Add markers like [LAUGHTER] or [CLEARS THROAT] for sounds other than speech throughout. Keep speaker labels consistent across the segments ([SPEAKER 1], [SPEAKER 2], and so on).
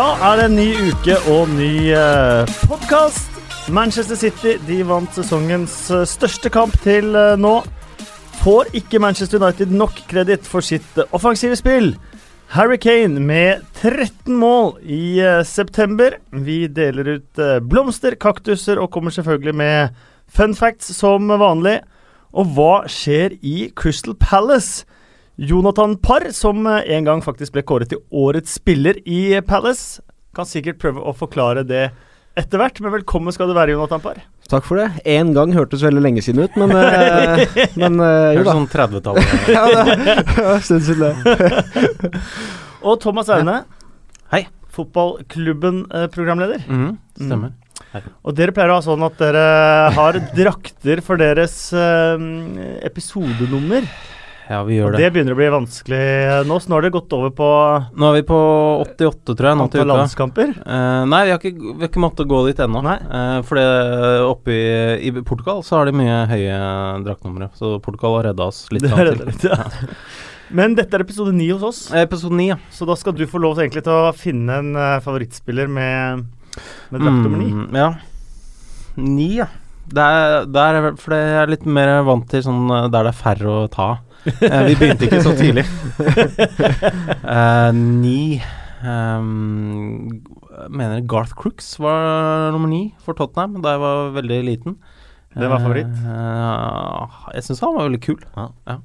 [SPEAKER 1] Da er det en ny uke og ny uh, podkast. Manchester City de vant sesongens eh, største kamp til eh, nå. Får ikke Manchester United nok kreditt for sitt eh, offensive spill. Harry Kane med 13 mål i eh, september. Vi deler ut eh, blomster, kaktuser og kommer selvfølgelig med fun facts som vanlig. Og hva skjer i Crystal Palace? Jonathan Parr, som eh, en gang faktisk ble kåret til årets spiller i Palace, kan sikkert prøve å forklare det etter hvert. Men velkommen skal du være, Jonathan Parr.
[SPEAKER 2] Takk for det. Én gang hørtes veldig lenge siden ut, men, eh, [LAUGHS] men eh, jo da.
[SPEAKER 3] sånn 30-tallet. [LAUGHS]
[SPEAKER 2] Ja, det stund siden det. [LAUGHS]
[SPEAKER 1] Og Thomas Aune.
[SPEAKER 3] Hei.
[SPEAKER 1] Fotballklubben-programleder.
[SPEAKER 3] Mm, stemmer.
[SPEAKER 1] Og dere pleier å ha sånn at dere har drakter for deres eh, episodenummer.
[SPEAKER 3] Ja, vi gjør
[SPEAKER 1] Og
[SPEAKER 3] det.
[SPEAKER 1] det begynner å bli vanskelig nå, så nå har det gått over på
[SPEAKER 3] Nå er vi på 88, tror jeg. Nå til uka.
[SPEAKER 1] landskamper.
[SPEAKER 3] Uh, nei, vi har, ikke, vi har ikke måttet gå dit ennå. Uh, for det- oppe i, i Portugal så har de mye høye draktnumre. Så Portugal har redda oss litt. [LAUGHS]
[SPEAKER 1] Det
[SPEAKER 3] til. [LAUGHS]
[SPEAKER 1] ja. Men dette er episode ni hos oss,
[SPEAKER 3] Eh, Episode 9, ja.
[SPEAKER 1] så da skal du få lov til egentlig til å finne en uh, favorittspiller med, med drakt nummer ni.
[SPEAKER 3] Mm, ja. Ni, ja. Det er, det er, for det er litt mer vant til sånn der det er færre å ta. Eh, vi begynte ikke så tidlig. uh, [LAUGHS] ni um, mener Garth Crooks var nummer ni for Tottenham da jeg var veldig liten.
[SPEAKER 1] Det var favoritt?
[SPEAKER 3] Uh, jeg syns han var veldig kul.
[SPEAKER 1] Ja.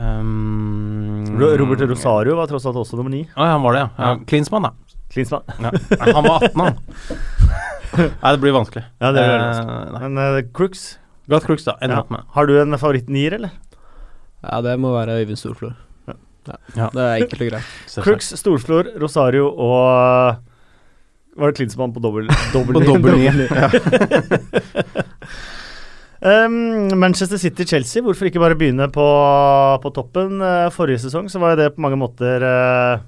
[SPEAKER 3] Um,
[SPEAKER 1] Robert Rosario var tross alt også nummer ni.
[SPEAKER 3] Ja, han var det, ja. ja.
[SPEAKER 1] Ja.
[SPEAKER 3] Klinsmann, da.
[SPEAKER 1] Klinsmann.
[SPEAKER 3] Ja. Nei, han var 18, han. [LAUGHS] Nei, det blir vanskelig.
[SPEAKER 1] Ja, det blir vanskelig. Men uh, Crooks,
[SPEAKER 3] Garth Crooks, da.
[SPEAKER 1] Ja. har du en favoritt-nier, eller?
[SPEAKER 2] Ja, det må være Øyvind Storflor.
[SPEAKER 1] Ja.
[SPEAKER 2] Ja. Det er enkelt og greit.
[SPEAKER 1] Crooks, Storflor, Rosario og uh, Var det Klinsmann på dobbel [LAUGHS]
[SPEAKER 3] På dobbel ni. [LAUGHS]
[SPEAKER 1] Um, Manchester City-Chelsea, hvorfor ikke bare begynne på, på toppen? Uh, forrige sesong så var jo det på mange måter uh,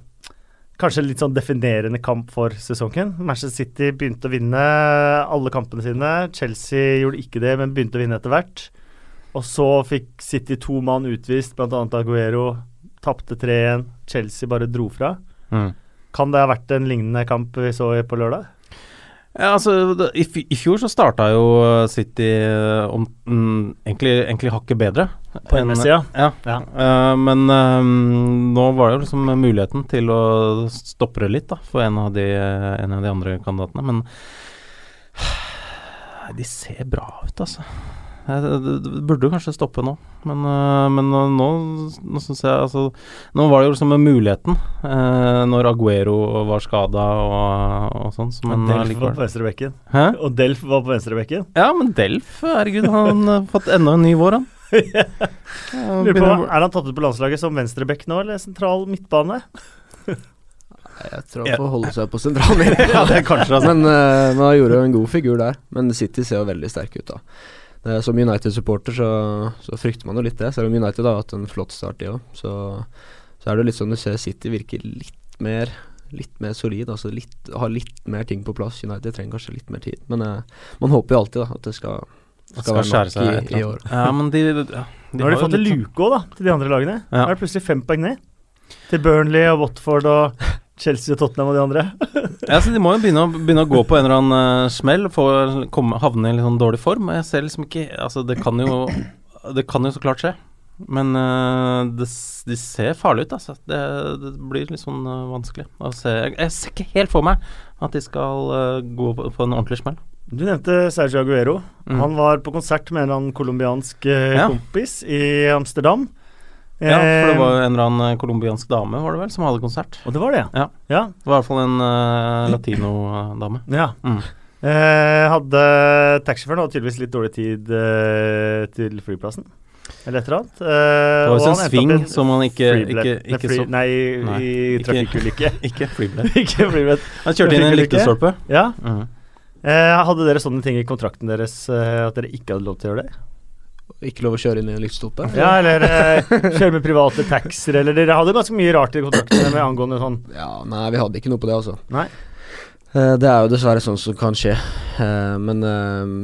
[SPEAKER 1] kanskje litt sånn definerende kamp for sesongen. Manchester City begynte å vinne alle kampene sine. Chelsea gjorde ikke det, men begynte å vinne etter hvert. Og så fikk City to mann utvist, bl.a. Aguero. Tapte 3-1. Chelsea bare dro fra.
[SPEAKER 3] Mm.
[SPEAKER 1] Kan det ha vært en lignende kamp vi så på lørdag?
[SPEAKER 3] Ja, altså, i, fjor så starta jo uh, City uh, om, mm, egentlig, egentlig hakket bedre.
[SPEAKER 1] På
[SPEAKER 3] enn-
[SPEAKER 1] hjemmesida?
[SPEAKER 3] Ja.
[SPEAKER 1] Ja.
[SPEAKER 3] Uh, men um, nå var det jo liksom muligheten til å stoppe det litt da, for en av de, en av de andre kandidatene. Men [SIGHS] de ser bra ut, altså. Eh, Det, burde kanskje stoppe nå, men, uh, men uh, nå, nå syns jeg altså Nå var det jo liksom med muligheten, eh, når Aguero var skada og, og sånn. så- Men
[SPEAKER 1] Delf var på venstrebekken.
[SPEAKER 3] Hæ?
[SPEAKER 1] Og Delf var på venstrebekken.
[SPEAKER 3] Ja, men Delf, herregud, han har fått enda en ny vår, han. [LAUGHS] Ja,
[SPEAKER 1] Lurer på, Er han tatt ut på landslaget som venstrebekk nå, eller sentral midtbane?
[SPEAKER 2] Jeg tror han får holde seg på sentralen. [LAUGHS]
[SPEAKER 3] Ja, det er kanskje altså.
[SPEAKER 2] Men uh, han gjorde jo en god figur der. Men City ser jo veldig sterke ut, da. Eh, som United-supporter så, så frykter man jo litt det, selv om United har hatt en flott start, de òg. Så, så er det litt sånn du ser City virker litt mer Litt mer solid, altså litt, har litt mer ting på plass. United trenger kanskje litt mer tid. Men eh, man håper jo alltid da at det skal, skal,
[SPEAKER 3] skal
[SPEAKER 2] være
[SPEAKER 3] skjære
[SPEAKER 2] nok
[SPEAKER 3] seg
[SPEAKER 2] i, i år.
[SPEAKER 3] Ja, men de, ja,
[SPEAKER 1] Nå har de fått en luke òg, da, til de andre lagene.
[SPEAKER 3] Ja.
[SPEAKER 1] Nå er det plutselig fem poeng ned. Til Burnley og Watford og Chelsea og Tottenham og de andre. [LAUGHS]
[SPEAKER 3] Ja, så De må jo begynne å, begynne å gå på en eller annen uh, smell for komme, havne i litt sånn dårlig form. Jeg ser liksom ikke Altså, det kan jo Det kan jo så klart skje. Men uh, det, de ser farlige ut, altså. Det, det blir litt sånn uh, vanskelig å se. Jeg, jeg ser ikke helt for meg at de skal gå på, på en ordentlig smell.
[SPEAKER 1] Du nevnte Sergio Aguero.
[SPEAKER 3] Mm.
[SPEAKER 1] Han var på konsert med en eller annen colombiansk
[SPEAKER 3] Ja.
[SPEAKER 1] kompis i Amsterdam.
[SPEAKER 3] Ja, for det
[SPEAKER 1] Eh,
[SPEAKER 3] var en eller annen colombiansk dame, var det vel, som hadde konsert.
[SPEAKER 1] Og det var det,
[SPEAKER 3] Ja.
[SPEAKER 1] ja.
[SPEAKER 3] Det var i hvert fall en uh, latino-dame.
[SPEAKER 1] ja.
[SPEAKER 3] Mm.
[SPEAKER 1] Eh, hadde taxisjåføren hadde tydeligvis litt dårlig tid eh, til flyplassen. Eller et eller annet. Eh,
[SPEAKER 3] Det var
[SPEAKER 1] jo
[SPEAKER 3] visst en sving som han ikke,
[SPEAKER 1] ikke,
[SPEAKER 3] ikke,
[SPEAKER 1] nei, fly, Nei,
[SPEAKER 3] Nei,
[SPEAKER 1] i
[SPEAKER 3] ikke-
[SPEAKER 1] trafikkulykke. [LAUGHS]
[SPEAKER 3] Ikke flybillett. [LAUGHS]
[SPEAKER 1] ikke flybillett.
[SPEAKER 3] Han kjørte inn i en lyktestolpe.
[SPEAKER 1] Ja.
[SPEAKER 3] Mm.
[SPEAKER 1] Eh, hadde dere sånne ting i kontrakten deres eh, at dere ikke hadde lov til å gjøre det?
[SPEAKER 2] Ikke lov å kjøre inn i en lyktestolpe?
[SPEAKER 1] Ja, eller eh, kjøre med private taxier, eller Dere hadde ganske mye rart i kontraktene med angående sånn
[SPEAKER 2] Ja, nei, vi hadde ikke noe på det, altså.
[SPEAKER 1] Nei.
[SPEAKER 2] Eh, det er jo dessverre sånn som kan skje. Eh, men eh,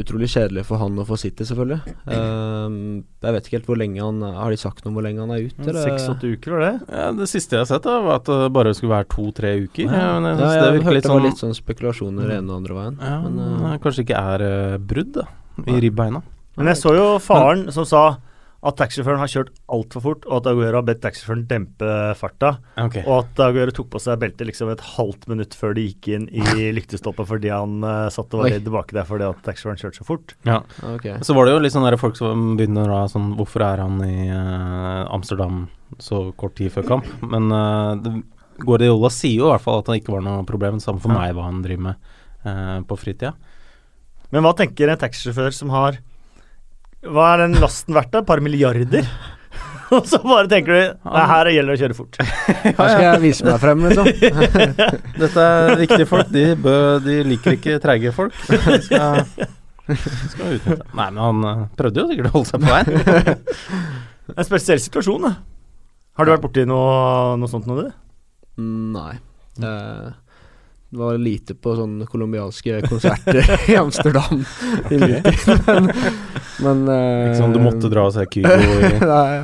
[SPEAKER 2] utrolig kjedelig for han å få City, selvfølgelig. Um, jeg vet ikke helt hvor lenge han Har de sagt noe om hvor lenge han er ute? eller?
[SPEAKER 1] Seks-åtte uker, var det?
[SPEAKER 3] Ja, det siste jeg har sett, da, var at det bare skulle være to-tre uker.
[SPEAKER 1] Ja.
[SPEAKER 3] Ja, men jeg
[SPEAKER 2] Ja, jeg
[SPEAKER 3] det
[SPEAKER 2] hørte
[SPEAKER 3] litt
[SPEAKER 2] det var
[SPEAKER 3] sånn
[SPEAKER 2] litt sånn spekulasjoner ene og andre veien.
[SPEAKER 3] ja,
[SPEAKER 2] men,
[SPEAKER 3] men,
[SPEAKER 2] eh,
[SPEAKER 3] Kanskje ikke er eh, brudd da, i ribbeina.
[SPEAKER 1] Men jeg så jo faren som sa at taxisjåføren har kjørt altfor fort, og at Aguero har bedt taxisjåføren dempe farta.
[SPEAKER 3] Okay.
[SPEAKER 1] Og at Aguero tok på seg beltet liksom et halvt minutt før de gikk inn i lyktestoppet fordi han uh, satt og var redd baki der fordi at taxisjåføren kjørte så fort.
[SPEAKER 3] Ja.
[SPEAKER 2] Okay.
[SPEAKER 3] Så var det jo litt sånn der folk som begynner å sånn Hvorfor er han i uh, Amsterdam så kort tid før kamp? Men uh, det, Guardiola sier jo i hvert fall at det ikke var noe problem. Samme for
[SPEAKER 1] Ja.
[SPEAKER 3] meg hva han driver med på fritida.
[SPEAKER 1] Men hva tenker en taxisjåfør som har Hva er den lasten verdt, da? Et par milliarder? [LAUGHS] og så bare tenker du det her gjelder det å kjøre fort.
[SPEAKER 2] Her skal jeg vise meg frem, liksom. [LAUGHS]
[SPEAKER 3] Dette er viktige folk. De, bø, de liker ikke treige folk. De [LAUGHS] skal, skal utnytte. Nei, men han eh, prøvde jo sikkert å holde seg på veien.
[SPEAKER 1] En spesiell situasjon, da. Har du vært borti noe, noe sånt nå, du?
[SPEAKER 2] Nei. Eh, det var lite på sånne colombianske konserter [LAUGHS] i Amsterdam. i min tid, men men uh, [LAUGHS]
[SPEAKER 3] Ikke sånn du måtte dra og se Kygo i [LAUGHS]
[SPEAKER 2] Nei,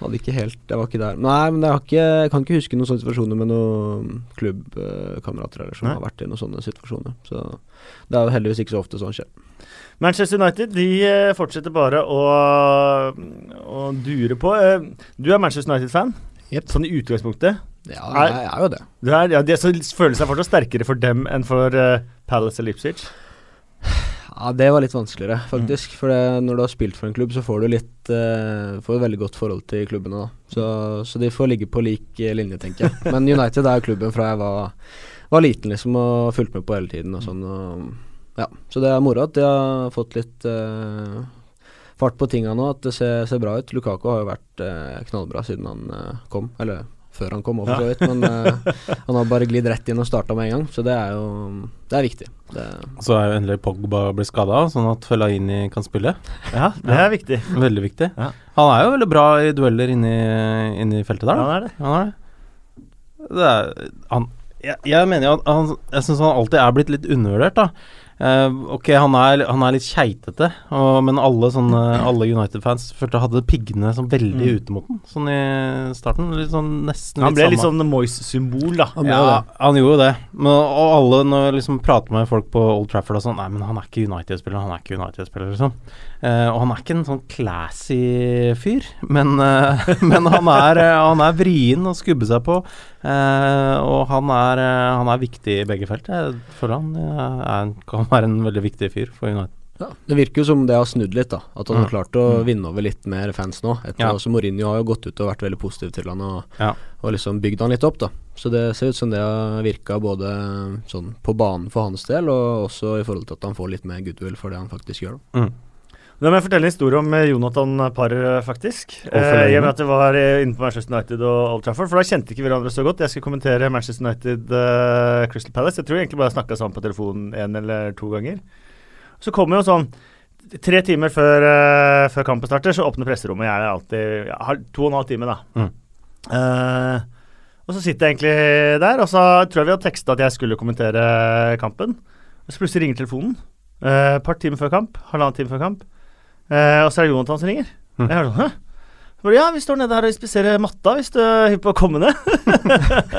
[SPEAKER 2] hadde ikke helt Jeg var ikke der. Nei, men jeg, har ikke, jeg kan ikke huske noen sånne situasjoner med noen klubbkamerater eller som
[SPEAKER 1] Nei.
[SPEAKER 2] har vært i noen sånne situasjoner. Så det er jo heldigvis ikke så ofte sånn skjer.
[SPEAKER 1] Manchester United de eh, fortsetter bare å, å dure på. Eh, Du er Manchester United-fan,
[SPEAKER 2] yep.
[SPEAKER 1] sånn i utgangspunktet.
[SPEAKER 2] Ja,
[SPEAKER 1] Er-
[SPEAKER 2] er jo det.
[SPEAKER 1] det er, ja, det så føler seg fortsatt sterkere for dem enn for uh, Palace og Leipzig.
[SPEAKER 2] Ja, det var litt vanskeligere, faktisk. For det, når du har spilt for en klubb, så får du litt uh, Får et veldig godt forhold til klubbene, da. Så, så de får ligge på lik eh, linje, tenker jeg. Men United er jo klubben fra jeg var, var liten, liksom, og fulgte med på hele tiden og sånn. Og, ja. Så det er moro at de har fått litt uh, fart på tinga nå, at det ser, ser bra ut. Lukaku har jo vært uh, knallbra siden han kom, eller før han kom over, vidt. Men uh, [LAUGHS] han har bare glidd rett inn og starta med en gang, så det er jo Det er viktig. Det,
[SPEAKER 3] Så er jo endelig Pogba blitt skada, sånn at Fellaini kan spille.
[SPEAKER 1] Ja, det er viktig.
[SPEAKER 3] Veldig viktig.
[SPEAKER 1] Ja.
[SPEAKER 3] Han er jo veldig bra i dueller inni, inni feltet der. da.
[SPEAKER 1] det er det.
[SPEAKER 3] Han er det. det er, han, jeg, jeg mener jo at han Jeg syns han alltid er blitt litt undervurdert, da. Eh, ok, han er, han er litt keitete, og- men alle sånne Alle United-fans følte hadde piggene sånn veldig
[SPEAKER 1] Mm.
[SPEAKER 3] ute mot den, sånn i starten. Litt sånn nesten
[SPEAKER 1] Han ble litt sånn Moyes-symbol, da.
[SPEAKER 2] Han
[SPEAKER 3] ja,
[SPEAKER 2] det.
[SPEAKER 3] han gjorde det. Men, og alle, når jeg liksom prater med folk på Old Trafford og sånn Nei, men han er ikke United-spiller, han er ikke United-spiller, liksom. Eh, og han er ikke en sånn classy fyr, men, uh, [LAUGHS] men han, er, uh, han er vrien å skubbe seg på. Og han er, han er viktig i begge felt. Jeg føler han er, kan være en veldig viktig fyr for United.
[SPEAKER 2] Ja, Det virker jo som det har snudd litt, da. At han har
[SPEAKER 3] Mm.
[SPEAKER 2] klart å
[SPEAKER 3] Mm.
[SPEAKER 2] vinne over litt mer fans nå. Etter
[SPEAKER 3] Ja.
[SPEAKER 2] også Mourinho har jo gått ut og vært veldig positiv til han og,
[SPEAKER 3] Ja.
[SPEAKER 2] og liksom bygd han litt opp, da. Så det ser ut som det har virka både sånn på banen for hans del, og også i forhold til at han får litt mer goodwill for det han faktisk gjør. da.
[SPEAKER 3] Mm.
[SPEAKER 1] Da må jeg fortelle en historie om eh, Jonathan Parr, eh, faktisk. Eh, I og med at det var eh, inne på Manchester United og Old Trafford. For da kjente ikke hverandre så godt. Jeg skal kommentere Manchester United uh, Crystal Palace. Jeg tror egentlig bare jeg snakka sammen på telefonen én eller to ganger. Så kommer jo sånn Tre timer før, uh, før kampen starter, så åpner presserommet. Jeg er alltid ja, har to og en halv time, da.
[SPEAKER 3] Mm.
[SPEAKER 1] Uh, og så sitter jeg egentlig der, og så tror jeg vi hadde teksta at jeg skulle kommentere kampen. Og så plutselig ringer telefonen. Et Et par timer før kamp. Halvannen time før kamp. Eh, og så er det Jonathan som ringer.
[SPEAKER 3] Mm.
[SPEAKER 1] Jeg hører sånn, Hæ? Ja, vi står nede her og spiserer matta hvis du er hypp på å komme ned.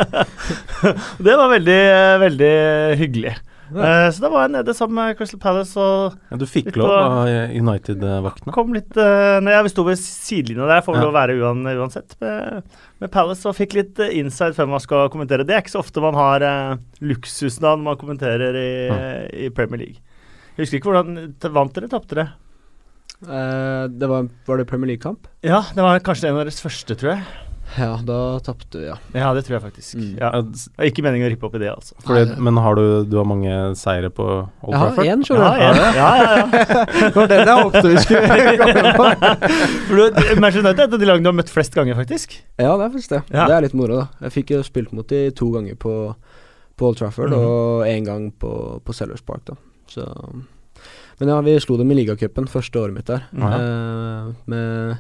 [SPEAKER 1] [LAUGHS] det var veldig, veldig hyggelig. Eh, så da var jeg nede sammen med Crystal Palace og
[SPEAKER 3] Ja, du fikk lov av United-vaktene.
[SPEAKER 1] kom litt uh, Når jeg sto ved sidelinja der, får vel
[SPEAKER 3] Ja.
[SPEAKER 1] være uan, uansett, med, med Palace, og fikk litt eh, inside før man skal kommentere. Det er ikke så ofte man har uh, luksusen når man kommenterer i, i Premier League. Jeg husker ikke hvordan Vant dere, tapte dere?
[SPEAKER 2] Eh, det var, var det Premier League-kamp?
[SPEAKER 1] Ja, det var kanskje en av deres første, tror jeg.
[SPEAKER 2] Ja, da tapte vi, ja.
[SPEAKER 1] Ja, det tror jeg faktisk.
[SPEAKER 2] Mm.
[SPEAKER 1] Ja. Det er ikke meningen å rippe opp i det, altså.
[SPEAKER 3] fordi,
[SPEAKER 2] Nei,
[SPEAKER 3] men har du, du har mange seire på Old Trafford?
[SPEAKER 2] Jeg har én,
[SPEAKER 1] Ja,
[SPEAKER 2] skjønner du.
[SPEAKER 1] ja, ja, ja, ja. [LAUGHS]
[SPEAKER 2] Det var den jeg håpet vi skulle [LAUGHS] komme på.
[SPEAKER 1] Du, Manchester United er et av de lagene du har møtt flest ganger, faktisk.
[SPEAKER 2] Ja, det er faktisk det.
[SPEAKER 1] Ja.
[SPEAKER 2] Det er litt moro, da. Jeg fikk jo spilt mot de to ganger på, på Old Trafford,
[SPEAKER 1] Mhm.
[SPEAKER 2] og én gang på, på Sellers Park, da. Så Men ja, vi slo dem i ligacupen første året mitt der.
[SPEAKER 3] Mm
[SPEAKER 2] -hmm. uh, med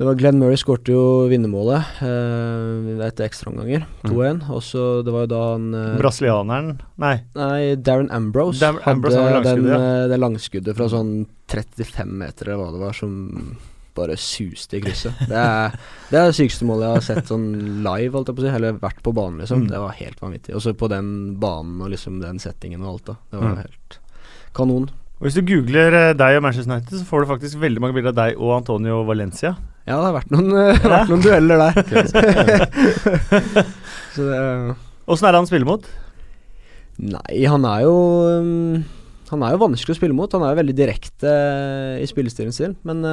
[SPEAKER 2] Det var Glenn Murray skårte jo vinnermålet eh, etter ekstraomganger, 2-1. Og så det var jo da han eh,
[SPEAKER 1] Brasilianeren Nei.
[SPEAKER 2] Nei, Darren Ambrose
[SPEAKER 1] Dar Ambrose
[SPEAKER 2] hadde den, ja. det langskuddet fra sånn 35 meter eller hva det var, som bare suste i krysset. Det er det, er det sykeste målet jeg har sett sånn live, holdt jeg på å si. Eller vært på banen, liksom.
[SPEAKER 1] Mm.
[SPEAKER 2] Det var helt vanvittig. Og så på den banen og liksom den settingen og alt, da. Det var
[SPEAKER 1] Mm.
[SPEAKER 2] helt kanon.
[SPEAKER 1] Og Hvis du googler eh, deg og Manchester United, så får du faktisk veldig mange bilder av deg og Antonio Valencia.
[SPEAKER 2] Ja, det har vært noen, eh, vært noen dueller der. [LAUGHS] så
[SPEAKER 1] Åssen er det han spiller mot?
[SPEAKER 2] Nei, han er jo um, Han er jo vanskelig å spille mot. Han er jo veldig direkte i spillestilen sin, men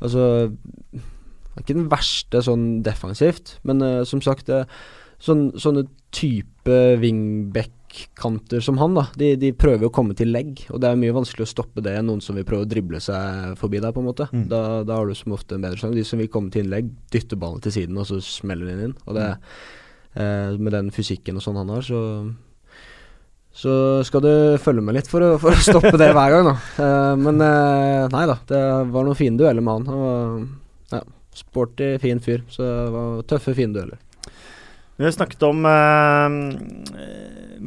[SPEAKER 2] altså Han er ikke den verste sånn defensivt, men uh, som sagt uh, sånn, Sånne type wingback-kanter som han, da de, de prøver å komme til legg, og det er mye vanskelig å stoppe det enn noen som vil prøve å drible seg forbi deg, på en måte.
[SPEAKER 1] Mm.
[SPEAKER 2] Da, da har du som ofte en bedre sjanse. De som vil komme til innlegg, dytter ballen til siden, og så smeller den inn. Og det eh, Med den fysikken og sånn han har, så så skal du følge med litt for å, for å stoppe det hver gang, da. [LAUGHS] Eh, men eh, nei da, det var noen fine dueller med han. Han var ja, sporty, fin fyr. Så det var tøffe, fine dueller.
[SPEAKER 1] Vi har snakket om eh,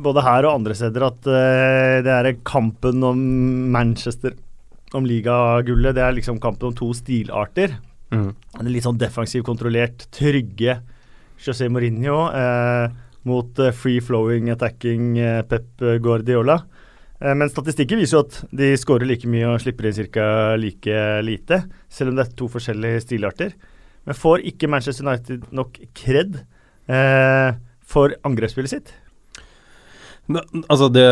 [SPEAKER 1] både her og andre steder at eh, det er kampen om Manchester, om ligagullet, det er liksom kampen om to stilarter.
[SPEAKER 3] Mm.
[SPEAKER 1] Litt sånn defensivt kontrollert, trygge José Mourinho eh, mot eh, free flowing, attacking Pep Guardiola. Eh, men statistikken viser jo at de skårer like mye og slipper inn ca. like lite, selv om det er to forskjellige stilarter. Men får ikke Manchester United nok kred eh, for angrepsspillet sitt?
[SPEAKER 3] Ne- Altså, det,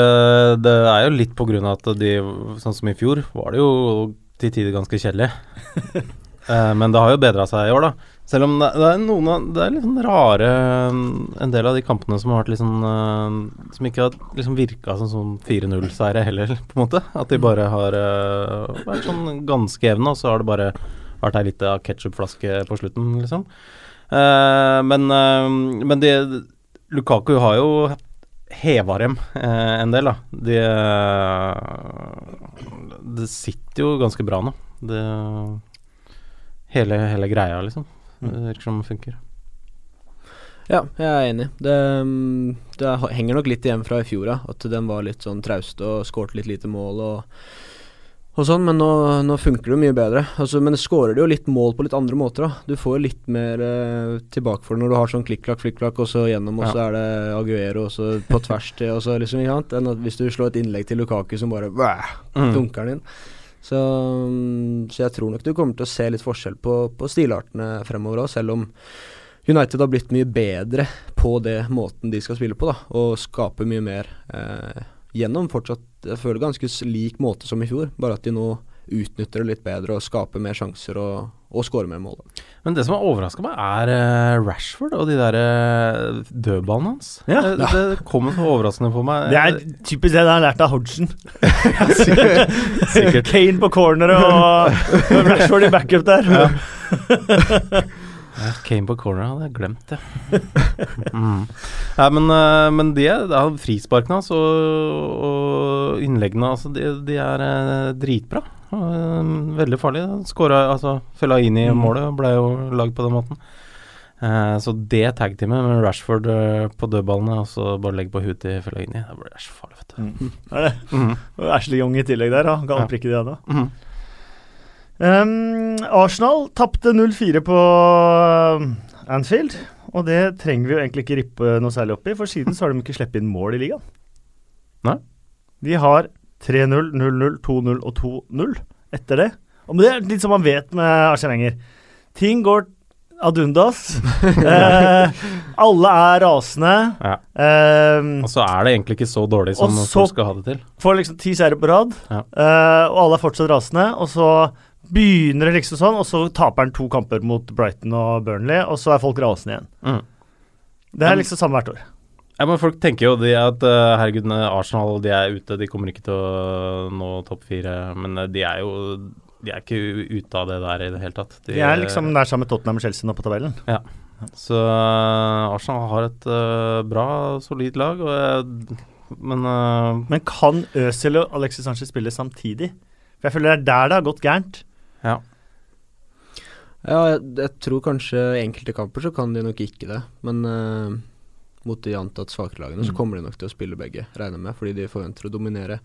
[SPEAKER 3] det er jo litt på grunn av at de, sånn som i fjor, var det jo til tider ganske kjedelig. [LAUGHS] Eh, men det har jo bedra seg i år, da. Selv om det, det er noen av Det er litt sånn rare En del av de kampene som har vært litt sånn eh, Som ikke har liksom virka som sånn 4-0-seire heller, [LAUGHS] på en måte. At de bare har eh, vært sånn ganske jevne, og så har det bare vært ei lita ketsjupflaske på slutten, liksom. Eh, men eh, men de Lukaku har jo heva dem eh, en del, da. De Det sitter jo ganske bra nå. Det Hele, hele greia, liksom. Det virker som funker.
[SPEAKER 2] Ja, jeg er enig. Det, mm, det henger nok litt igjen fra i fjor, ja. At den var litt sånn traust og skårte litt lite mål og, og sånn. Men nå, nå funker det mye bedre. Altså, men det skårer det jo litt mål på litt andre måter, da. Du får jo litt mer eh, tilbake for det når du har sånn klikk-klakk, flikk-klakk, og så gjennom, og
[SPEAKER 3] Ja.
[SPEAKER 2] så er det Aguero, og så på tvers til, og så liksom, ikke sant. Enn at hvis du slår et innlegg til Lukaku som bare Bæh!
[SPEAKER 3] Mm.
[SPEAKER 2] dunker den inn. Så, mm, så jeg tror nok du kommer til å se litt forskjell på, på stilartene fremover òg, selv om United har blitt mye bedre på det måten de skal spille på, da, og skaper mye mer eh, gjennom fortsatt Jeg føler ganske lik måte som i fjor, bare at de nå utnytter det litt bedre og skaper mer sjanser og, og skårer mer mål.
[SPEAKER 3] Men det som har overraska meg, er eh, Rashford og de der uh, dødballene hans.
[SPEAKER 1] Ja.
[SPEAKER 3] Det, det kommer så overraskende på meg.
[SPEAKER 1] Det er typisk det han har lært av Hodgson.
[SPEAKER 3] sikkert. sikkert. [LAUGHS]
[SPEAKER 1] Kane på corneret og [LAUGHS] Rashford i backup der.
[SPEAKER 3] Ja, [LAUGHS] Kane på corner, hadde jeg glemt det. [LAUGHS] mm. ja, men, eh, men de det er frisparkene hans og, og innleggene altså, de, de er eh, dritbra. Eh, veldig farlig. Skåra altså Fellaini i
[SPEAKER 1] Mm.
[SPEAKER 3] målet ble jo lagd på den måten. Eh, så det tagteamet med Rashford eh, på dødballene og så bare legge på huet til Fellaini, det blir så farlig, vet du.
[SPEAKER 1] Mm. [LAUGHS] Er det?
[SPEAKER 3] Mm.
[SPEAKER 1] Og Ashley Young i tillegg der, da. Kan
[SPEAKER 3] Ja.
[SPEAKER 1] prikke det, da.
[SPEAKER 3] Mm.
[SPEAKER 1] Um, Arsenal tapte 0-4 på um, Anfield, og det trenger vi jo egentlig ikke rippe noe særlig opp i, for siden så har de ikke sluppet inn mål i ligaen.
[SPEAKER 3] Nei.
[SPEAKER 1] De har 3-0, 0-0, 2-0 og 2-0 etter det. Og det er litt som man vet med Arsenal Wenger. Ting går ad undas. [LAUGHS] eh, alle er rasende.
[SPEAKER 3] Ja.
[SPEAKER 1] Eh,
[SPEAKER 3] Og så er det egentlig ikke så dårlig som folk skal ha det til.
[SPEAKER 1] får liksom ti seire på rad,
[SPEAKER 3] Ja.
[SPEAKER 1] eh, og alle er fortsatt rasende. Og så begynner det liksom sånn, og så taper han to kamper mot Brighton og Burnley, og så er folk rasende igjen.
[SPEAKER 3] Mm.
[SPEAKER 1] Det er liksom samme hvert år.
[SPEAKER 3] Ja, men Folk tenker jo det at eh, herregud, Arsenal de er ute, de kommer ikke til å nå topp fire. Men eh, de er jo De er ikke ute av det der i det hele tatt.
[SPEAKER 1] De er liksom der sammen med Tottenham og Chelsea nå på tabellen. Ja.
[SPEAKER 3] Så uh, Arsenal har et uh, bra, solid lag, og men
[SPEAKER 1] Men kan Øzil og Alexis Sanchez spille samtidig? For jeg føler det er der det har gått gærent.
[SPEAKER 3] Ja.
[SPEAKER 2] Ja, jeg, jeg tror kanskje enkelte kamper så kan de nok ikke det, men uh, mot de antatt svakere lagene så
[SPEAKER 1] Mm.
[SPEAKER 2] kommer de nok til å spille begge, regner jeg med, fordi de forventer å dominere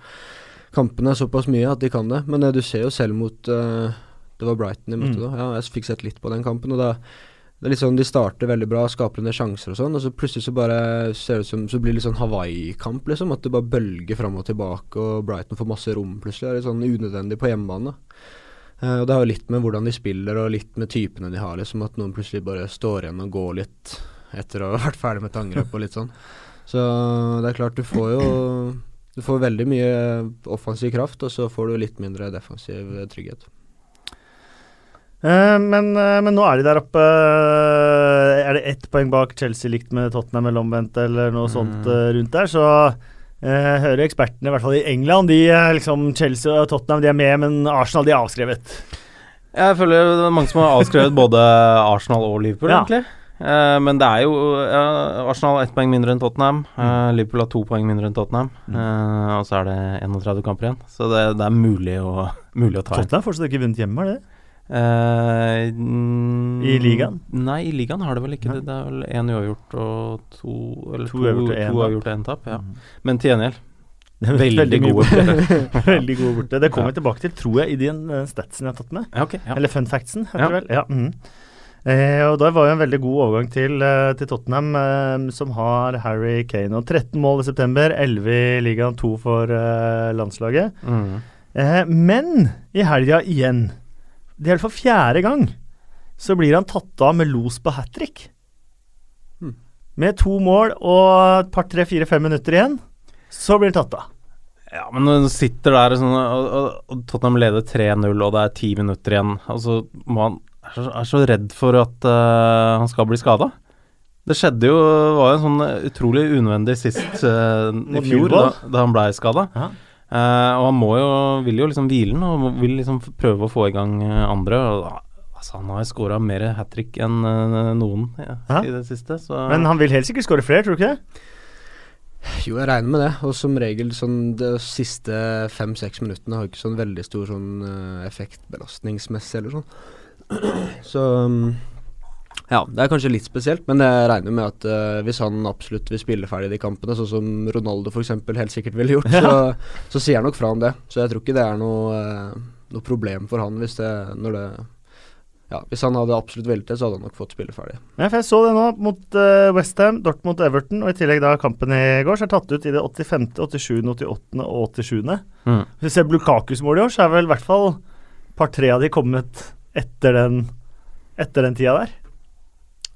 [SPEAKER 2] kampene såpass mye at de kan det. Men uh, du ser jo selv mot uh, Det var Brighton de møtte
[SPEAKER 1] Mm.
[SPEAKER 2] da. Ja, jeg fikk sett litt på den kampen, og da det er litt sånn, De starter veldig bra, skaper en del sjanser og sånn, og så plutselig så bare ser det ut som Så blir det litt sånn Hawaii-kamp, liksom. At det bare bølger fram og tilbake, og Brighton får masse rom plutselig. Det er litt sånn unødvendig på hjemmebane. Eh, og Det har jo litt med hvordan de spiller og litt med typene de har. liksom At noen plutselig bare står igjen og går litt etter å ha vært ferdig med et angrep og litt sånn. Så det er klart, du får jo Du får veldig mye offensiv kraft, og så får du litt mindre defensiv eh, trygghet.
[SPEAKER 1] Eh, men, men nå er de der oppe. Er det ett poeng bak Chelsea likt med Tottenham eller omvendt, eller noe sånt
[SPEAKER 3] Mm.
[SPEAKER 1] eh, rundt der, så eh, hører ekspertene, i hvert fall i England, de er liksom Chelsea og Tottenham de er med, men Arsenal de er avskrevet.
[SPEAKER 3] Jeg føler det er mange som har avskrevet [LAUGHS] både Arsenal og Liverpool,
[SPEAKER 1] Ja.
[SPEAKER 3] egentlig. Uh, men det er jo uh, Arsenal har ett poeng mindre enn Tottenham. Uh, Liverpool har to poeng mindre enn Tottenham.
[SPEAKER 1] Mm.
[SPEAKER 3] Eh, og så er det 31 kamper igjen. Så det, det er mulig å, [LAUGHS] mulig å ta.
[SPEAKER 1] Tottenham har fortsatt ikke vunnet hjemme, er det?
[SPEAKER 3] Mm,
[SPEAKER 1] I ligaen?
[SPEAKER 3] Nei, i ligaen har det vel ikke det. Det er vel én uavgjort og to Eller
[SPEAKER 1] To uavgjort og én tap.
[SPEAKER 3] Ja.
[SPEAKER 1] Mm.
[SPEAKER 3] Men til gjengjeld [LAUGHS]
[SPEAKER 1] er
[SPEAKER 3] Veldig gode
[SPEAKER 1] borte. [LAUGHS] veldig gode borte. Det kommer vi tilbake til, tror jeg, i de eh, statsen jeg har tatt med.
[SPEAKER 3] ja.
[SPEAKER 1] Eller fun factsen, heter
[SPEAKER 3] Ja.
[SPEAKER 1] det vel. Ja. Mm. Eh, og Da var jo en veldig god overgang til, eh, til Tottenham, eh, som har Harry Kane. Og 13 mål i september, 11 i ligaen, 2 for eh, landslaget.
[SPEAKER 3] Mm.
[SPEAKER 1] Eh, men i helga igjen, det er for fjerde gang, så blir han tatt av med los på hat trick.
[SPEAKER 2] Hmm.
[SPEAKER 1] Med to mål og et par, tre, fire, fem minutter igjen, så blir han tatt av.
[SPEAKER 3] Ja, men når du sitter der sånn, og, og, og Tottenham leder 3-0, og det er ti minutter igjen, og så må han er så, redd for at uh, han skal bli skada. Det skjedde jo var jo en sånn utrolig unødvendig sist uh, i fjor, da, da han blei skada.
[SPEAKER 1] Ja.
[SPEAKER 3] og han må jo, vil jo liksom hvile den, og vil liksom prøve å få i gang eh, andre. Og, da- altså, han har jo skåra mer hat trick enn uh, noen ja, i det siste, så
[SPEAKER 1] Men han vil helt sikkert skåre flere, tror du ikke det?
[SPEAKER 2] Jo, jeg regner med det. Og som regel sånn de siste fem-seks minuttene har ikke sånn veldig stor sånn effekt belastningsmessig eller sånn. [CLEARS THROAT] Så um, ja, det er kanskje litt spesielt, men jeg regner med at uh, hvis han absolutt vil spille ferdig de kampene, sånn som Ronaldo f.eks. helt sikkert ville gjort, [LAUGHS] så, så sier han nok fra om det. Så jeg tror ikke det er noe, uh, noe problem for han hvis det når det ja, Hvis han hadde absolutt villet det, så hadde han nok fått spille ferdig.
[SPEAKER 1] Ja, for jeg så det nå mot uh, Westham, Dortmund Everton, og i tillegg da kampen i går, så er tatt ut i det 85., 87., 88. og 87.
[SPEAKER 3] mm.
[SPEAKER 1] Hvis vi ser Lukakus mål i år, så er vel i hvert fall par-tre av de kommet etter den, etter den tida der.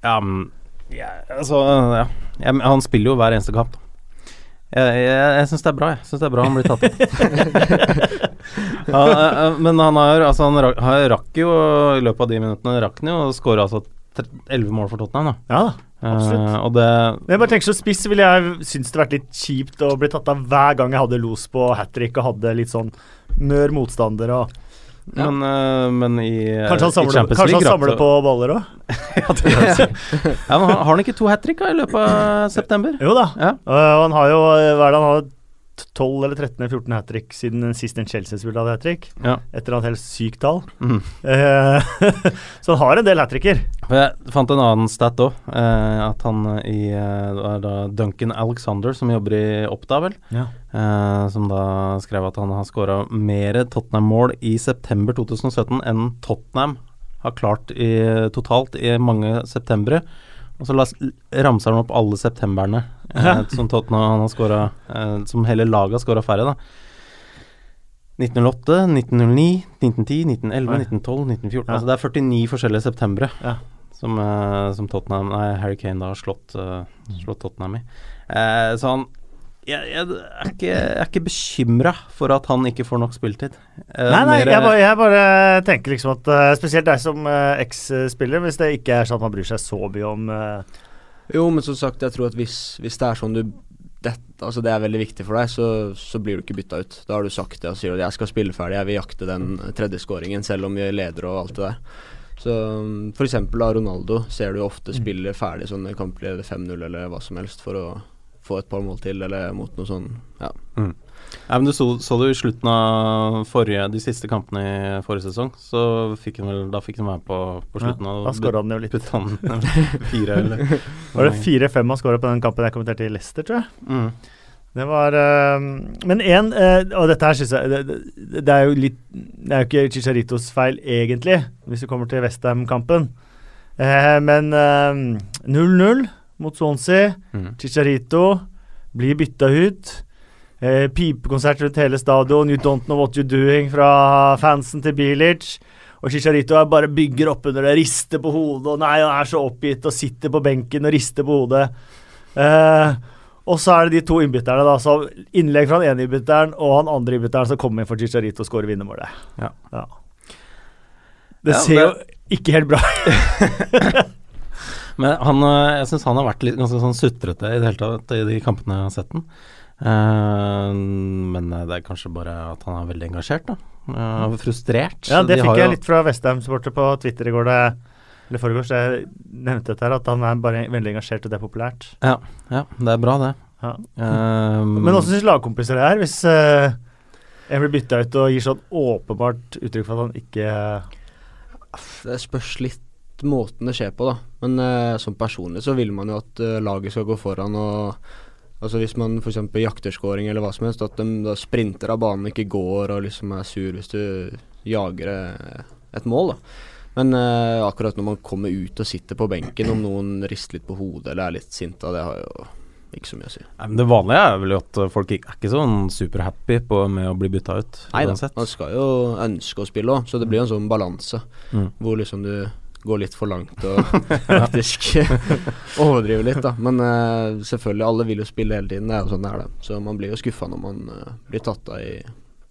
[SPEAKER 3] Ja, men ja, altså, ja. Ja, han spiller jo hver eneste kamp. Jeg, jeg, jeg syns det er bra, jeg. Synes det er bra han blir tatt ut. ja, eh, eh, men han har altså, han rak, han rakk jo i løpet av de minuttene rakk han jo å skåre altså 11 mål for Tottenham, da.
[SPEAKER 1] Ja. Absolutt.
[SPEAKER 3] Uh, det
[SPEAKER 1] Men jeg bare tenker så spiss ville jeg synes det vært litt kjipt å bli tatt av hver gang jeg hadde los på hat trick og hadde litt sånn mør motstander og
[SPEAKER 2] Ja.
[SPEAKER 3] Men, uh, men i, eh,
[SPEAKER 1] Kanskje han samler,
[SPEAKER 3] Champions
[SPEAKER 1] kanskje han
[SPEAKER 3] League
[SPEAKER 1] samler på baller òg? [LAUGHS]
[SPEAKER 3] ja, det ja, men har han ikke to hat trick i løpet av [CLEARS THROAT] september?
[SPEAKER 1] Jo da.
[SPEAKER 3] Ja.
[SPEAKER 1] Uh, han har jo hva er det han har 12 eller 13 eller 14 hat trick siden den sist en Chelsea-spiller hadde hat trick.
[SPEAKER 3] Ja.
[SPEAKER 1] Etter annet helt sykt tall.
[SPEAKER 3] Mm.
[SPEAKER 1] Uh, [LAUGHS] så han har en del hat tricker.
[SPEAKER 3] Jeg fant en annen stat òg. Uh, at han i uh, Duncan Alexander, som jobber i Oppda, vel.
[SPEAKER 1] Ja.
[SPEAKER 3] Eh, som da skrev at han har skåra mer Tottenham-mål i september 2017 enn Tottenham har klart i, totalt i mange septembre. Og så ramser han opp alle septemberne eh, som Tottenham har skåra eh, Som hele laget har skåra færre, da. 1908, 1909, 1910, 1911,
[SPEAKER 1] Oi.
[SPEAKER 3] 1912, 1914
[SPEAKER 1] Ja.
[SPEAKER 3] Altså det er 49 forskjellige septembre
[SPEAKER 1] Ja.
[SPEAKER 3] som, som Tottenham Nei, Harry Kane da har slått, slått Tottenham i. Så han jeg, jeg, er ikke, jeg er ikke bekymra for at han ikke får nok spilletid. Eh,
[SPEAKER 1] Nei, nei,
[SPEAKER 3] mer-
[SPEAKER 1] jeg bare, jeg bare tenker liksom at uh, Spesielt deg som uh, eks-spiller, hvis det ikke er sånn at man bryr seg så mye om uh,
[SPEAKER 2] Jo, men som sagt, jeg tror at hvis, hvis det er sånn du det, altså det er veldig viktig for deg, så, så blir du ikke bytta ut. Da har du sagt det og sier at jeg skal spille ferdig, jeg vil jakte den tredje skåringen selv om vi leder og alt det der. Så F.eks. for eksempel da Ronaldo ser du ofte spille ferdig sånne kamper, 5-0 eller hva som helst, for å få et par mål til, eller mot noe sånn Ja.
[SPEAKER 3] Ja, men du så, så du i slutten av forrige, de siste kampene i forrige sesong, så fikk han vel, da fikk han være på på slutten.
[SPEAKER 1] Ja,
[SPEAKER 3] av
[SPEAKER 1] da skåra han jo litt.
[SPEAKER 3] han [LAUGHS] fire, eller [LAUGHS]
[SPEAKER 1] Var det fire-fem han skåra på den kampen jeg kommenterte i Leicester, tror jeg?
[SPEAKER 3] Mm.
[SPEAKER 1] Det var øh, Men én Og dette her syns jeg det, det, det er jo litt Det er jo ikke Chicharitos feil, egentlig, hvis du kommer til Westham-kampen. Eh, men øh, 0-0 mot Swansea.
[SPEAKER 3] Mm.
[SPEAKER 1] Chicharito blir bytta ut. Eh, pipekonsert rundt hele stadion. You don't know what you're doing fra fansen til Bilic. Og Chicharito bare bygger opp under det, rister på hodet og nei, han er så oppgitt og sitter på benken og rister på hodet. Eh, og så er det de to innbytterne, da. Så innlegg fra den ene innbytteren og han andre innbytteren som kommer inn for Chicharito og skårer vinnermålet.
[SPEAKER 3] Ja.
[SPEAKER 1] Det
[SPEAKER 3] Ja,
[SPEAKER 1] ser
[SPEAKER 3] det-
[SPEAKER 1] jo ikke helt bra ut. [LAUGHS] [LAUGHS]
[SPEAKER 3] Men han, øh, jeg syns han har vært litt ganske sånn sutrete i det hele tatt i de kampene jeg har sett den. Uh, men eh, det er kanskje bare at han er veldig engasjert, da. Uh, frustrert.
[SPEAKER 1] Ja, det
[SPEAKER 3] De
[SPEAKER 1] fikk jeg
[SPEAKER 3] jo-
[SPEAKER 1] litt fra Westham-supporter på Twitter i går. Det, eller foregårs. Jeg nevnte dette her, at han er bare veldig engasjert, og det er populært.
[SPEAKER 3] Ja, ja, det er bra, det.
[SPEAKER 1] Ja.
[SPEAKER 3] Eh,
[SPEAKER 1] Men åssen syns lagkompiser det er, hvis uh, en blir bytta ut og gir sånn åpenbart uttrykk for at han ikke
[SPEAKER 2] Det spørs litt måten det skjer på, da. Men eh, som personlig så vil man jo at eh, laget skal gå foran og Altså Hvis man f.eks. jakter scoring eller hva som helst, at de da sprinter av banen, ikke går og liksom er sur hvis du jager eh, et mål, da. Men eh, akkurat når man kommer ut og sitter på benken, om noen rister litt på hodet eller er litt sinta, det har jo ikke så mye å si.
[SPEAKER 3] Nei, men Det vanlige er vel at folk ikke, er ikke sånn superhappy på- med å bli bytta ut,
[SPEAKER 2] Nei da, man skal jo ønske å spille òg, så det blir en sånn balanse
[SPEAKER 3] Mm.
[SPEAKER 2] hvor liksom du går litt for langt og faktisk [LAUGHS] overdriver litt, da. Men uh, selvfølgelig, alle vil jo spille hele tiden, det er jo sånn det er det. Så man blir jo skuffa når man uh, blir tatt av i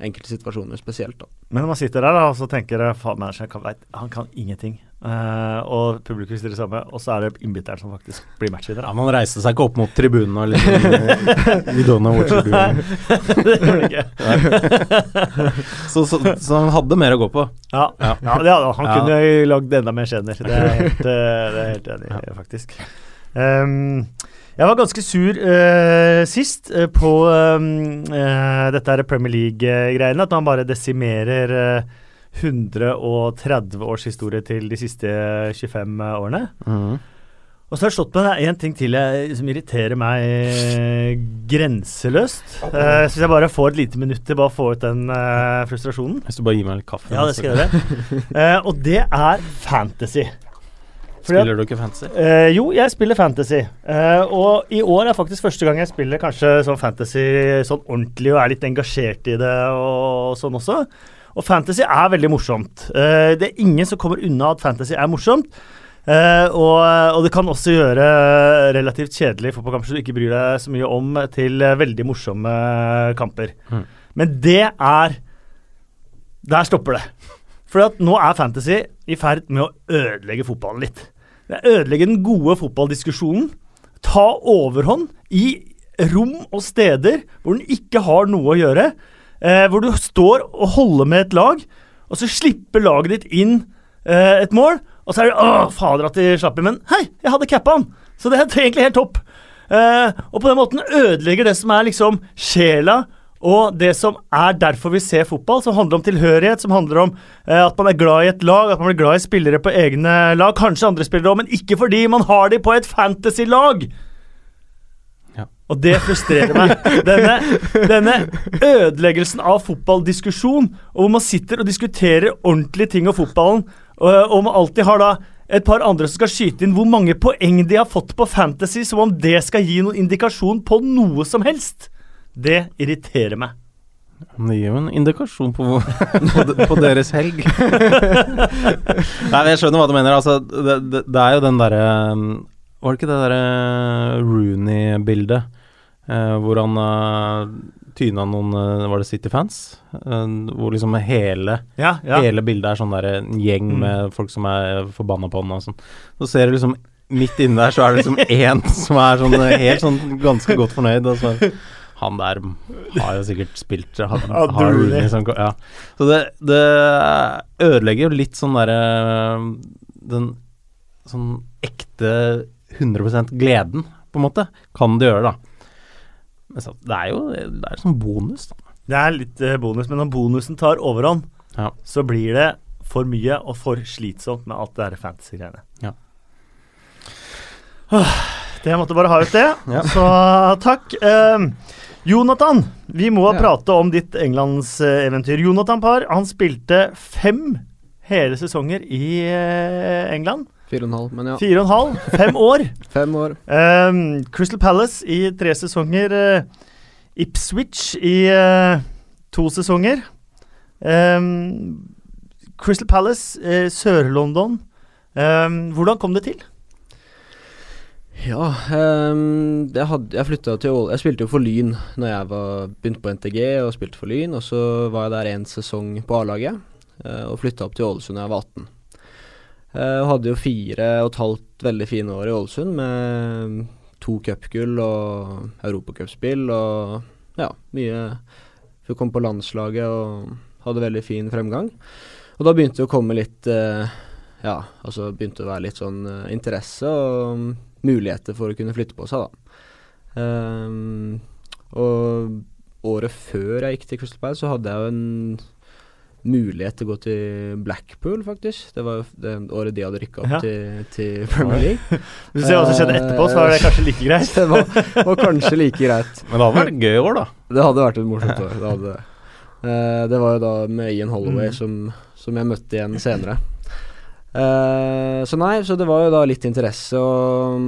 [SPEAKER 2] enkelte situasjoner spesielt, da.
[SPEAKER 1] Men når man sitter der da, og så tenker faen, han kan ingenting. Eh, og publikum sier det samme, og så er det innbytteren som faktisk blir matchvinner.
[SPEAKER 3] Ja. Man reiste seg ikke opp mot tribunen og liksom We don't know what you're doing.
[SPEAKER 1] det gjør ikke.
[SPEAKER 3] Så, så, så han hadde mer å gå på.
[SPEAKER 1] Ja,
[SPEAKER 3] Ja.
[SPEAKER 1] ja. han. Kunne lagd enda mer skjener. Det er jeg helt, eh, det helt enig i, faktisk. Um, jeg var ganske sur uh, sist uh, på um, dette her Premier League-greiene. At han bare desimerer eh, 130 års historie til de siste 25 årene. Og så har jeg slått meg det er én ting til jeg, som irriterer meg eh, grenseløst. Uh, så hvis jeg bare får et lite minutt til bare å få ut den uh, frustrasjonen.
[SPEAKER 3] Hvis du bare gir meg litt kaffe.
[SPEAKER 1] Ja, det skal jeg gjøre. uh, og det er fantasy. Fordi
[SPEAKER 3] Spiller du ikke fantasy?
[SPEAKER 1] Uh, jo, jeg spiller fantasy. Uh, og i år er faktisk første gang jeg spiller kanskje sånn fantasy sånn ordentlig og er litt engasjert i det og sånn også. Og fantasy er veldig morsomt. Eh, det er ingen som kommer unna at fantasy er morsomt. Eh, og, og det kan også gjøre relativt kjedelige fotballkamper som du ikke bryr deg så mye om, til veldig morsomme kamper.
[SPEAKER 3] Mm.
[SPEAKER 1] Men det er Der stopper det. For nå er fantasy i ferd med å ødelegge fotballen litt. Det ødelegger den gode fotballdiskusjonen. Ta overhånd i rom og steder hvor den ikke har noe å gjøre. Eh, hvor du står og holder med et lag, og så slipper laget ditt inn eh, et mål. Og så er det 'Å, fader, at de slapp inn', men hei, jeg hadde cappa han! Så [LAUGHS] det er egentlig helt topp. Eh, og på den måten ødelegger det som er liksom sjela og det som er derfor vi ser fotball, som handler om tilhørighet, som handler om eh, at man er glad i et lag, at man blir glad i spillere på egne lag, kanskje andre spillere òg, men ikke fordi man har de på et fantasy-lag. Og det frustrerer meg. Denne, denne ødeleggelsen av fotballdiskusjon, og hvor man sitter og diskuterer ordentlige ting om fotballen, og, og man alltid har da et par andre som skal skyte inn hvor mange poeng de har fått på Fantasy, som om det skal gi noen indikasjon på noe som helst. Det irriterer meg.
[SPEAKER 3] Det gir jo en indikasjon på, [LAUGHS] på, på deres helg. [LAUGHS] Nei, Jeg skjønner hva du mener. Altså, det, det, det er jo den derre um, Var det ikke det derre Rooney-bildet? Eh, hvor han uh, tyna noen uh, Var det City-fans? Eh, hvor liksom hele
[SPEAKER 1] Ja, ja.
[SPEAKER 3] Hele bildet er sånn der en gjeng
[SPEAKER 1] Mm.
[SPEAKER 3] med folk som er forbanna på han og sånn. Så ser du liksom midt inne der, så er det liksom [LAUGHS] én som er sånn eh, helt sånn ganske godt fornøyd. Og så han der har jo sikkert spilt har, har.
[SPEAKER 1] Rooney
[SPEAKER 3] ja. Så det, det ødelegger jo litt sånn derre Den sånn ekte 100 gleden, på en måte, kan det gjøre, da. Men så, det er jo det er sånn bonus, da.
[SPEAKER 1] Det er litt eh, bonus, men når bonusen tar overhånd,
[SPEAKER 3] Ja.
[SPEAKER 1] så blir det for mye og for slitsomt med alt det der fantasy-greiene.
[SPEAKER 3] Ja.
[SPEAKER 1] Det måtte bare ha ut det.
[SPEAKER 3] Ja.
[SPEAKER 1] Så takk. Eh, Jonathan, vi må
[SPEAKER 2] Ja.
[SPEAKER 1] prate om ditt englandseventyr. Jonathan Parr, han spilte fem hele sesonger i eh, England.
[SPEAKER 2] Fire og en halv, men ja.
[SPEAKER 1] Fire og en halv. Fem år. [LAUGHS]
[SPEAKER 2] Fem år.
[SPEAKER 1] Um, Crystal Palace i tre sesonger. Uh, Ipswich i uh, to sesonger. Um, Crystal Palace, uh, Sør-London. Um, hvordan kom det til?
[SPEAKER 2] Ja, um, jeg, hadde, jeg flytta til Ål... Jeg spilte jo for Lyn når jeg var, begynte på NTG og spilte for Lyn. Og så var jeg der en sesong på A-laget, uh, og flytta opp til Ålesund da jeg var 18. Og hadde jo fire og et halvt veldig fine år i Ålesund med to cupgull og europacupspill og ja, mye Fikk komme på landslaget og hadde veldig fin fremgang. Og da begynte det å komme litt eh, Ja, altså begynte å være litt sånn eh, interesse og muligheter for å kunne flytte på seg, da. Um, og året før jeg gikk til Crystal Palace, så hadde jeg jo en mulighet til å gå til Blackpool, faktisk. Det var jo det året de hadde rykka opp
[SPEAKER 1] Ja.
[SPEAKER 2] til, til Premier League. [LAUGHS]
[SPEAKER 1] Hvis du ser hva som skjedde etterpå, så var det kanskje like greit. [LAUGHS]
[SPEAKER 2] det var, var kanskje like greit.
[SPEAKER 3] Men det hadde vært gøy år, da.
[SPEAKER 2] Det hadde vært et morsomt år. Det, hadde. [LAUGHS] Eh, det var jo da med Ian Holloway
[SPEAKER 1] Mm.
[SPEAKER 2] som, som jeg møtte igjen senere. Uh, så nei, så det var jo da litt interesse og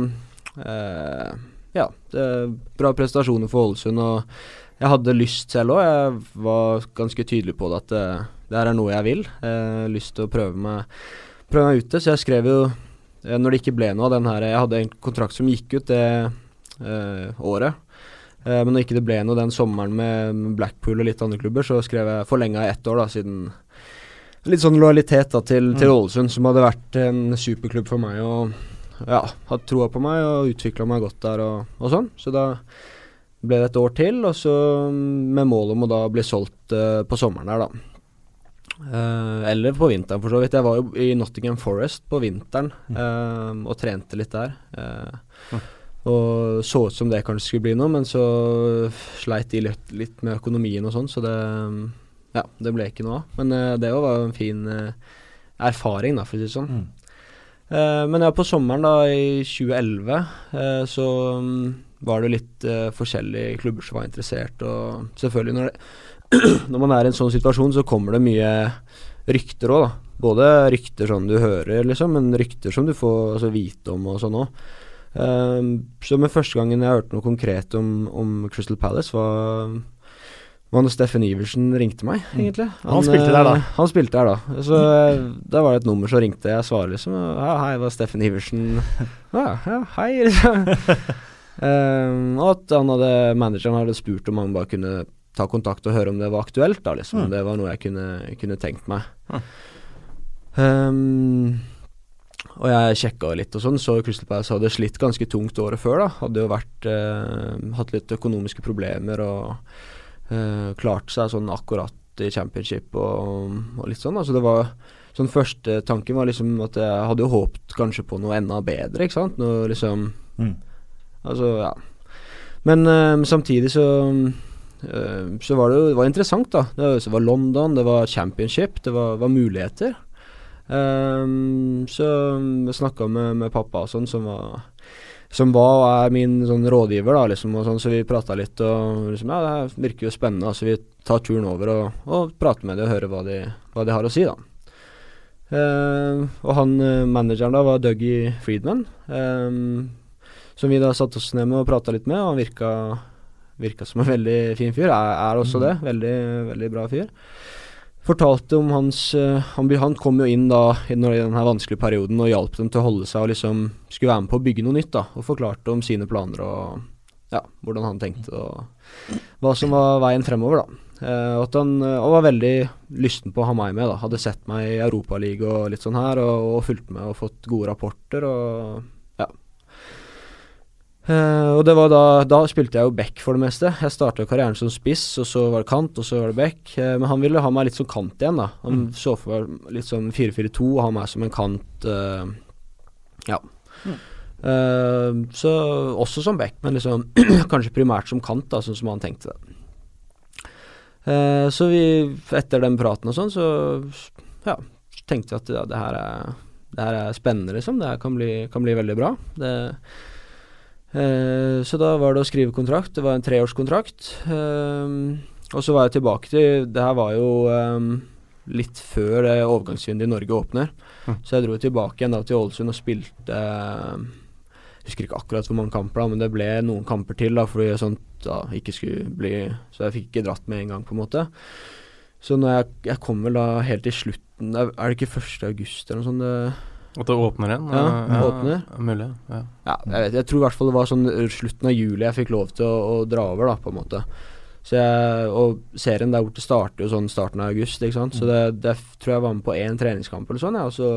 [SPEAKER 2] uh, Ja, det, bra prestasjoner for Ålesund. Og jeg hadde lyst selv òg. Jeg var ganske tydelig på det at det, her er noe jeg vil. Har lyst til å prøve meg, prøve meg ute. Så jeg skrev jo, eh, når det ikke ble noe av den her Jeg hadde en kontrakt som gikk ut det eh, året. Eh, men når ikke det ble noe den sommeren med Blackpool og litt andre klubber, så skrev jeg forlenga ett år, da, siden Litt sånn lojalitet da til, til
[SPEAKER 1] Mm.
[SPEAKER 2] Ålesund, som hadde vært en superklubb for meg. Og ja, hadde troa på meg og utvikla meg godt der og, og sånn. Så da ble det et år til, og så mm, med mål om å da bli solgt uh, på sommeren der, da. Eh, eller på vinteren, for så vidt. Jeg var jo i Nottingham Forest på vinteren uh, og trente litt der. Eh, og så ut som det kanskje skulle bli noe, men så sleit de litt, litt med økonomien og sånn, så det Ja, det ble ikke noe av. Men det var jo en fin erfaring, da, for å si det sånn.
[SPEAKER 1] Mm.
[SPEAKER 2] Men ja, på sommeren da i 2011 eh, så um, var det litt forskjellige klubber som var interessert, og selvfølgelig når, det, [CLEARS THROAT] når man er i en sånn situasjon, så kommer det mye rykter òg, da. Både rykter som du hører, liksom, men rykter som du får altså, vite om og sånn òg. så med første gangen jeg hørte noe konkret om, om Crystal Palace, var var når Steffen Iversen ringte meg,
[SPEAKER 1] Mm.
[SPEAKER 2] egentlig.
[SPEAKER 1] Han spilte der da?
[SPEAKER 2] eh, Han spilte der da. Så eh, da var det et nummer som ringte. Jeg svarer liksom Ja, hei, det var Steffen Iversen. [LAUGHS] Ja, ja hei. liksom. um, [LAUGHS] og at han hadde manageren hadde spurt om han bare kunne ta kontakt og høre om det var aktuelt, da, liksom.
[SPEAKER 1] Mm.
[SPEAKER 2] Om det var noe jeg kunne, kunne tenkt meg.
[SPEAKER 3] Mm.
[SPEAKER 2] Ehm, og jeg sjekka litt og sånn, så Crystal Palace hadde slitt ganske tungt året før, da. Hadde jo vært eh, Hatt litt økonomiske problemer og eh, klart seg sånn akkurat i championship og, og litt sånn. Altså det var Sånn første tanken var liksom at jeg hadde jo håpet kanskje på noe enda bedre, ikke sant. Noe liksom
[SPEAKER 1] Mm.
[SPEAKER 2] Altså, ja. Men eh, samtidig så Så var det jo det var interessant, da. Det var, London, det var championship, det var, var muligheter. Um, så jeg snakka med, med pappa og sånn, som var som var og er min sånn rådgiver, da, liksom, og sånn, så vi prata litt, og liksom, ja, det virker jo spennende, så vi tar turen over og, og prater med dem og hører hva de, hva de har å si, da. Uh, og han eh, manageren da var Dougie Friedman, um, som vi da satte oss ned med og prata litt med, og han virka, virka som en veldig fin fyr. Er, er også
[SPEAKER 1] Mm.
[SPEAKER 2] det. Veldig, veldig bra fyr. Fortalte om hans eh, han, han kom jo inn da i den, her vanskelige perioden og hjalp dem til å holde seg og liksom skulle være med på å bygge noe nytt, da. Og forklarte om sine planer og ja, hvordan han tenkte og hva som var veien fremover, da. Eh, at han eh, og var veldig lysten på å ha meg med, da. Hadde sett meg i Europaligaen og litt sånn her, og, og fulgt med og fått gode rapporter og Eh, og det var da Da spilte jeg jo back for det meste. Jeg starta karrieren som spiss, og så var det kant, og så var det back. Uh, men han ville ha meg litt som kant igjen, da. Han
[SPEAKER 1] Mm.
[SPEAKER 2] så for meg litt sånn 4-4-2 og ha meg som en kant. Uh, ja.
[SPEAKER 1] Mm.
[SPEAKER 2] Så også som back, men liksom [CLEARS THROAT] kanskje primært som kant, da, sånn som han tenkte det. Så vi, etter den praten og sånn, så ja, tenkte vi at ja, det her er det her er spennende, liksom. Det her kan bli, kan bli veldig bra. Det, eh, så da var det å skrive kontrakt. Det var en treårskontrakt. Uh, og så var jeg tilbake til Det her var jo um, litt før det overgangsvinduet i Norge åpner.
[SPEAKER 3] Mm.
[SPEAKER 2] Så jeg dro tilbake igjen da til Ålesund og spilte uh, Jeg husker ikke akkurat hvor mange kamper, da, men det ble noen kamper til da, fordi sånt da ikke skulle bli Så jeg fikk ikke dratt med en gang, på en måte. Så når jeg, jeg kom vel da helt til slutten Er er det ikke 1. august eller noe sånt? Det,
[SPEAKER 3] At det åpner igjen?
[SPEAKER 2] Ja,
[SPEAKER 3] ja,
[SPEAKER 2] åpner.
[SPEAKER 3] Mulig, ja.
[SPEAKER 2] ja, jeg, vet, jeg tror i hvert fall det var sånn slutten av juli jeg fikk lov til å, å dra over, da, på en måte. Så jeg, og serien der borte starter jo sånn starten av august, ikke sant. Så det, det tror jeg var med på én treningskamp eller sånn, ja, og, så,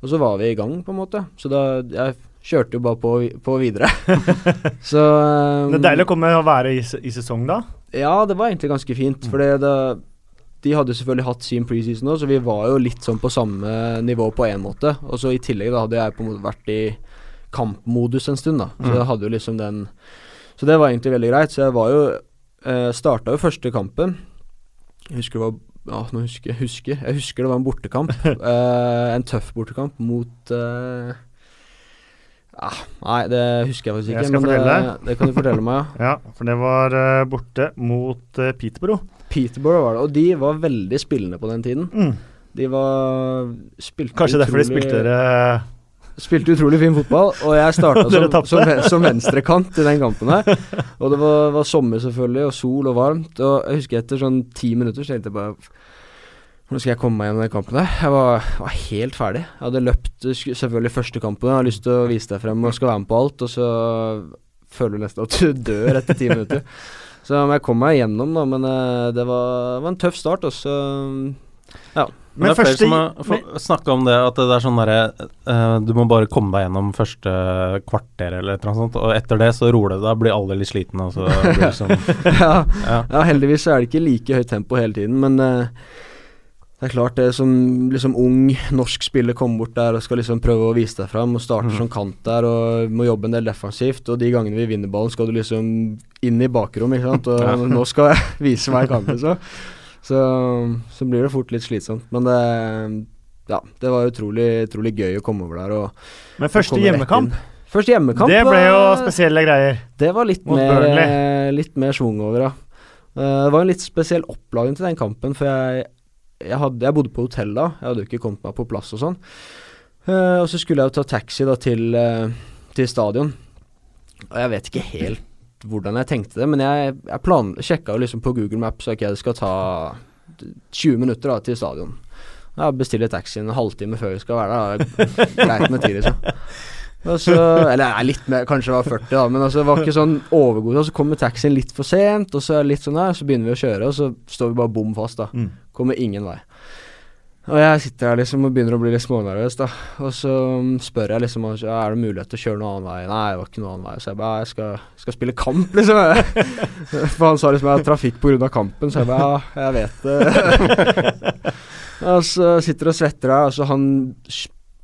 [SPEAKER 2] og så var vi i gang, på en måte. Så da Jeg kjørte jo bare på, på videre. [LAUGHS] så um,
[SPEAKER 1] Det er deilig å komme og være i, i sesong da.
[SPEAKER 2] Ja, det var egentlig ganske fint. For det, de hadde selvfølgelig hatt sin preseason òg, så vi var jo litt sånn på samme nivå på én måte. Og så i tillegg da hadde jeg på en måte vært i kampmodus en stund, da. Så
[SPEAKER 3] Mm.
[SPEAKER 2] jeg hadde jo liksom den Så det var egentlig veldig greit. Så jeg var jo eh, Starta jo første kampen. Jeg husker det var Ja, nå husker jeg husker. Jeg husker det var en bortekamp. [LAUGHS] eh, en tøff bortekamp mot eh, ah, Nei, det husker jeg faktisk
[SPEAKER 1] Jeg
[SPEAKER 2] ikke.
[SPEAKER 1] skal
[SPEAKER 2] men det,
[SPEAKER 1] fortelle.
[SPEAKER 2] det kan du fortelle meg, ja. [LAUGHS]
[SPEAKER 1] Ja, for det var eh, borte mot uh, Peterborough.
[SPEAKER 2] Peterborough var det, og de var veldig spillende på den tiden.
[SPEAKER 1] Mm.
[SPEAKER 2] De var spilte
[SPEAKER 1] Kanskje derfor de spilte dere
[SPEAKER 2] Spilte utrolig fin fotball, og jeg starta [LAUGHS] som, som, som venstrekant i den kampen her. Og det var, var sommer selvfølgelig, og sol og varmt. Og jeg husker etter sånn ti minutter så tenkte jeg bare Hvordan skal jeg komme meg gjennom den kampen her? Jeg var, var helt ferdig. Jeg hadde løpt selvfølgelig første kampen, jeg har lyst til å vise deg frem og skal være med på alt, og så føler du nesten at du dør etter ti minutter. Så jeg kom meg gjennom, da, men eh, det var, var en tøff start, Også, ja.
[SPEAKER 3] Men det er flere som har snakka om det, at det er sånn derre uh, Du må bare komme deg gjennom første kvarter eller et eller annet sånt, og etter det så roer det. deg, blir alle litt slitne, og så blir det sånn [LAUGHS]
[SPEAKER 2] ja,
[SPEAKER 3] Ja.
[SPEAKER 2] Ja, heldigvis så er det ikke like høyt tempo hele tiden, men eh, det er klart det som liksom ung norsk spiller kommer bort der og skal liksom prøve å vise deg fram og starter
[SPEAKER 3] mm.
[SPEAKER 2] som kant der og må jobbe en del defensivt, og de gangene vi vinner ballen skal du liksom inn i bakrom, ikke sant, og
[SPEAKER 3] Ja. [LAUGHS]
[SPEAKER 2] nå skal jeg [LAUGHS] vise jeg kan, liksom. Så, så blir det fort litt slitsomt, men det ja, det var utrolig, utrolig gøy å komme over der og
[SPEAKER 1] Men første
[SPEAKER 2] og
[SPEAKER 1] hjemmekamp.
[SPEAKER 2] Første hjemmekamp
[SPEAKER 1] det ble jo spesielle greier.
[SPEAKER 2] det var litt
[SPEAKER 1] Mot
[SPEAKER 2] mer,
[SPEAKER 1] Burnley.
[SPEAKER 2] litt mer schwung over, ja. Eh, det var en litt spesiell oppladning til den kampen, for jeg, jeg, hadde, jeg bodde på hotell da. Jeg hadde jo ikke kommet meg på plass og sånn. Uh, og så skulle jeg jo ta taxi da til, uh, til stadion. Og jeg vet ikke helt hvordan jeg tenkte det, men jeg, jeg plan, sjekka jo liksom på Google Maps ok, det skal ta 20 minutter da til stadion. Jeg bestiller taxi en halvtime før vi skal være der. Greit med tid, liksom. [LAUGHS] Og eller jeg er litt mer, kanskje jeg var 40, da, men altså, det var ikke sånn overgod. Og så kommer taxien litt for sent, og så er det litt sånn der, så begynner vi å kjøre, og så står vi bare bom fast, da.
[SPEAKER 1] Mm.
[SPEAKER 2] Kommer ingen vei. Og jeg sitter her liksom og begynner å bli litt smånervøs, da. Og så mm, spør jeg liksom ja, er det mulighet til å kjøre noen annen vei. Nei, det var ikke noen annen vei. Så jeg bare jeg skal, skal spille kamp, [LAUGHS] liksom. [LAUGHS] For han sa liksom jeg har trafikk pga. kampen, så jeg bare ja, jeg vet det. [LAUGHS] og så sitter og svetter der, og så han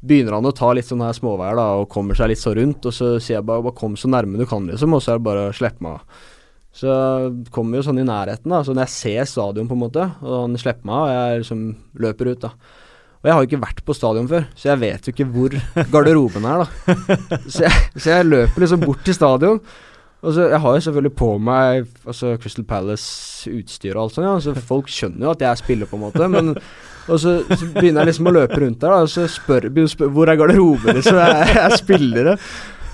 [SPEAKER 2] begynner han å ta litt sånne her småveier da, og kommer seg litt så rundt, og så sier jeg bare, bare kom så nærme du kan, liksom, og så er det bare å slippe meg av. Så kommer jo sånn i nærheten, da, så når jeg ser stadion, på en måte, og han slipper meg av, og jeg liksom løper ut, da. Og jeg har jo ikke vært på stadion før, så jeg vet jo ikke hvor [LAUGHS] garderoben er, da. Så jeg, så jeg løper liksom bort til stadion. Og så, Jeg har jo selvfølgelig på meg altså Crystal Palace-utstyr og alt sånt, ja, så folk skjønner jo at jeg spiller, på en måte. Men og så, så begynner jeg liksom å løpe rundt der, da, og så spør, jeg å spørre hvor er garderoben, liksom. Jeg, jeg spiller det.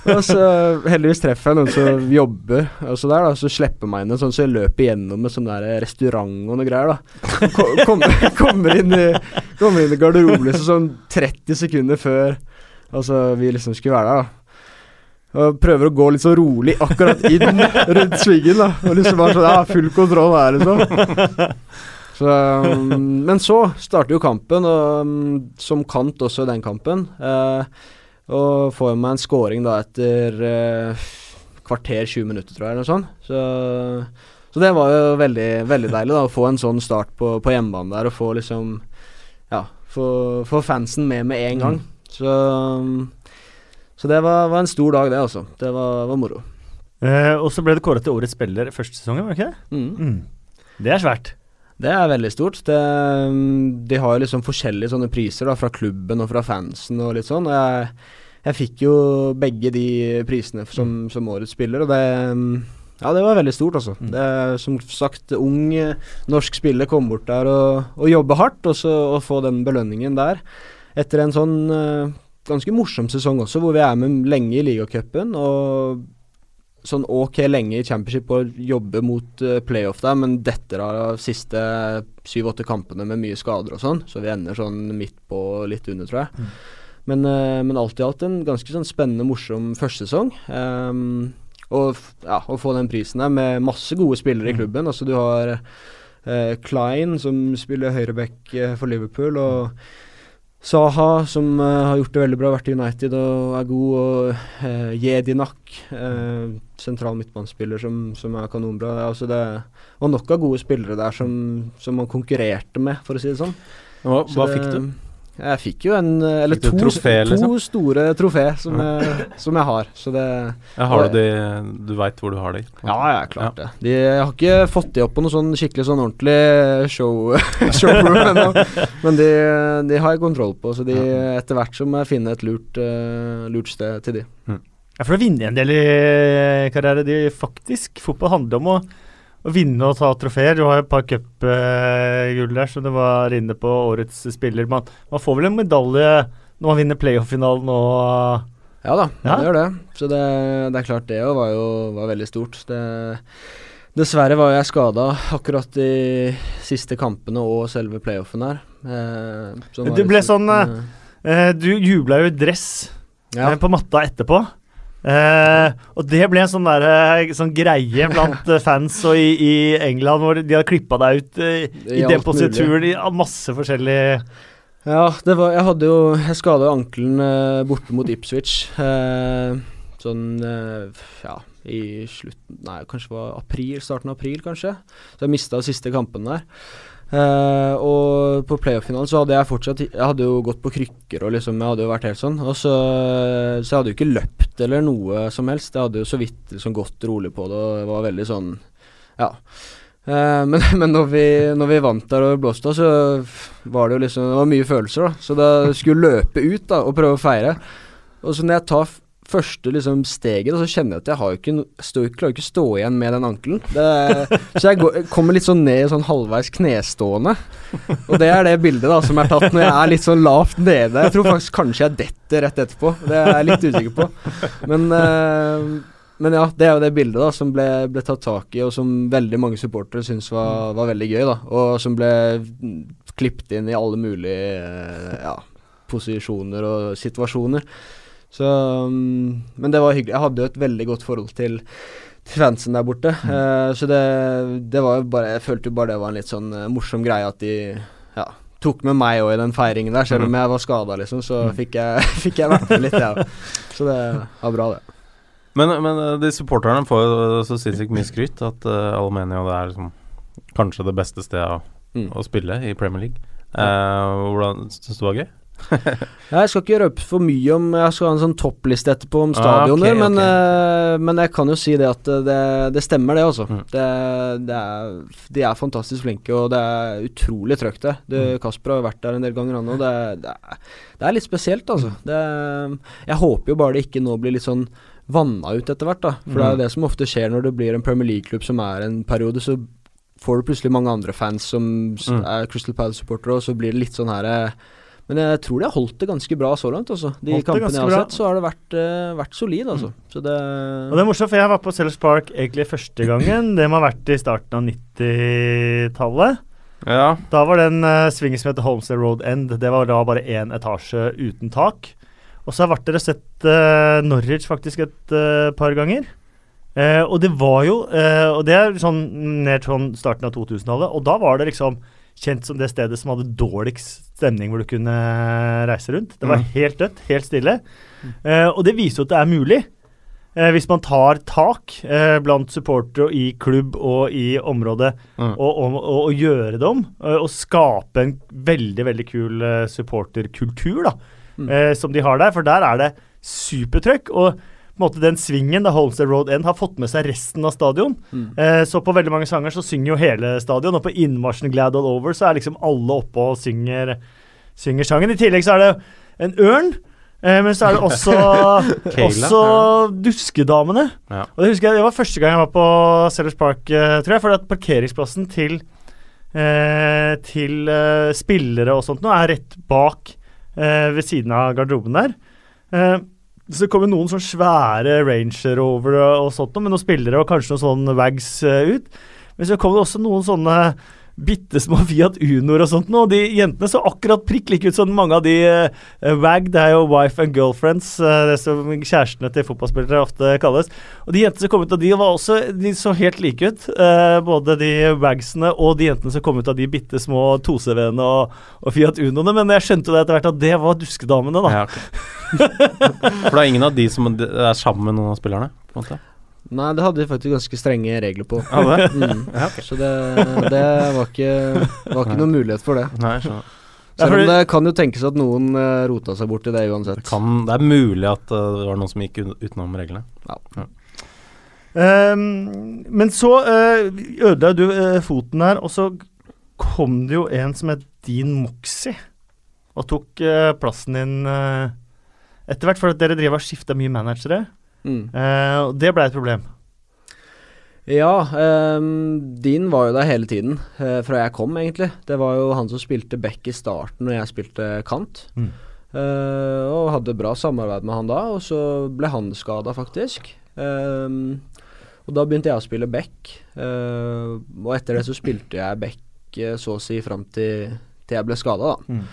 [SPEAKER 2] Og så heldigvis treffer jeg noen som jobber, og så der da, så slipper meg inn sånn, så jeg løper gjennom en sånn der restaurant og noe greier, da. Ko- Kommer, [LAUGHS] kommer, inn i, kommer inn i garderoben liksom sånn 30 sekunder før altså, vi liksom skulle være der, da. Og prøver å gå litt så rolig akkurat inn rundt svingen, da. Og liksom bare sånn Ja, full kontroll her, liksom. Så, um, men så starter jo kampen, og um, som kant også den kampen. Eh, og får meg en scoring da etter eh, kvarter, 20 minutter, tror jeg, eller noe sånt. Så, så det var jo veldig, veldig deilig da, å få en sånn start på, på hjemmebane der, og få liksom Ja, få, få fansen med med en gang. Så, um, så det var, var en stor dag, det, altså. Det var, var moro.
[SPEAKER 1] Eh, og så ble det kåret til årets spiller første sesongen, var det ikke det?
[SPEAKER 2] Mm.
[SPEAKER 1] Mm. Det er svært.
[SPEAKER 2] Det er veldig stort. Det, mm, de har jo liksom forskjellige sånne priser da, fra klubben og fra fansen og litt sånn. Jeg, jeg fikk jo begge de prisene som, som årets spiller, og det mm, Ja, det var veldig stort, altså.
[SPEAKER 1] Mm.
[SPEAKER 2] Det som sagt ung eh, norsk spiller kom bort der og, og jobbe hardt, og så og få den belønningen der. Etter en sånn eh, ganske morsom sesong også, hvor vi er med lenge i ligacupen og sånn ok lenge i championship og jobbe mot eh, playoff der, men detter av siste syv-åtte kampene med mye skader og sånn, så vi ender sånn midt på litt under, tror jeg.
[SPEAKER 1] Mm.
[SPEAKER 2] Men, eh, men alt i alt en ganske sånn spennende, morsom førstesesong. Um, og ja, å få den prisen der med masse gode spillere i
[SPEAKER 1] Mm.
[SPEAKER 2] klubben. Altså du har uh, Klein, som spiller høyreback for Liverpool, og Saha, som uh, har gjort det veldig bra, vært i United og er god, og uh, Jedinak, uh, sentral midtbanespiller som, som er kanonbra. Altså det var nok av gode spillere der som, som man konkurrerte med, for å si det sånn.
[SPEAKER 3] Hva, hva
[SPEAKER 2] det-
[SPEAKER 3] fikk du?
[SPEAKER 2] Jeg fikk jo en eh, Eller to,
[SPEAKER 3] trofé,
[SPEAKER 2] to
[SPEAKER 3] liksom?
[SPEAKER 2] store trofé som, jeg, som jeg har. Så det
[SPEAKER 3] Ja, har du de Du veit hvor du har de?
[SPEAKER 2] Ja, ja, klart det. De, jeg har ikke fått de opp på noe sånn skikkelig sånn ordentlig show, [LAUGHS] showroom ennå. Men de, de har jeg kontroll på, så de, etter hvert så må jeg finne et lurt, uh, lurt sted til de.
[SPEAKER 1] Ja, for å vinne en del i karriere, de faktisk Fotball handler om å, å vinne og ta trofeer. Du har jo et par cupgull der, som du var inne på, årets spiller. Man, man får vel en medalje når man vinner playoff-finalen og
[SPEAKER 2] Ja da,
[SPEAKER 1] Ja.
[SPEAKER 2] det gjør det. Så det, det er klart det òg var jo var veldig stort. Det, dessverre var jeg skada akkurat de siste kampene og selve playoffen her. Eh,
[SPEAKER 1] Det ble sånn,
[SPEAKER 2] slutten,
[SPEAKER 1] eh, Du jubla jo i dress
[SPEAKER 2] ja.
[SPEAKER 1] eh, på matta etterpå. Eh, og det ble en sånn, der, eh, sånn greie blant eh, fans og i, i England, hvor de hadde klippa deg ut i
[SPEAKER 2] I
[SPEAKER 1] den
[SPEAKER 2] alt
[SPEAKER 1] posituren i masse forskjellig
[SPEAKER 2] Ja, det var Jeg hadde jo Jeg skada ankelen eh, borte mot Ipswich. Eh, sånn eh, Ja, i slutten Nei, kanskje det var april, starten av april, kanskje. Så jeg mista siste kampen der. Eh, og på playoff-finalen så hadde jeg fortsatt Jeg hadde jo gått på krykker og liksom Jeg hadde jo vært helt sånn. Og så, så jeg hadde jo ikke løpt eller noe som helst. Jeg hadde jo så vidt liksom gått rolig på det og var veldig sånn Ja. Uh, men, [LAUGHS] men når, vi, når vi vant der og blåste av, så var det jo liksom Det var mye følelser, da. Så da skulle jeg løpe ut da og prøve å feire. Og så når jeg tar første liksom steget, og så kjenner jeg at jeg har ikke stå, klarer ikke å stå igjen med den ankelen. Så jeg går, kommer litt sånn ned sånn halvveis knestående. Og det er det bildet da som er tatt når jeg er litt sånn lavt nede. Jeg tror faktisk kanskje jeg detter rett etterpå. Det er jeg litt usikker på. Men eh, men ja, det er jo det bildet da som ble, ble tatt tak i, og som veldig mange supportere syntes var, var veldig gøy. da Og som ble klippet inn i alle mulige eh, ja, posisjoner og situasjoner. Så mm, Men det var hyggelig. Jeg hadde jo et veldig godt forhold til, fansen der borte. Eh, så det, det var jo bare Jeg følte jo bare det var en litt sånn uh, morsom greie at de ja, tok med meg òg i den feiringen der. Selv om jeg var skada, liksom, så fikk jeg, [LAUGHS] fikk jeg vært med litt, jeg òg. Så det var bra, det.
[SPEAKER 3] Men, men eh, de supporterne får jo så sinnssykt mye skryt at uh, alle mener jo det er liksom kanskje det beste stedet å,
[SPEAKER 2] Mm.
[SPEAKER 3] å spille i Premier League. Hvordan syns du det var gøy? [LAUGHS]
[SPEAKER 2] Jeg skal ikke røpe for mye om Jeg skal ha en sånn toppliste etterpå om
[SPEAKER 3] Ah,
[SPEAKER 2] stadioner,
[SPEAKER 3] ok,
[SPEAKER 2] men,
[SPEAKER 3] ok.
[SPEAKER 2] eh, men jeg kan jo si det at det, det stemmer, det, altså.
[SPEAKER 3] Mm.
[SPEAKER 2] Det, det er, de er fantastisk flinke, og det er utrolig trøkt, det. Det,
[SPEAKER 3] Mm.
[SPEAKER 2] Kasper har vært der en del ganger, han òg. Det, det, er- litt spesielt, altså.
[SPEAKER 3] Mm.
[SPEAKER 2] Det, jeg håper jo bare det ikke nå blir litt sånn vanna ut etter hvert, da. For det er jo
[SPEAKER 3] Mm.
[SPEAKER 2] det som ofte skjer når det blir en Premier League-klubb som er en periode, så får du plutselig mange andre fans som
[SPEAKER 3] Mm.
[SPEAKER 2] er Crystal Palace-supportere, og så blir det litt sånn her eh, Men jeg tror de har holdt det ganske bra så langt, altså. De
[SPEAKER 1] Holdt
[SPEAKER 2] kampene jeg har
[SPEAKER 1] bra.
[SPEAKER 2] sett, så har det vært, uh, vært solid, altså. Så det
[SPEAKER 1] Og det er morsomt, for jeg var på Sellers Park egentlig første gangen. Det må ha vært i starten av 90-tallet.
[SPEAKER 3] Ja.
[SPEAKER 1] Da var det en uh, sving som heter Holmesdale Road End. Det var da bare én etasje uten tak. Og så har vært dere sett uh, Norwich faktisk et uh, par ganger. Eh, og det var jo eh, Og det er sånn ned sånn starten av 2000-tallet. Og da var det liksom kjent som det stedet som hadde dårligst stemning hvor du kunne reise rundt. Det var
[SPEAKER 3] Mm.
[SPEAKER 1] helt dødt, helt stille. Eh, og det viser jo at det er mulig. Eh, hvis man tar tak eh, blant supportere i klubb og i området,
[SPEAKER 3] Mm.
[SPEAKER 1] og, og, og, og gjøre det om, og skape en veldig veldig kul supporterkultur, da,
[SPEAKER 2] Mm.
[SPEAKER 1] eh, som de har der. For der er det supertrøkk. Og måte den svingen da Holmsted Road End har fått med seg resten av stadion.
[SPEAKER 2] Mm.
[SPEAKER 1] Eh, så på veldig mange sanger så synger jo hele stadion, og på innmarsjen Glad All Over så er liksom alle oppe og synger, synger sangen. I tillegg så er det en ørn. Eh, men så er det også, [LAUGHS]
[SPEAKER 3] Kayla, [LAUGHS]
[SPEAKER 1] også Duskedamene.
[SPEAKER 3] Ja.
[SPEAKER 1] Og det husker jeg, det var første gang jeg var på Sellers Park, eh, tror jeg. For at parkeringsplassen til, eh, til eh, spillere og sånt nå er rett bak eh, ved siden av garderoben der. Så kommer noen sånne svære Ranger over og sånt, men noen spillere og kanskje noen sånne wags eh, ut. Men så kom det også noen sånne bitte små Fiat Unoer og sånt noe. De jentene så akkurat prikk like ut som mange av de uh, WAG, det er jo wife and girlfriends, uh, det som kjærestene til fotballspillere ofte kalles. Og de jentene som kom ut av de, var også De så helt like ut. Uh, både de wagsene og de jentene som kom ut av de bitte små 2CV-ene og, og Fiat Unoene. Men jeg skjønte det etter hvert at det var duskedamene, da.
[SPEAKER 3] Ja, okay. [LAUGHS] For det er ingen av de som er sammen med noen av spillerne? på en måte
[SPEAKER 2] Nei, det hadde vi faktisk ganske strenge regler på.
[SPEAKER 3] Ja, det?
[SPEAKER 2] Mm. [LAUGHS]
[SPEAKER 3] Ja, ok.
[SPEAKER 2] Så det, det var ikke, var ikke noen mulighet for det.
[SPEAKER 3] Nei, skjønner.
[SPEAKER 2] Selv om det kan jo tenkes at noen uh, rota seg bort i det uansett.
[SPEAKER 3] Det, kan, det er mulig at uh, det var noen som gikk utenom reglene.
[SPEAKER 1] Ehm, men så uh, ødela du uh, foten her, og så kom det jo en som het Dean Moxie, og tok eh, plassen din eh, etter hvert, for at dere driver og skifta mye managere.
[SPEAKER 2] Mm.
[SPEAKER 1] Eh, og det ble et problem.
[SPEAKER 2] Ja, um, din var jo der hele tiden, uh, fra jeg kom, egentlig. Det var jo han som spilte back i starten når jeg spilte kant.
[SPEAKER 1] Mm.
[SPEAKER 2] Uh, og hadde bra samarbeid med han da, og så ble han skada, faktisk. Um, og da begynte jeg å spille back, uh, og etter det så spilte jeg back så å si fram til, til jeg ble skada, da.
[SPEAKER 1] Mm.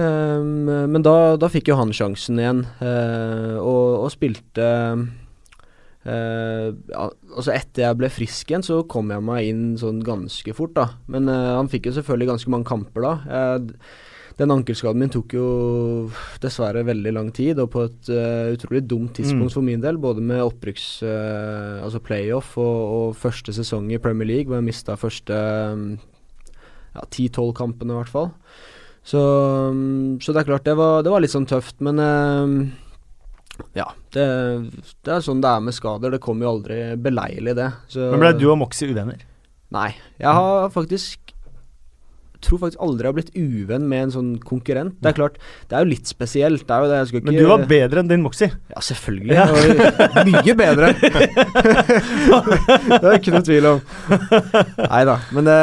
[SPEAKER 2] Ehm, men da, da fikk jo han sjansen igjen, uh, og, og spilte Uh, ja, Altså etter jeg ble frisk igjen, så kom jeg meg inn sånn ganske fort, da. Men uh, han fikk jo selvfølgelig ganske mange kamper da. Jeg, den ankelskaden min tok jo dessverre veldig lang tid, og på et uh, utrolig dumt tidspunkt
[SPEAKER 1] Mm.
[SPEAKER 2] for min del. Både med opprykks... altså playoff og, og første sesong i Premier League, hvor jeg mista første mm, ja, 10-12 kampene, i hvert fall. Så, mm, så det er klart, det var, det var litt sånn tøft, men eh, ja. Det, det er sånn det er med skader. Det kommer jo aldri beleilig, det. Så,
[SPEAKER 1] Men ble du og Moxie uvenner?
[SPEAKER 2] Nei. Jeg har faktisk tror faktisk aldri jeg har blitt uvenn med en sånn konkurrent. Det er klart, det er jo litt spesielt. Det jo det, jeg ikke
[SPEAKER 1] Men du var bedre enn din Moxie.
[SPEAKER 2] Ja, selvfølgelig. Ja. mye bedre. [LAUGHS] det er ikke noe tvil om. Nei da. Men det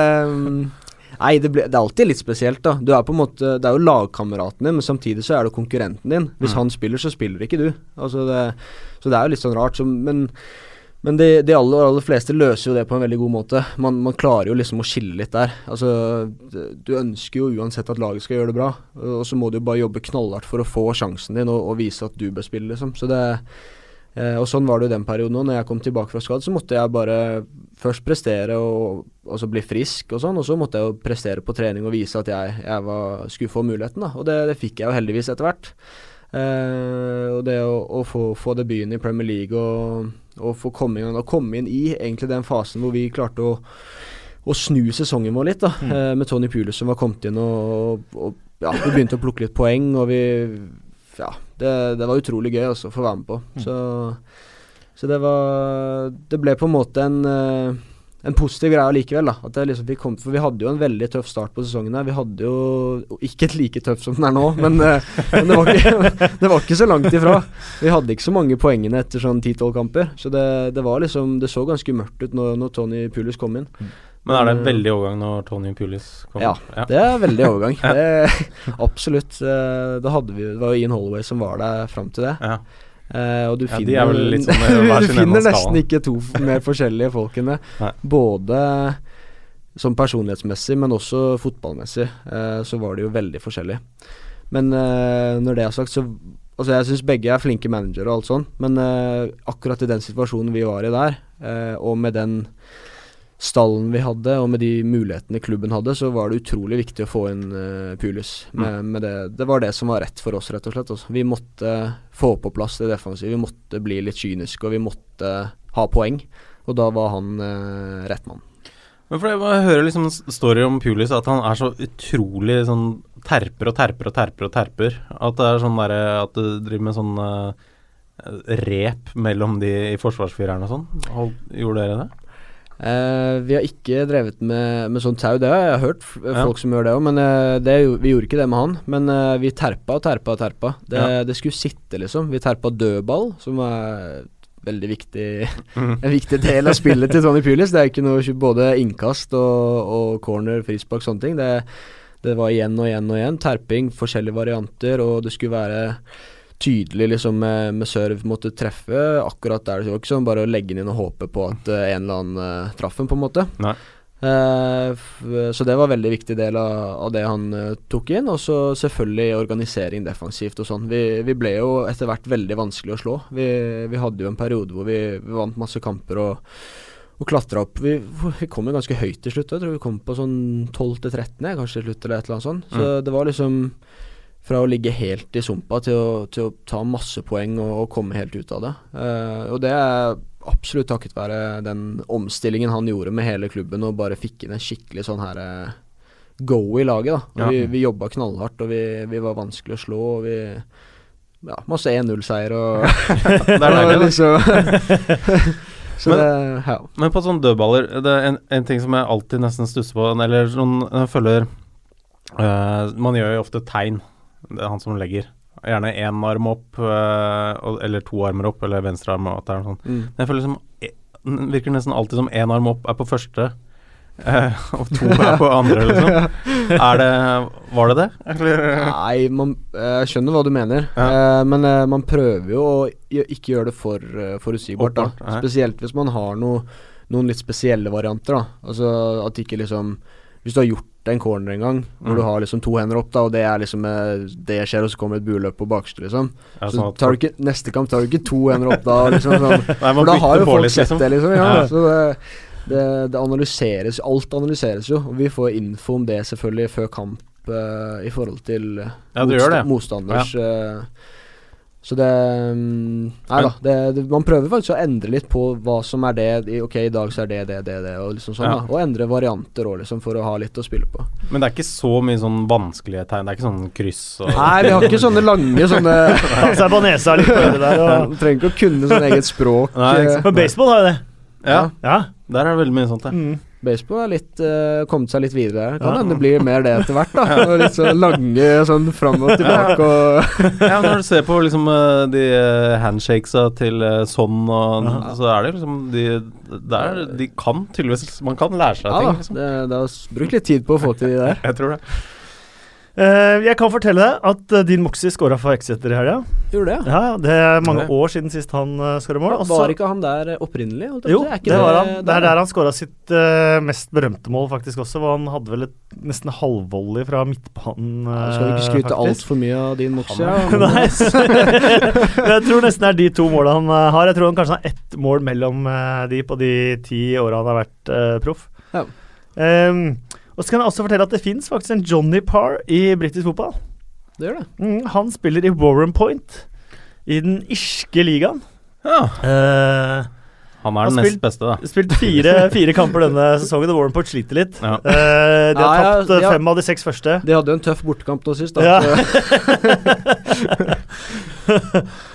[SPEAKER 2] Nei, det, ble, det er alltid litt spesielt, da. Du er på en måte Det er jo lagkameraten din, men samtidig så er det konkurrenten din. Hvis
[SPEAKER 3] Mm.
[SPEAKER 2] han spiller, så spiller ikke du. Altså det, så det er jo litt sånn rart. Så, men men de, de aller, aller fleste løser jo det på en veldig god måte. Man, man klarer jo liksom å skille litt der. Altså, du ønsker jo uansett at laget skal gjøre det bra, og så må du jo bare jobbe knallhardt for å få sjansen din og, og vise at du bør spille, liksom. Så det eh, Og sånn var det jo den perioden òg. Når jeg kom tilbake fra skade, så måtte jeg bare først prestere og så bli frisk og sånn, og så måtte jeg jo prestere på trening og vise at jeg, jeg var, skulle få muligheten, da. Og det, det fikk jeg jo heldigvis etter hvert. Eh, og det å, å få, få debuten i Premier League og, og få komme inn, og komme inn i egentlig den fasen hvor vi klarte å, å snu sesongen vår litt, da,
[SPEAKER 1] Mm.
[SPEAKER 2] eh, med Tony Pulis som var kommet inn og, og ja, vi begynte å plukke litt poeng, og vi Ja, det, det var utrolig gøy også å få være med på.
[SPEAKER 1] Mm.
[SPEAKER 2] Så, så det var Det ble på en måte en eh, en positiv greie likevel, da. At jeg liksom fikk komme, for vi hadde jo en veldig tøff start på sesongen her. Vi hadde jo ikke et like tøff som den er nå, men, eh, men det, var ikke, [LAUGHS] det var ikke så langt ifra. Vi hadde ikke så mange poengene etter sånn 10-12 kamper. Så det, det var liksom Det så ganske mørkt ut når, når Tony Pulis kom inn.
[SPEAKER 3] Men er det en
[SPEAKER 2] Mm.
[SPEAKER 3] veldig overgang når Tony Pulis kommer?
[SPEAKER 2] Ja, Det er veldig overgang. [LAUGHS] Det, absolutt. Eh, Da hadde vi Det var jo Ian Holloway som var der fram til det.
[SPEAKER 3] ja.
[SPEAKER 2] Uh, og du
[SPEAKER 3] Ja, de
[SPEAKER 2] finner,
[SPEAKER 3] er vel litt sånn, eh, [LAUGHS]
[SPEAKER 2] du finner nesten ikke to mer forskjellige folk enn det. Både som personlighetsmessig, men også fotballmessig, uh, så var de jo veldig forskjellige. Men uh, når det er sagt, så Altså, jeg syns begge er flinke managere og alt sånn, men eh, akkurat i den situasjonen vi var i der, eh, og med den stallen vi hadde, og med de mulighetene klubben hadde, så var det utrolig viktig å få inn uh, Pulis. Med, med det, det var det som var rett for oss, rett og slett. Altså. Vi måtte få på plass det defensive, vi måtte bli litt kyniske, og vi måtte ha poeng. Og da var han uh, rett mann.
[SPEAKER 3] Men for jeg, jeg hører liksom story om Pulis at han er så utrolig sånn terper og terper og terper og terper. At det er sånn der, At du driver med sånn uh, rep mellom de i forsvarsfireren og sånn. Gjorde dere det?
[SPEAKER 2] Eh, vi har ikke drevet med, med sånn tau, det har jeg hørt
[SPEAKER 3] Ja.
[SPEAKER 2] folk som gjør det òg, men uh, det, vi gjorde ikke det med han. Men uh, vi terpa og terpa og terpa. Det,
[SPEAKER 3] Ja.
[SPEAKER 2] det skulle sitte, liksom. Vi terpa dødball, som er veldig viktig
[SPEAKER 3] mm. [LAUGHS]
[SPEAKER 2] en viktig del av spillet til Tony Pulis. Det er ikke noe både innkast og, og corner, frispark, sånne ting. Det, det var igjen og igjen og igjen. Terping, forskjellige varianter, og det skulle være tydelig liksom med, med serve måtte treffe akkurat der. Det var ikke sånn bare å legge den inn og håpe på at uh, en eller annen uh, traff den, på en måte. Eh, så det var en veldig viktig del av, av det han tok inn. Og så selvfølgelig organisering defensivt og sånn. Vi, vi ble jo etter hvert veldig vanskelig å slå. Vi, vi hadde jo en periode hvor vi, vi vant masse kamper og, og klatra opp. Vi, vi kom jo ganske høyt til slutt. Jeg tror vi kom på sånn 12.-13., kanskje til slutt, eller et eller annet sånt. Så det var liksom fra å ligge helt i sumpa til å, til å ta masse poeng og, og komme helt ut av det. Uh, og det er absolutt takket være den omstillingen han gjorde med hele klubben, og bare fikk inn en skikkelig sånn her uh, go i laget. da.
[SPEAKER 3] Ja.
[SPEAKER 2] Vi, vi jobba knallhardt, og vi, vi var vanskelig å slå. og vi ja, Masse 1-0-seier og [LAUGHS]
[SPEAKER 3] Det er deilig,
[SPEAKER 2] liksom, [LAUGHS] Så
[SPEAKER 3] Men-
[SPEAKER 2] det Ja.
[SPEAKER 3] Men på sånne dødballer, det er en, en ting som jeg alltid nesten stusser på, eller sånn jeg følger eh, Man gjør jo ofte tegn, det er han som legger. Gjerne én arm opp, eh, eller to armer opp, eller venstre arm og sånn.
[SPEAKER 2] Mm.
[SPEAKER 3] Men jeg føler liksom e- virker nesten alltid som én arm opp er på første, eh, og to er på andre, liksom. [LAUGHS] Er det Var det det? Eller
[SPEAKER 2] Nei, man, jeg skjønner hva du mener,
[SPEAKER 3] Ja.
[SPEAKER 2] eh, men eh, man prøver jo å ikke gjøre det for forutsigbart. da Spesielt hvis man har noe, noen litt spesielle varianter. da Altså at ikke liksom Hvis du har gjort en corner en gang, hvor
[SPEAKER 3] Mm.
[SPEAKER 2] du har liksom to hender opp, da og det er liksom eh, Det skjer, og så kommer et buløp på bakerste, liksom.
[SPEAKER 3] Ja,
[SPEAKER 2] Så
[SPEAKER 3] sånn at
[SPEAKER 2] tar du ikke, neste kamp tar du ikke to hender opp da, liksom sånn. [LAUGHS]
[SPEAKER 3] Nei,
[SPEAKER 2] For da har jo folk
[SPEAKER 3] litt,
[SPEAKER 2] sett
[SPEAKER 3] liksom.
[SPEAKER 2] det, liksom. Ja,
[SPEAKER 3] Ja.
[SPEAKER 2] Så det, det, det analyseres Alt analyseres jo, og vi får info om det selvfølgelig før kamp uh, i forhold til eh,
[SPEAKER 3] Ja, gjør det.
[SPEAKER 2] motstanders eh, Så det mm, Nei da. Det, det, man prøver faktisk å endre litt på hva som er det. Ok, i dag så er det det, det, det, og liksom sånn.
[SPEAKER 3] Ja.
[SPEAKER 2] da Og endre varianter òg, liksom, for å ha litt å spille på.
[SPEAKER 3] Men det er ikke så mye sånn vanskelige tegn. Det er ikke sånn kryss og
[SPEAKER 2] Nei, vi har ikke sånne lange sånne [LAUGHS]
[SPEAKER 1] Ta seg på nesa litt øret der. Og,
[SPEAKER 2] trenger ikke å kunne sånn eget språk.
[SPEAKER 3] Nei, ikke sant.
[SPEAKER 2] eh,
[SPEAKER 1] men baseball har jo det.
[SPEAKER 3] Ja,
[SPEAKER 1] Ja.
[SPEAKER 3] der er det veldig mye sånt, ja.
[SPEAKER 1] Mm.
[SPEAKER 2] Baseball er litt uh, kommet seg litt videre Kan Kan
[SPEAKER 1] Ja.
[SPEAKER 2] det blir mer det etter hvert, da. [LAUGHS] Og litt så lange sånn fram og tilbake og [LAUGHS]
[SPEAKER 3] ja, når du ser på liksom eh, de eh, handshakesa til eh, sånn og
[SPEAKER 1] Ja.
[SPEAKER 3] Så er det liksom de der, De kan tydeligvis Man kan lære seg
[SPEAKER 2] Ja
[SPEAKER 3] ting, liksom.
[SPEAKER 2] Det, det har brukt litt tid på å få til de der. [LAUGHS]
[SPEAKER 3] Jeg tror det.
[SPEAKER 1] Eh, jeg kan fortelle deg at eh, din Moxie scora for Exeter i helga.
[SPEAKER 2] Gjorde det,
[SPEAKER 1] Ja, det er mange
[SPEAKER 3] Ja.
[SPEAKER 1] år siden sist han uh, skåra mål. Også,
[SPEAKER 2] Var ikke han der eh, opprinnelig? holdt
[SPEAKER 1] Jo?
[SPEAKER 2] Er
[SPEAKER 1] det, var han. Det er der han skåra sitt uh, mest berømte mål, faktisk også. Hvor han hadde vel et nesten halvvolley fra midtbanen.
[SPEAKER 2] Ja, Skal du ikke skryte
[SPEAKER 1] uh,
[SPEAKER 2] altfor mye av din Moxie?
[SPEAKER 3] Han
[SPEAKER 2] Ja, [LAUGHS]
[SPEAKER 1] Nei, [LAUGHS] jeg tror nesten det er de to måla han uh, har. Jeg tror han kanskje har ett mål mellom eh, de på de ti åra han har vært eh, proff.
[SPEAKER 2] Ja.
[SPEAKER 1] Ehm, og så kan jeg også fortelle at det fins faktisk en Johnny Parr i britisk fotball.
[SPEAKER 2] det gjør det.
[SPEAKER 1] Mm, han spiller i Warren Point i den irske ligaen.
[SPEAKER 3] Ja.
[SPEAKER 1] Uh,
[SPEAKER 3] Han er
[SPEAKER 1] Han
[SPEAKER 3] den nest beste, da.
[SPEAKER 1] spilt fire, fire kamper denne [LAUGHS] sesongen, og Warren Point sliter litt.
[SPEAKER 3] Ja.
[SPEAKER 1] Uh, de har
[SPEAKER 2] Ja,
[SPEAKER 1] tapt eh,
[SPEAKER 2] ja.
[SPEAKER 1] fem av de seks første.
[SPEAKER 2] De hadde jo en tøff bortekamp nå sist, da. [LAUGHS] [LAUGHS]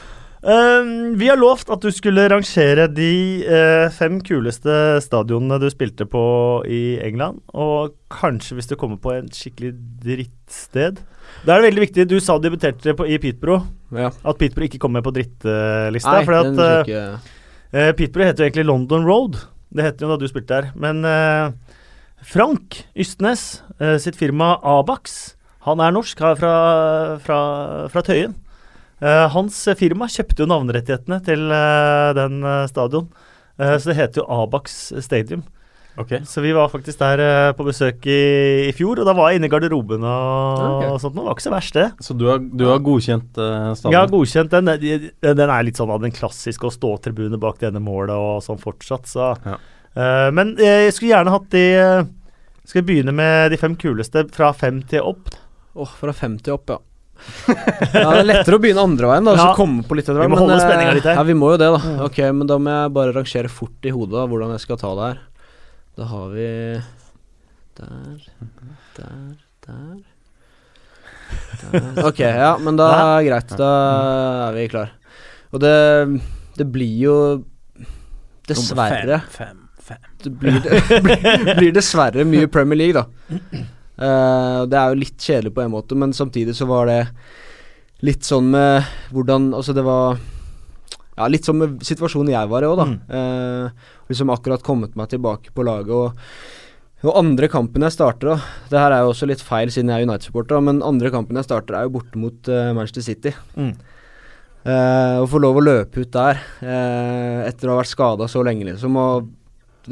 [SPEAKER 1] Um, vi har lovt at du skulle rangere de uh, fem kuleste stadionene du spilte på i England. Og kanskje hvis du kommer på en skikkelig drittsted. Da er det veldig viktig, du sa du debuterte på, i Peterborough,
[SPEAKER 2] ja.
[SPEAKER 1] at Peterborough ikke kommer på drittlista.
[SPEAKER 2] Uh,
[SPEAKER 1] fordi at eh, Peterborough heter jo egentlig London Road. Det het jo da du spilte der. Men eh, Frank Ystnes eh, sitt firma Abax, han er norsk, han fra, fra, fra Tøyen. Eh, hans firma kjøpte jo navnerettighetene til eh, den eh, stadion. Eh, så det heter jo Abax Stadium.
[SPEAKER 3] Okay.
[SPEAKER 1] Så vi var faktisk der på besøk i, i fjor, og da var jeg inne i garderoben og,
[SPEAKER 2] okay.
[SPEAKER 1] og sånt. Det var ikke så verst, det.
[SPEAKER 3] Så du har, du har godkjent uh,
[SPEAKER 1] Jeg har godkjent den. Den- Den er litt sånn av den klassiske å stå tribune bak det ene målet og sånn fortsatt, så
[SPEAKER 3] Ja.
[SPEAKER 1] uh, Men jeg skulle gjerne hatt de Skal vi begynne med de fem kuleste fra fem til opp?
[SPEAKER 2] Åh, fra 50 opp, ja. Ja. Det er lettere å begynne andre veien, da,
[SPEAKER 1] Ja.
[SPEAKER 2] så komme på litt etter
[SPEAKER 1] Vi må
[SPEAKER 2] men,
[SPEAKER 1] holde
[SPEAKER 2] eh,
[SPEAKER 1] spenninga litt her.
[SPEAKER 2] Ja, vi må jo det, da.
[SPEAKER 1] Mm.
[SPEAKER 2] Ok, men da må jeg bare rangere fort i hodet da, hvordan jeg skal ta det her. Da har vi Der, der, der Ok, ja, men da er greit. Da er vi klar. Og det, det blir jo Dessverre.
[SPEAKER 3] Fem, fem, fem.
[SPEAKER 2] Det blir, [LAUGHS] blir, blir dessverre mye Premier League, da. Og det er jo litt kjedelig på en måte, men samtidig så var det litt sånn med hvordan Altså, det var ja, litt sånn med situasjonen jeg var i òg, da.
[SPEAKER 1] Mm.
[SPEAKER 2] Uh, liksom akkurat kommet meg tilbake på laget. og og andre kampen jeg starter, da Det her er jo også litt feil siden jeg er United-supporter, men andre kampen jeg starter, er jo borte mot uh, Manchester City.
[SPEAKER 1] Mm.
[SPEAKER 2] Uh, å få lov å løpe ut der uh, etter å ha vært skada så lenge, liksom. Og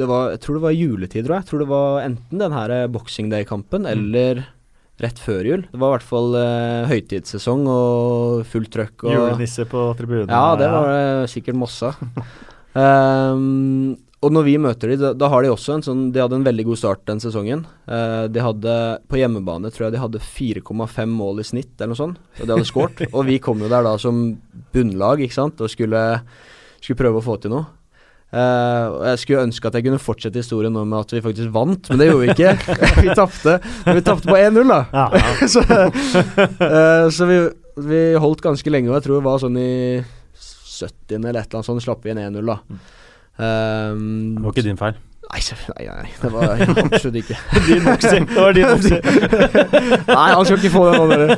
[SPEAKER 2] var, jeg tror det var juletid, tror jeg. Jeg tror det var enten den her eh, Boxing Day-kampen eller rett før jul. Det var i hvert fall eh, høytidssesong og fullt trøkk. Og,
[SPEAKER 1] Julenisse på tribunen.
[SPEAKER 2] ja, det var det sikkert Mossa. um, [LAUGHS] og når vi møter de, da, da har de også en sånn De hadde en veldig god start den sesongen. Uh, de hadde På hjemmebane tror jeg de hadde 4,5 mål i snitt, eller noe sånt. Og de hadde skåret. [LAUGHS] og vi kom jo der da som bunnlag, ikke sant, og skulle, skulle prøve å få til noe. Og jeg skulle ønske at jeg kunne fortsette historien nå med at vi faktisk vant, men det gjorde vi ikke. [LAUGHS] vi tapte. Men vi tapte på 1-0, da.
[SPEAKER 1] Ja, ja. [LAUGHS]
[SPEAKER 2] så uh, så vi, vi holdt ganske lenge, og jeg tror det var sånn i 70. eller et eller annet sånn slapp vi inn 1-0, da. Um,
[SPEAKER 3] Det var ikke din feil.
[SPEAKER 2] Nei, nei, nei, det var absolutt ikke.
[SPEAKER 1] Din [LAUGHS] boksing. Det var din boksing. [LAUGHS]
[SPEAKER 2] Nei, han skal ikke få den nå, dere.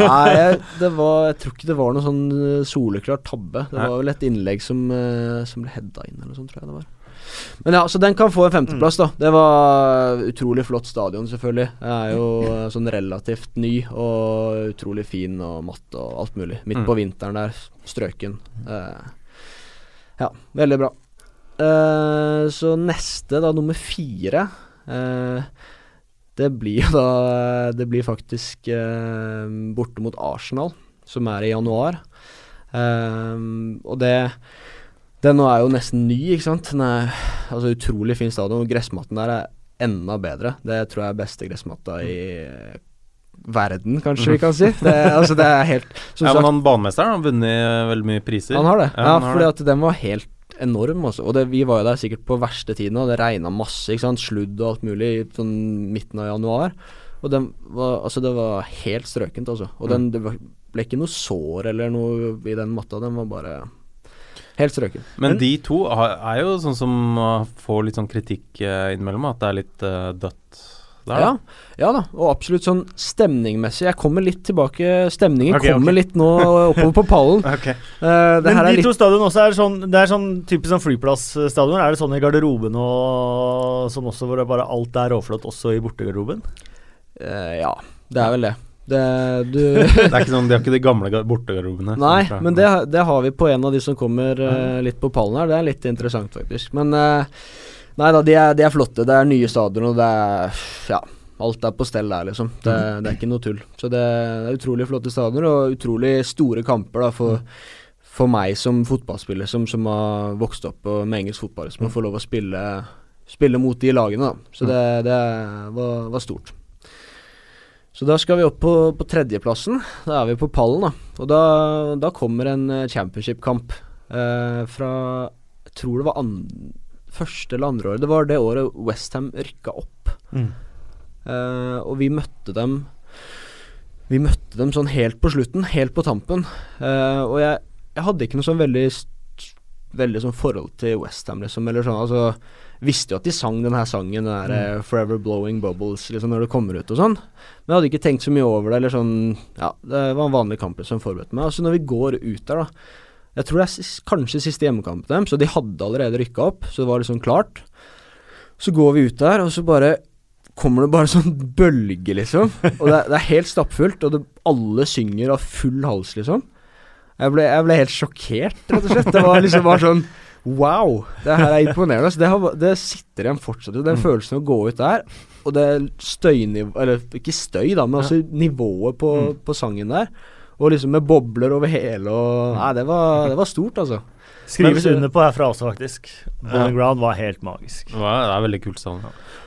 [SPEAKER 2] Nei, det var, jeg tror ikke det var noe sånn eh, soleklar tabbe. Det var vel et innlegg som, eh, som ble heada inn, eller noe sånt, tror jeg det var. Men ja, så den kan få en femteplass, da. Det var utrolig flott stadion, selvfølgelig. Jeg er jo eh, sånn relativt ny og utrolig fin og matt og alt mulig. Midt
[SPEAKER 3] Mm.
[SPEAKER 2] på vinteren der, strøken. Ja, veldig bra. Eh, så neste, da, nummer fire uh, Det blir jo da Det blir faktisk uh, borte mot Arsenal, som er i januar. Og det Den nå er jo nesten ny, ikke sant. Den er altså utrolig fin stadion. og Gressmatten der er enda bedre. Det tror jeg er beste gressmatta i verden, kanskje vi kan si. [LAUGHS] Det, altså, det er helt Som
[SPEAKER 3] Ja,
[SPEAKER 2] sagt,
[SPEAKER 3] men han banemesteren har vunnet veldig mye priser.
[SPEAKER 2] han har det.
[SPEAKER 3] Ja,
[SPEAKER 2] Ja,
[SPEAKER 3] han har
[SPEAKER 2] fordi
[SPEAKER 3] det.
[SPEAKER 2] at den var helt enorm, altså. Og det, vi var jo der sikkert på verste tiden, og det regna masse. Sludd og alt mulig i sånn midten av januar. Og den var Altså, det var helt strøkent, altså. Og den, det ble ikke noe sår eller noe i den matta, den var bare helt strøken.
[SPEAKER 3] Men
[SPEAKER 1] Men-
[SPEAKER 3] de to er jo sånn som får litt sånn kritikk uh, innimellom, at det er litt uh, dødt der.
[SPEAKER 2] Ja, ja da, og absolutt sånn stemningmessig. Jeg kommer litt tilbake Stemningen
[SPEAKER 1] okay, kommer
[SPEAKER 2] kommer litt nå oppover på pallen. [LAUGHS]
[SPEAKER 3] okay.
[SPEAKER 2] uh, det
[SPEAKER 1] Men
[SPEAKER 2] her er
[SPEAKER 1] de
[SPEAKER 2] litt
[SPEAKER 1] to stadionene også er sånn Det er sånn typisk sånn flyplassstadion. Er det sånn i garderoben og sånn også, hvor det bare alt er råflott også i bortegarderoben?
[SPEAKER 2] Uh, Ja, det er vel det. Det, du [LAUGHS]
[SPEAKER 3] Det er ikke sånn, De har ikke de gamle bortegarderobene.
[SPEAKER 2] Nei,
[SPEAKER 3] sånn
[SPEAKER 2] men det, det har vi på en av de som kommer uh, litt på pallen her. Det er litt interessant, faktisk. Men eh, Nei da, de de er flotte. Det er nye stadioner, og det er Ja, alt er på stell der, liksom. Det, det er ikke noe tull. Så det, er utrolig flotte stadioner, og utrolig store kamper da for, for meg som fotballspiller, som, som har vokst opp med engelsk fotball, som har fått lov å spille, spille mot de lagene, da. Så det, det var, var stort. Så da skal vi opp på, på tredjeplassen. Da er vi på pallen, da. Og da, da kommer en eh, championship-kamp eh, fra Jeg tror det var an, første eller andre året. Det var det året Westham rykka opp. Eh, og vi møtte dem Vi møtte dem sånn helt på slutten, helt på tampen. Uh, og jeg, jeg hadde ikke noe sånn veldig Veldig sånn forhold til Westham, liksom. Eller sånn, altså Visste jo at de sang den her sangen, den der mm. 'Forever Blowing Bubbles', liksom når det kommer ut og sånn. Men jeg hadde ikke tenkt så mye over det, eller sånn Ja, det var en vanlig kamp som forberedte meg. Altså når vi går ut der, da Jeg tror det er sis- kanskje siste hjemmekamp dem, så de hadde allerede rykka opp, så det var liksom klart. Så går vi ut der, og så bare kommer det bare [LAUGHS] sånn bølge, liksom. Og det er, det er helt stappfullt, og det, alle synger av full hals, liksom. Jeg ble, jeg ble helt sjokkert, rett og slett. Det var liksom bare sånn Wow! Det her er imponerende. Det, har, det sitter igjen fortsatt. Den følelsen av å gå ut der, og det støynivå Eller ikke støy, da, men altså nivået på, på sangen der. Og liksom med bobler over hele og Nei, det var, det var stort, altså.
[SPEAKER 1] Skrives under på herfra også, faktisk. Bowling
[SPEAKER 3] Ja.
[SPEAKER 1] Ground var helt magisk.
[SPEAKER 3] Det det er veldig kult sånn.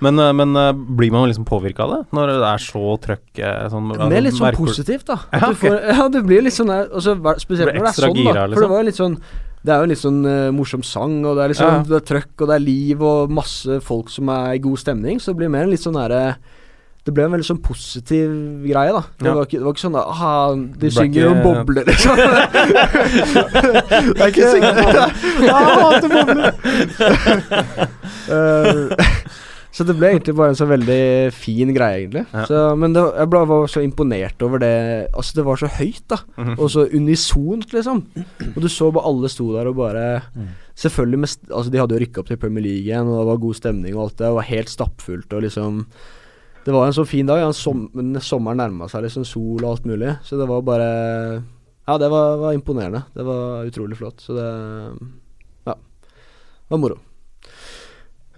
[SPEAKER 3] Men, uh, men uh, blir man liksom påvirka av det? Når det er så trøkk Sånn,
[SPEAKER 2] det er litt sånn
[SPEAKER 3] merker
[SPEAKER 2] positivt, da. At
[SPEAKER 3] Ja,
[SPEAKER 2] du får, ja, det blir litt sånn der altså, Spesielt når det er sånn,
[SPEAKER 3] gira,
[SPEAKER 2] da. For
[SPEAKER 3] liksom.
[SPEAKER 2] det var jo litt sånn Det er jo litt sånn uh, morsom sang, og det er liksom
[SPEAKER 3] Ja.
[SPEAKER 2] Det er trøkk, og det er liv, og masse folk som er i god stemning, så det blir mer en litt sånn derre det ble en veldig sånn positiv greie, da. Det,
[SPEAKER 3] Ja.
[SPEAKER 2] var, ikke, det var ikke sånn Aha, de synger
[SPEAKER 3] ikke-
[SPEAKER 2] bobler, liksom. [LAUGHS] det er ikke bobler. [LAUGHS] Ja, jeg hater bobler! Eh, så det ble egentlig bare en så veldig fin greie, egentlig.
[SPEAKER 3] Ja.
[SPEAKER 2] Så, men det, jeg ble, var så imponert over det Altså, det var så høyt, da.
[SPEAKER 3] Mhm.
[SPEAKER 2] Og så unisont, liksom. Og du så bare alle sto der og bare
[SPEAKER 1] Mm.
[SPEAKER 2] Selvfølgelig med, Altså, de hadde jo rykka opp til Premier League igjen, og det var god stemning og alt det. Det var helt stappfullt og liksom Det var en så fin dag. Ja, som, sommeren nærma seg, liksom sol og alt mulig. Så det var bare Ja, det var, var imponerende. Det var utrolig flott. Så det Ja. Det var moro.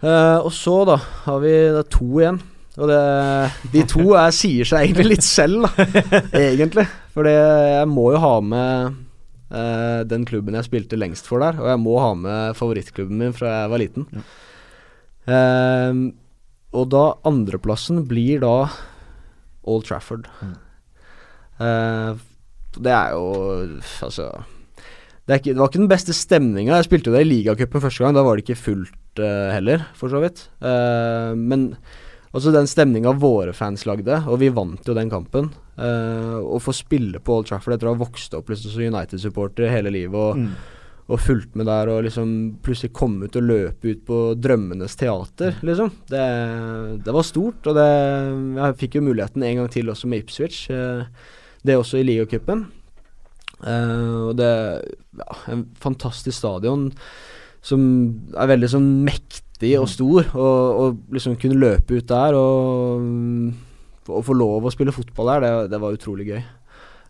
[SPEAKER 2] Eh, og så, da, har vi det er to igjen. Og det, de to er, sier seg egentlig litt selv, da. egentlig. For jeg må jo ha med eh, den klubben jeg spilte lengst for der. Og jeg må ha med favorittklubben min fra jeg var liten. Eh, og da andreplassen blir da Old Trafford.
[SPEAKER 1] Mm.
[SPEAKER 2] Uh, det er jo Altså det, ikke, det var ikke den beste stemninga. Jeg spilte jo det i ligacupen første gang. Da var det ikke fullt uh, heller, for så vidt. Uh, men altså den stemninga våre fans lagde, og vi vant jo den kampen. Å få spille på Old Trafford etter å ha vokst opp liksom, som United-supporter hele livet og,
[SPEAKER 1] Mm.
[SPEAKER 2] Og fulgt med der og liksom plutselig komme ut og løpe ut på drømmenes teater, liksom. Det, det var stort, og det Jeg fikk jo muligheten en gang til også med Ipswich. eh, det også i ligacupen. Uh, og det ja, En fantastisk stadion som er veldig sånn mektig og stor. Og, og liksom kunne løpe ut der og, mm, og få lov å spille fotball der, det, det var utrolig gøy.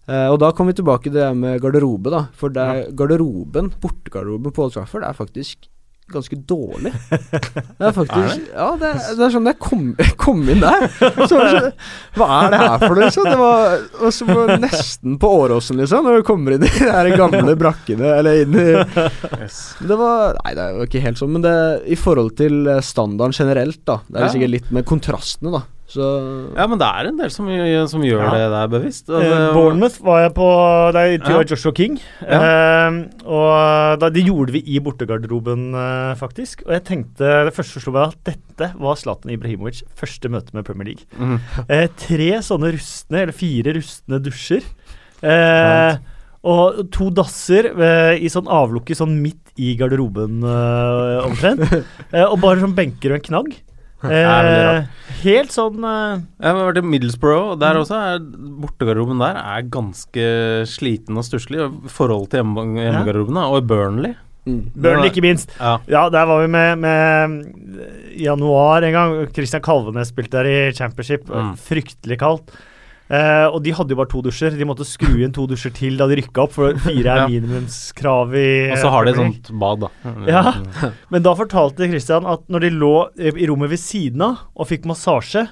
[SPEAKER 2] Eh, og da kom vi tilbake til det med garderobe, da. For det er garderoben, bortegarderoben på Old Trafford, er faktisk ganske dårlig. Det er faktisk [LAUGHS] Ja, det, det er sånn jeg kom, kom inn der, så var det sånn Hva er det her for noe, liksom? Det var, og så var det nesten på Åråsen, liksom, når du kommer inn i de der gamle brakkene, eller inn i det var Nei, det var ikke helt sånn, men det i forhold til standarden generelt, da. Det er
[SPEAKER 3] Ja.
[SPEAKER 2] sikkert litt med kontrastene, da. Så
[SPEAKER 3] Ja, men det er en del som, som gjør
[SPEAKER 1] Ja.
[SPEAKER 3] det der bevisst.
[SPEAKER 1] Eh,
[SPEAKER 3] Altså,
[SPEAKER 1] Bournemouth var jeg på Der intervjua
[SPEAKER 3] Ja.
[SPEAKER 1] Joshua King.
[SPEAKER 3] Ja.
[SPEAKER 1] Eh, og da, Det gjorde vi i bortegarderoben, eh, faktisk. Og jeg tenkte Det første som slo meg, at dette var Zlatan Ibrahimovic første møte med Premier League.
[SPEAKER 3] Mm.
[SPEAKER 1] Eh, tre sånne rustne, eller fire rustne dusjer. Eh, og to dasser eh, i sånn avlukke sånn midt i garderoben eh, omtrent. [LAUGHS] Eh, og bare sånn benker og en knagg. [LAUGHS] Eh, helt sånn eh,
[SPEAKER 3] Jeg har vært i Middlesbrough, og der også er bortegarderoben der er ganske sliten og stusslig i forhold til hjemme, hjemmegarderobene. Og i Burnley.
[SPEAKER 2] mm.
[SPEAKER 1] Burnley, ikke minst.
[SPEAKER 3] Ja.
[SPEAKER 1] Ja, der var vi med, med januar en gang. Christian Kalvenes spilte der i Championship.
[SPEAKER 3] Mm.
[SPEAKER 1] Fryktelig kaldt. Eh, og de hadde jo bare to dusjer. De måtte skru inn to dusjer til da de rykka opp, for fire er
[SPEAKER 3] Ja.
[SPEAKER 1] minimumskrav i
[SPEAKER 3] Og så har de et sånt bad, da.
[SPEAKER 1] Ja. Men da fortalte Christian at når de lå eh, i rommet ved siden av og fikk massasje,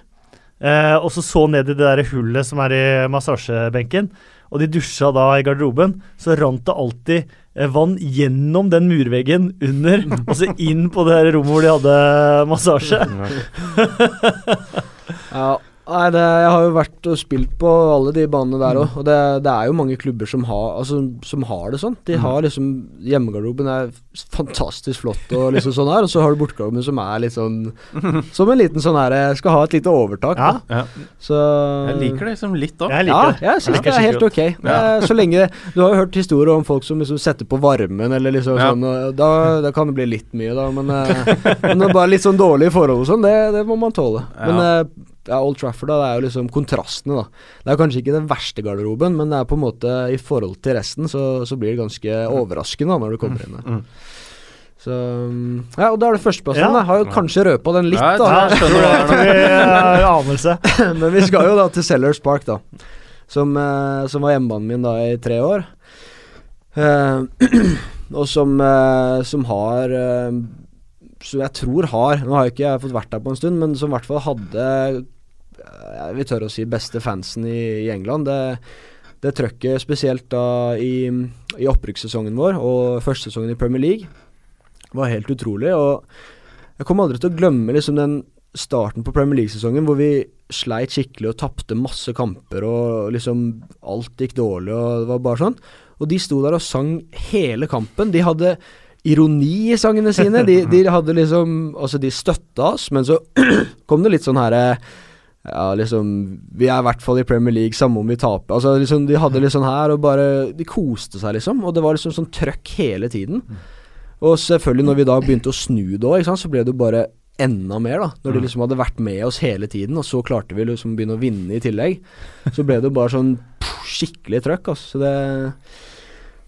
[SPEAKER 1] eh, og så så ned i det der hullet som er i massasjebenken, og de dusja da i garderoben, så rant det alltid eh, vann gjennom den murveggen under, [LAUGHS] og så inn på det her rommet hvor de hadde massasje.
[SPEAKER 2] Ja, [LAUGHS] nei, det, jeg har jo vært og spilt på alle de banene der òg, og det, det er jo mange klubber som har, altså, som har det sånn. De har liksom Hjemmegarderoben er fantastisk flott og liksom sånn her, og så har du bortegarderoben som er litt sånn [LAUGHS] Som en liten sånn her Skal ha et lite overtak.
[SPEAKER 1] Ja,
[SPEAKER 3] Ja.
[SPEAKER 2] Så
[SPEAKER 3] Jeg liker det liksom litt òg.
[SPEAKER 2] Ja, jeg syns
[SPEAKER 1] Ja.
[SPEAKER 2] det er helt ok. Er, så lenge Du har jo hørt historier om folk som liksom setter på varmen eller liksom
[SPEAKER 3] Ja.
[SPEAKER 2] sånn, og da, da kan det bli litt mye, da, men, eh, men det er bare litt sånn dårlige forhold og sånn, det, det må man tåle. Men
[SPEAKER 3] Ja.
[SPEAKER 2] eh, Old Trafford, da, det er jo liksom kontrastene, da. Det er kanskje ikke den verste garderoben, men det er på en måte i forhold til resten, så, så blir det ganske overraskende da, når du kommer inn der.
[SPEAKER 3] Mm.
[SPEAKER 2] Så mm, Ja, og da er det førsteplassen.
[SPEAKER 1] Ja.
[SPEAKER 2] Jeg har jo kanskje røpa den litt, da.
[SPEAKER 3] Jeg skjønner er
[SPEAKER 1] anelse. [LAUGHS]
[SPEAKER 2] Men vi skal jo da til Sellers Park, da. Som, eh, som var hjemmebanen min da i tre år. Eh, [CLEARS THROAT] og som, eh, som har eh, Som jeg tror har Nå har jeg ikke fått vært der på en stund, men som i hvert fall hadde eh, Jeg vil tørre å si beste fansen i, i England. Det, det trøkket spesielt da i, i opprykkssesongen vår og førstesesongen i Premier League var helt utrolig. Og jeg kommer aldri til å glemme liksom den starten på Premier League-sesongen hvor vi sleit skikkelig og tapte masse kamper og liksom alt gikk dårlig og det var bare sånn. Og de sto der og sang hele kampen. De hadde ironi i sangene sine. De, de hadde liksom Altså, de støtta oss, men så [CLEARS THROAT] kom det litt sånn herre ja, liksom Vi er i hvert fall i Premier League, samme om vi taper. Altså liksom De hadde litt sånn her, og bare De koste seg, liksom. Og det var liksom sånn trøkk hele tiden. Og selvfølgelig, når vi da begynte å snu det òg, så ble det jo bare enda mer, da. Når de liksom hadde vært med oss hele tiden, og så klarte vi liksom å begynne å vinne i tillegg. Så ble det jo bare sånn pff, skikkelig trøkk, altså. Så det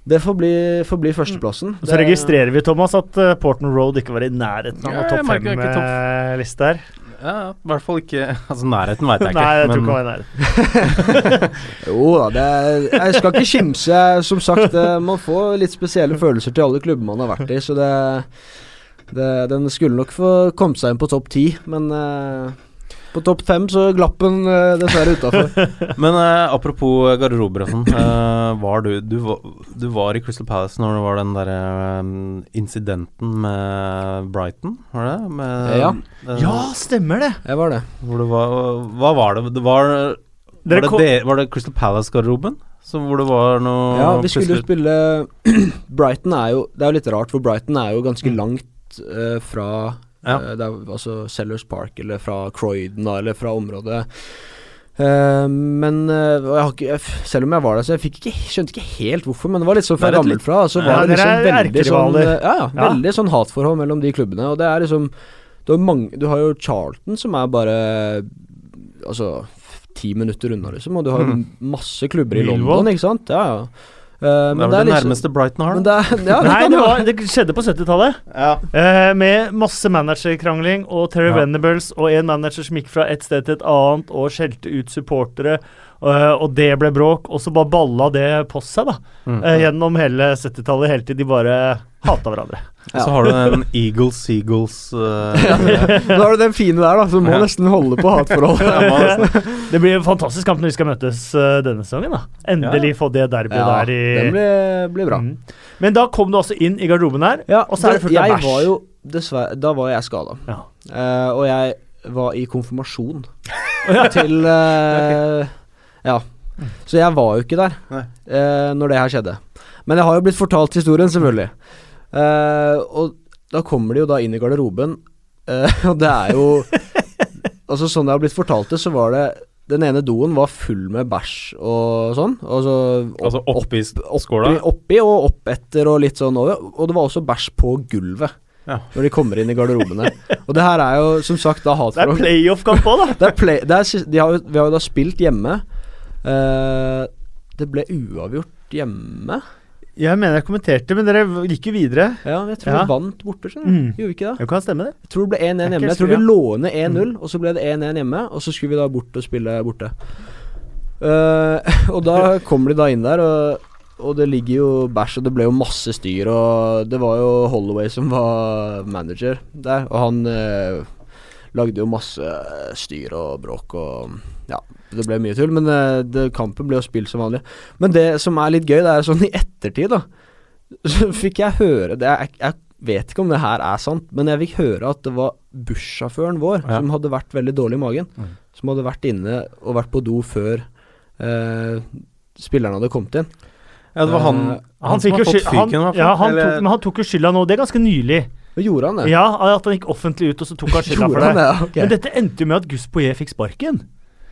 [SPEAKER 2] det får bli, får bli førsteplassen.
[SPEAKER 1] Så registrerer vi, Thomas, at uh, Portman Road ikke var i nærheten av
[SPEAKER 3] Ja,
[SPEAKER 1] topp fem-liste her.
[SPEAKER 3] Ja, i hvert fall ikke Altså, nærheten veit jeg ikke.
[SPEAKER 1] Nei, jeg tror ikke det var i nærheten. [LAUGHS]
[SPEAKER 2] Jo da, det er, jeg skal ikke kimse. Som sagt, eh, man får litt spesielle følelser til alle klubber man har vært i, så det, det Den skulle nok få kommet seg inn på topp ti, men eh, på topp fem så glapp den eh, dessverre utafor. [LAUGHS]
[SPEAKER 3] Men eh, apropos garderober og sånn. eh, var du, du, var, du var i Crystal Palace når det var den derre eh, incidenten med Brighton, var det? Med,
[SPEAKER 2] Ja.
[SPEAKER 3] eh,
[SPEAKER 1] Ja, stemmer det!
[SPEAKER 2] Jeg var det.
[SPEAKER 3] Hvor det var Hva var det? Det var Var det, det, var det Crystal Palace-garderoben? Hvor det var noe
[SPEAKER 2] Ja, vi skulle jo spille [CLEARS THROAT] Brighton er jo Det er jo litt rart, for Brighton er jo ganske
[SPEAKER 3] Mm.
[SPEAKER 2] langt uh, fra
[SPEAKER 3] Ja.
[SPEAKER 2] Uh, det er, altså Sellers Park, eller fra Croydon, da, eller fra området. Uh, men uh, ikke, Selv om jeg var der, så jeg fikk ikke, skjønte ikke helt hvorfor. Men det var litt sånn fra gammelt fra. Så
[SPEAKER 1] Ja,
[SPEAKER 2] var det liksom veldig sånn ja, ja,
[SPEAKER 1] Ja.
[SPEAKER 2] veldig sånn hatforhold mellom de klubbene. Og det er liksom Du har, mange, du har jo Charlton, som er bare Altså ti minutter unna, liksom. Og du har
[SPEAKER 3] Mhm.
[SPEAKER 2] masse klubber i London, ikke sant. Ja, ja. Eh,
[SPEAKER 3] Det er vel det,
[SPEAKER 2] liksom-
[SPEAKER 3] nærmeste Brighton har. da. [LAUGHS]
[SPEAKER 2] ja,
[SPEAKER 1] Nei, det, var, det skjedde på 70-tallet.
[SPEAKER 3] Ja.
[SPEAKER 1] Uh, med masse managerkrangling og Terry
[SPEAKER 3] Ja.
[SPEAKER 1] Venables og en manager som gikk fra et sted til et annet og skjelte ut supportere, uh, og det ble bråk. Og så bare balla det på seg, da.
[SPEAKER 3] Mm.
[SPEAKER 1] Gjennom hele 70-tallet, helt til De bare hata hverandre.
[SPEAKER 3] Og så har du den Eagles Seagulls [LAUGHS] uh,
[SPEAKER 2] Da har du den fine der, da, som må
[SPEAKER 3] Ja.
[SPEAKER 2] nesten holde på hatforholdet. [LAUGHS]
[SPEAKER 1] det blir en fantastisk kamp når vi skal møtes uh, denne sesongen. da Endelig få det derbyet
[SPEAKER 2] Ja,
[SPEAKER 1] der i
[SPEAKER 2] den blir, blir bra.
[SPEAKER 1] Mm. Men da kom du altså inn i garderoben her,
[SPEAKER 2] Ja,
[SPEAKER 1] og så er det fullt av bæsj.
[SPEAKER 2] Da var jeg skada.
[SPEAKER 1] Ja.
[SPEAKER 2] Eh, og jeg var i konfirmasjon [LAUGHS] til okay. Ja. Så jeg var jo ikke der eh, når det her skjedde. Men jeg har jo blitt fortalt historien, selvfølgelig. Eh, og da kommer de jo da inn i garderoben, uh, [LAUGHS] og det er jo Altså Sånn jeg har blitt fortalt det, så var det Den ene doen var full med bæsj og sånn. Altså, opp,
[SPEAKER 3] Altså oppi
[SPEAKER 2] oppi,
[SPEAKER 3] skåla?
[SPEAKER 2] oppi og opp etter og litt sånn over. Og det var også bæsj på gulvet
[SPEAKER 3] Ja.
[SPEAKER 2] når de kommer inn i garderobene. og det her er jo som sagt da
[SPEAKER 1] Det er playoff-kamp òg, da. [LAUGHS]
[SPEAKER 2] Det er play, det er, de har, vi har jo da spilt hjemme. Uh, det ble uavgjort hjemme.
[SPEAKER 1] Jeg mener jeg kommenterte, men dere gikk jo videre.
[SPEAKER 2] Ja, jeg tror
[SPEAKER 1] Ja.
[SPEAKER 2] vi vant borte, skjønner du.
[SPEAKER 1] Mm.
[SPEAKER 2] Gjorde vi ikke det?
[SPEAKER 1] Det kan stemme, det.
[SPEAKER 2] Jeg tror det ble 1-1
[SPEAKER 1] er
[SPEAKER 2] hjemme. Jeg tror vi lå ned 1-0, og så ble det 1-1 hjemme. Og så skulle vi da bort og spille borte. Uh, [LAUGHS] og da kommer de da inn der, og, og det ligger jo bæsj, og det ble jo masse styr. Og det var jo Holloway som var manager der, og han uh, lagde jo masse styr og bråk og Ja, det ble mye tull, men eh, det, kampen ble jo spilt som vanlig. Men det som er litt gøy, det er sånn i ettertid, da, [LAUGHS] så fikk jeg høre det jeg, jeg vet ikke om det her er sant, men jeg fikk høre at det var bussjåføren vår
[SPEAKER 3] Ja.
[SPEAKER 2] som hadde vært veldig dårlig i magen.
[SPEAKER 3] Mm.
[SPEAKER 2] Som hadde vært inne og vært på do før eh, spillerne hadde kommet inn.
[SPEAKER 3] Ja, det var han,
[SPEAKER 2] uh,
[SPEAKER 3] han,
[SPEAKER 1] Han
[SPEAKER 3] som har fått fyken, han,
[SPEAKER 1] ja, han tok, men han tok jo skylda nå. Det er ganske nylig.
[SPEAKER 2] Og gjorde han det?
[SPEAKER 1] Ja, At han gikk offentlig ut, og så tok han [LAUGHS] skylda for det.
[SPEAKER 2] det? Ja.
[SPEAKER 1] Men dette endte jo med at Gus Poyet fikk sparken.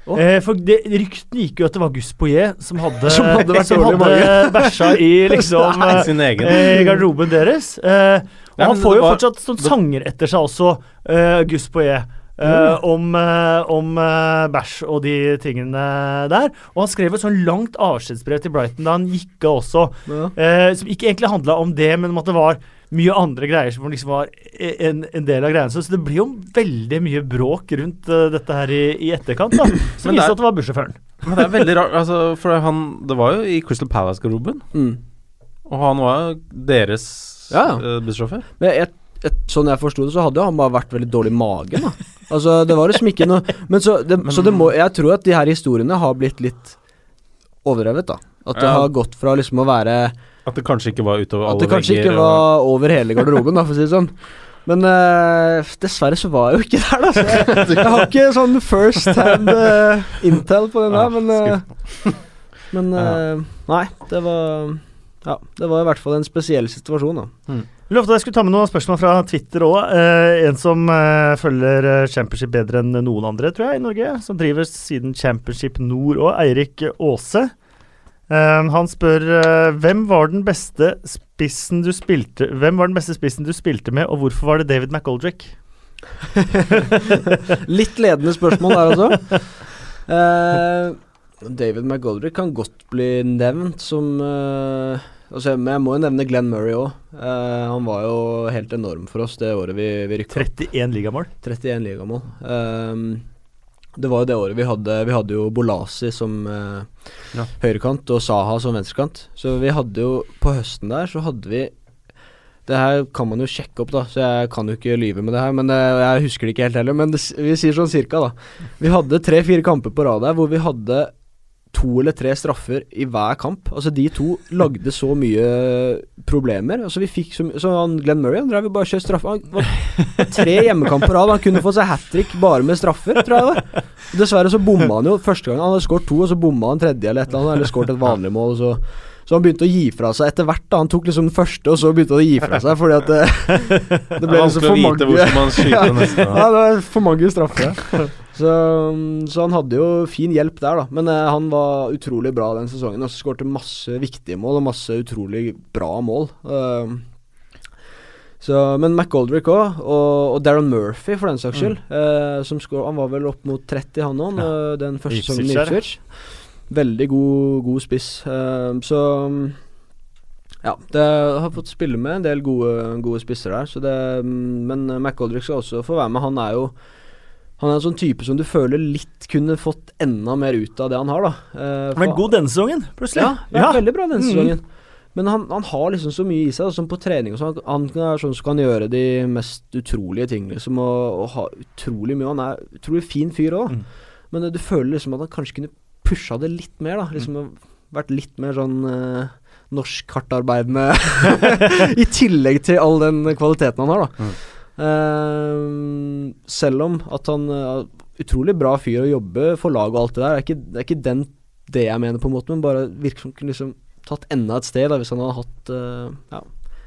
[SPEAKER 2] Å.
[SPEAKER 1] Eh, for det, Ryktene gikk jo at det var Gus Poyet som hadde
[SPEAKER 2] Som hadde [LAUGHS]
[SPEAKER 1] som hadde bæsja i [LAUGHS] liksom
[SPEAKER 3] Nei,
[SPEAKER 1] eh,
[SPEAKER 3] sin egen.
[SPEAKER 1] eh, garderoben deres. Eh, og
[SPEAKER 3] Nei,
[SPEAKER 1] han får jo
[SPEAKER 3] var-
[SPEAKER 1] fortsatt sånn sanger etter seg også, eh, Gus Poyet. Eh, om uh, om uh, bæsj og de tingene der. Og han skrev et sånn langt avskjedsbrev til Brighton da han gikk av også,
[SPEAKER 2] Ja.
[SPEAKER 1] eh, som ikke egentlig handla om det, men om at det var mye andre greier som liksom var en, en del av greiene. Så det blir jo veldig mye bråk rundt dette her i, i etterkant, da. [CLEARS THROAT] Som
[SPEAKER 3] Men det
[SPEAKER 1] viste
[SPEAKER 3] er-
[SPEAKER 1] at det var bussjåføren.
[SPEAKER 3] Men det er veldig rart, altså, for han Det var jo i Crystal Palace-garderoben,
[SPEAKER 2] Mm.
[SPEAKER 3] og han var jo deres
[SPEAKER 2] Ja, ja.
[SPEAKER 3] bussjåfør.
[SPEAKER 2] Men et, sånn jeg forsto det, så hadde han bare vært veldig dårlig i magen. Da. Altså, det var liksom ikke noe Men så det, så det må Jeg tror at de her historiene har blitt litt overdrevet, da. At det
[SPEAKER 3] Ja.
[SPEAKER 2] har gått fra liksom å være
[SPEAKER 3] At det kanskje ikke var utover alle
[SPEAKER 2] At det kanskje
[SPEAKER 3] vegger.
[SPEAKER 2] ikke var over hele garderoben, da, for å si det sånn. Men eh, dessverre så var jeg jo ikke der, da. Så jeg, jeg har ikke sånn first hand uh, intel på den der, men uh, Men uh, nei, det var ja, det var i hvert fall en spesiell situasjon, da.
[SPEAKER 1] Lovte jeg skulle ta med noen spørsmål fra Twitter òg. Eh, en som eh, følger eh, Championship bedre enn noen andre, tror jeg, i Norge. Som driver siden Championship Nord òg. Eirik Aase. Eh, han spør eh, hvem var den beste spissen du spilte Hvem var den beste spissen du spilte med, og hvorfor var det David McGoldrick? [LAUGHS]
[SPEAKER 2] Litt ledende spørsmål der altså. David McGoldrick kan godt bli nevnt som altså, Men jeg må jo nevne Glenn Murray òg. han var jo helt enorm for oss det året vi, vi rykka opp.
[SPEAKER 1] 31 ligamål.
[SPEAKER 2] 31 ligamål. Um, det var jo det året vi hadde Vi hadde jo Bolasi som uh,
[SPEAKER 3] Ja.
[SPEAKER 2] høyrekant og Saha som venstrekant. Så vi hadde jo På høsten der så hadde vi Det her kan man jo sjekke opp, da, så jeg kan jo ikke lyve med det her. Men uh, jeg husker det ikke helt heller. Men det, vi sier sånn cirka, da. Vi hadde tre-fire kamper på rad der hvor vi hadde to eller tre straffer i hver kamp. Altså De to lagde så mye problemer. Altså vi fikk Så, så han Glenn Murray han drev jo bare og skjøt straffer. Han var tre hjemmekamper på rad. Han kunne få seg hat trick bare med straffer, tror jeg det var. Dessverre så bomma han jo første gang. Han hadde skåret to, og så bomma han tredje eller et eller annet. Eller skåret et vanlig mål. Så, så han begynte å gi fra seg etter hvert. da Han tok liksom den første, og så begynte han å gi fra seg fordi at det, det [LAUGHS]
[SPEAKER 3] Det
[SPEAKER 2] ble liksom for mange [LAUGHS]
[SPEAKER 3] neste.
[SPEAKER 2] ja, det var for mange straffer. Så, så han hadde jo fin hjelp der, da. Men eh, han var utrolig bra den sesongen. Og skårte masse viktige mål og masse utrolig bra mål. Uh, så, men McGoldrick òg, og, og Darren Murphy for den saks skyld. eh, som skår, han var vel opp mot 30, han òg, den første sesongen i. Ipswich. Veldig god, god spiss. Eh, så ja, det har fått spille med en del gode, gode spisser der. Så det, men McGoldrick skal også få være med. Han er jo Han er en sånn type som du føler litt kunne fått enda mer ut av det han har, da. Eh,
[SPEAKER 1] Men god denne sesongen, plutselig.
[SPEAKER 2] ja, ja, veldig bra denne
[SPEAKER 1] Mm.
[SPEAKER 2] sesongen. Men han, han har liksom så mye i seg, da, som på trening og sånn. Han er sånn som kan gjøre de mest utrolige ting, liksom, og, og ha utrolig mye. Han er utrolig fin fyr òg,
[SPEAKER 1] Mm.
[SPEAKER 2] men du føler liksom at han kanskje kunne pusha det litt mer, da. Liksom vært litt mer sånn eh, norsk hardtarbeidende [LAUGHS] I tillegg til all den kvaliteten han har, da. Eh, selv om at han er utrolig bra fyr å jobbe for lag og alt det der. Det er ikke, det er ikke den det jeg mener, på en måte, men bare virker som kunne liksom tatt enda et sted da, hvis han hadde hatt uh, ja,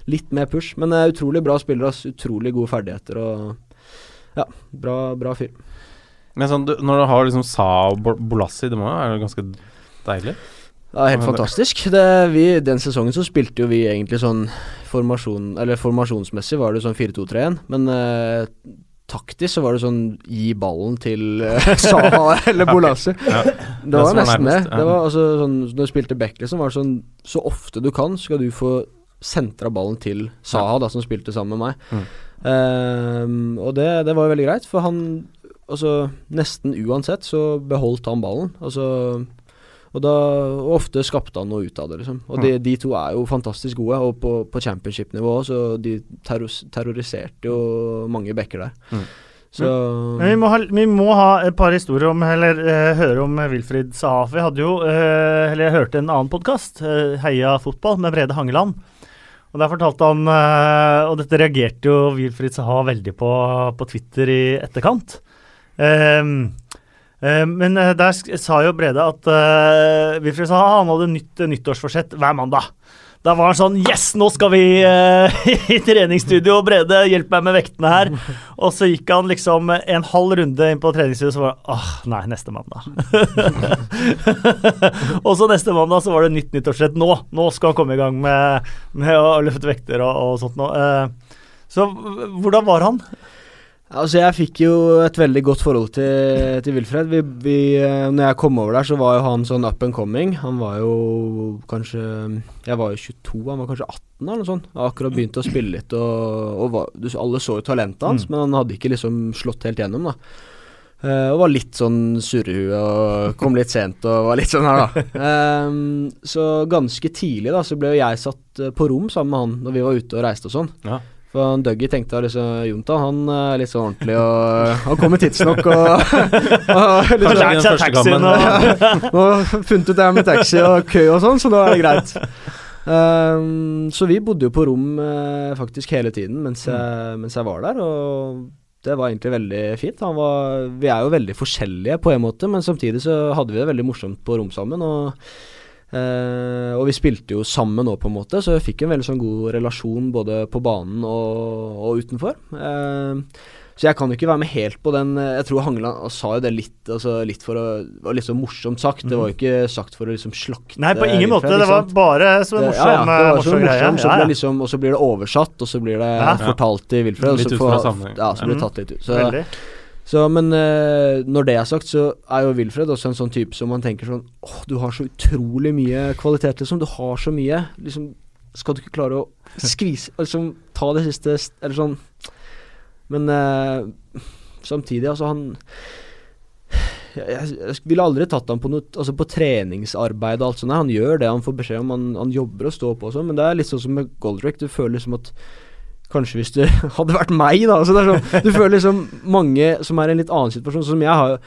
[SPEAKER 2] litt mer push. Men uh, utrolig bra spiller, ass. Utrolig gode ferdigheter og ja, bra, bra fyr.
[SPEAKER 3] Men sånn, du, når du har liksom Sa og Bolassi, det må jo være ganske deilig?
[SPEAKER 2] Ja, helt fantastisk. Det, vi, den sesongen så spilte jo vi egentlig sånn formasjon Eller formasjonsmessig var det sånn 4-2-3-1, men eh, taktisk så var det sånn gi ballen til uh, [LAUGHS] Saha eller Bolassi.
[SPEAKER 3] Ja.
[SPEAKER 2] Det
[SPEAKER 3] Det
[SPEAKER 2] var nesten det. Det var altså sånn Når du spilte back, liksom, var det sånn Så ofte du kan, skal du få sentra ballen til Saha, da, som spilte sammen med meg.
[SPEAKER 3] Mm.
[SPEAKER 2] Ehm, og det, det var jo veldig greit, for han Altså, nesten uansett så beholdt han ballen. Altså og da og ofte skapte han noe ut av det, liksom. Og de, de to er jo fantastisk gode, og på, på championship-nivå òg, så de terros, terroriserte jo mange backer der.
[SPEAKER 3] Mm.
[SPEAKER 2] Så
[SPEAKER 1] Men vi må, ha, vi må ha et par historier om, eller eh, høre om Wilfrid Sahafi. Saha. Hadde jo, eh, eller jeg hørte en annen podkast, Heia fotball, med Brede Hangeland. Og der fortalte han, eh, og dette reagerte jo Wilfrid Saha veldig på på Twitter i etterkant. Eh, men eh, der sa jo Brede at uh, Wilfred sa han hadde nytt eh, nyttårsforsett hver mandag. Da var han sånn Yes, nå skal vi uh, [LAUGHS] i treningsstudio. Brede, hjelp meg med vektene her. Og så gikk han liksom en halv runde inn på treningsstudio, så var det åh, nei, neste mandag. [LAUGHS] og så neste mandag så var det nytt nyttårsforsett. Nå nå skal han komme i gang med, med å løfte vekter og, og sånt noe. Uh, så hvordan var han?
[SPEAKER 2] Altså, jeg fikk jo et veldig godt forhold til, til Wilfred. Vi, vi, eh, når jeg kom over der, så var jo han sånn up and coming. Han var jo kanskje Jeg var jo 22, han var kanskje 18 eller noe sånt. Jeg Akkurat begynt å spille litt, og, og var, du, alle så jo talentet hans,
[SPEAKER 1] Mm.
[SPEAKER 2] men han hadde ikke liksom slått helt gjennom, da. Uh, og var litt sånn surrehue og kom litt sent og var litt sånn her, da. [LAUGHS] Ehm, så ganske tidlig da så ble jo jeg satt eh, på rom sammen med han når vi var ute og reiste og sånn.
[SPEAKER 3] Ja.
[SPEAKER 2] For han Dougie tenkte at liksom, Jonta han er litt sånn ordentlig og Han kommer tidsnok og, [LAUGHS] og liksom,
[SPEAKER 1] Lært seg taxien og [LAUGHS]
[SPEAKER 2] og funnet ut det her med taxi og kø og sånn, så da er det greit. Um, så vi bodde jo på rom uh, faktisk hele tiden mens jeg, mens jeg var der, og det var egentlig veldig fint. Han var, vi er jo veldig forskjellige på en måte, men samtidig så hadde vi det veldig morsomt på rom sammen. og Eh, og vi spilte jo sammen nå, på en måte, så jeg fikk en veldig sånn god relasjon både på banen og, og utenfor. Eh, så jeg kan jo ikke være med helt på den eh, Jeg tror Hangeland sa jo det litt, altså litt for å Det var litt så morsomt sagt. Det var jo ikke sagt for å liksom slakte
[SPEAKER 1] Nei, på ingen måte. Det var bare som en morsom,
[SPEAKER 2] ja, ja, det var så
[SPEAKER 1] morsom greie.
[SPEAKER 2] så
[SPEAKER 1] Ja,
[SPEAKER 2] liksom, og så blir det oversatt, og så blir det
[SPEAKER 1] Ja.
[SPEAKER 2] fortalt til Wilfred. og
[SPEAKER 3] Litt
[SPEAKER 2] så
[SPEAKER 3] ut
[SPEAKER 2] får-
[SPEAKER 3] fra sammenheng.
[SPEAKER 2] Ja, så blir det
[SPEAKER 1] Mm.
[SPEAKER 2] tatt litt ut. Så,
[SPEAKER 1] Veldig.
[SPEAKER 2] Så, men uh, når det er sagt, så er jo Wilfred også en sånn type som man tenker sånn Åh, du har så utrolig mye kvalitet, liksom. Du har så mye. Liksom, skal du ikke klare å skvise [LAUGHS] Liksom ta det siste Eller sånn. Men uh, samtidig, altså, han jeg, jeg, ville aldri tatt ham på noe Altså på treningsarbeid og alt sånt. Han gjør det han får beskjed om, han, han jobber og står på og sånn, men det er litt sånn som med Goldrick. Du føler liksom at Kanskje hvis det [LAUGHS] hadde vært meg, da. Så det er sånn, du føler liksom mange som er i en litt annen situasjon. Sånn som jeg har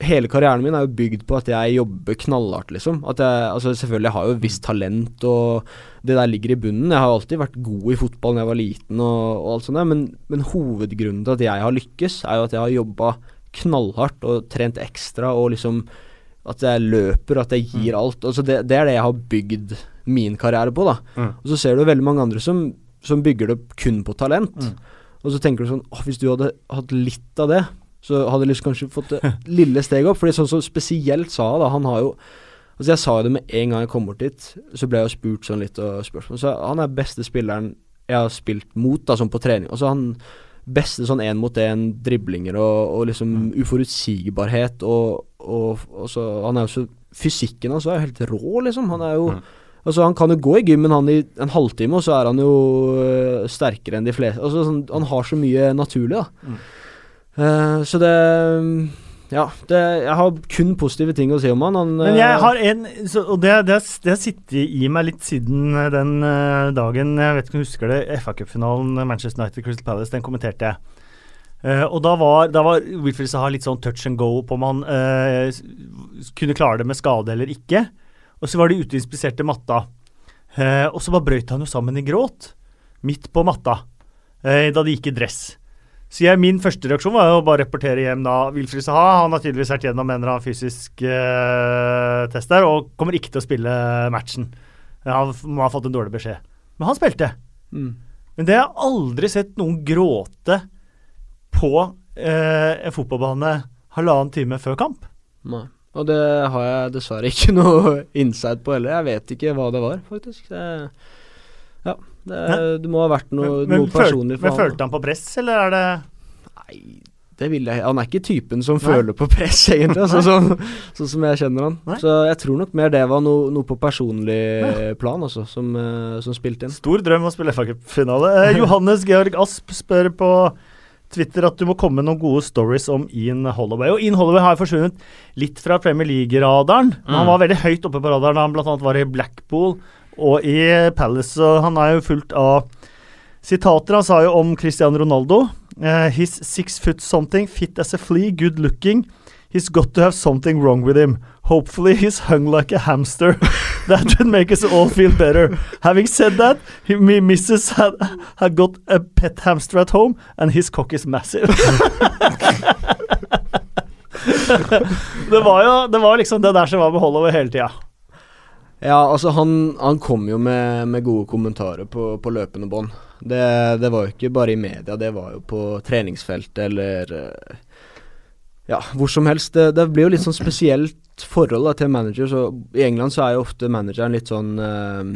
[SPEAKER 2] Hele karrieren min er jo bygd på at jeg jobber knallhardt, liksom. At jeg, altså selvfølgelig jeg har jo visst talent, og det der ligger i bunnen. Jeg har alltid vært god i fotball da jeg var liten, og, og alt sånt der, men, men hovedgrunnen til at jeg har lykkes, er jo at jeg har jobba knallhardt og trent ekstra, og liksom at jeg løper, at jeg gir alt. Altså det, det er det jeg har bygd min karriere på, da.
[SPEAKER 3] Mm.
[SPEAKER 2] Og så ser du veldig mange andre som, som bygger det kun på talent.
[SPEAKER 1] Mm.
[SPEAKER 2] Og så tenker du sånn hvis du hadde hatt litt av det, så hadde du liksom kanskje fått det [LAUGHS] lille steget opp. Fordi sånn som spesielt sa da, han har jo Altså Jeg sa jo det med en gang jeg kom bort dit, så ble jeg jo spurt sånn litt og spørsmål. Så han er beste spilleren jeg har spilt mot, da, sånn på trening. Altså han beste sånn én mot én driblinger og, og liksom uforutsigbarhet og, og, og så Han er jo så Fysikken hans er jo helt rå, liksom. Han er jo
[SPEAKER 3] Mm.
[SPEAKER 2] Altså Han kan jo gå i gymmen han i en halvtime, og så er han jo øh, sterkere enn de fleste. Altså sånn, Han har så mye naturlig, da.
[SPEAKER 1] Mm.
[SPEAKER 2] Uh, så det Ja, det, jeg har kun positive ting å si om han. han
[SPEAKER 1] Men jeg
[SPEAKER 2] øh,
[SPEAKER 1] har en så, Og det, det, har- sittet i meg litt siden eh, den eh, dagen Jeg vet ikke om du husker det, FA Cup-finalen eh, Manchester United Crystal Palace. Den kommenterte jeg. Uh, og da var, da var Wilfried Saha litt sånn touch and go på om han uh, kunne klare det med skade eller ikke. Og så var de ute og inspiserte matta. Eh, og så bare brøyt han jo sammen i gråt. Midt på matta. eh, da de gikk i dress. Så jeg, min første reaksjon var jo å bare rapportere hjem da Wilfrid Saha. Han har tydeligvis vært gjennom en eller annen fysisk eh, test der og kommer ikke til å spille matchen. Han må ha fått en dårlig beskjed. Men han spilte.
[SPEAKER 2] mm.
[SPEAKER 1] Men det har jeg aldri sett noen gråte på eh, en fotballbane halvannen time før kamp.
[SPEAKER 2] Nei. Og det har jeg dessverre ikke [LAUGHS] noe insight på heller. Jeg vet ikke hva det var, faktisk. Det, ja, det, det må ha vært noe,
[SPEAKER 1] men, men,
[SPEAKER 2] noe personlig
[SPEAKER 1] for men
[SPEAKER 2] han.
[SPEAKER 1] følte han på press, eller er det
[SPEAKER 2] Nei, det vil jeg Han er ikke typen som
[SPEAKER 1] Nei.
[SPEAKER 2] føler på press, egentlig. Altså, sånn, sånn som jeg kjenner han.
[SPEAKER 1] Nei.
[SPEAKER 2] Så jeg tror nok mer det var noe, noe på personlig plan, altså, som, eh, som spilte inn.
[SPEAKER 1] Stor drøm å spille FA-cupfinale. Eh, [LAUGHS] Johannes Georg Asp spør på Twitter at du må komme med noen gode stories om Ian Holloway. Og Ian Holloway har forsvunnet litt fra Premier League-radaren. Mm. Han var veldig høyt oppe på radaren da han bl.a. var i Blackpool og i Palace. Og han er jo fullt av sitater. Han sa jo om Cristiano Ronaldo Uh, He's six foot something, fit as a flea, good looking. He's got to have something wrong with him. Hopefully he's hung like a hamster. [LAUGHS] that would make us all feel better. Having said that, he, me missus had, had got a pet hamster at home, and his cock is massive. [LAUGHS] det var jo det var liksom det der som var med Holloway hele tida.
[SPEAKER 2] Ja, altså han, han kom jo med, med gode kommentarer på, på løpende bånd. Det, det var jo ikke bare i media, det var jo på treningsfeltet eller Ja, hvor som helst. Det, det blir jo litt sånn spesielt forhold da, til manager. Så I England så er jo ofte manageren litt sånn eh,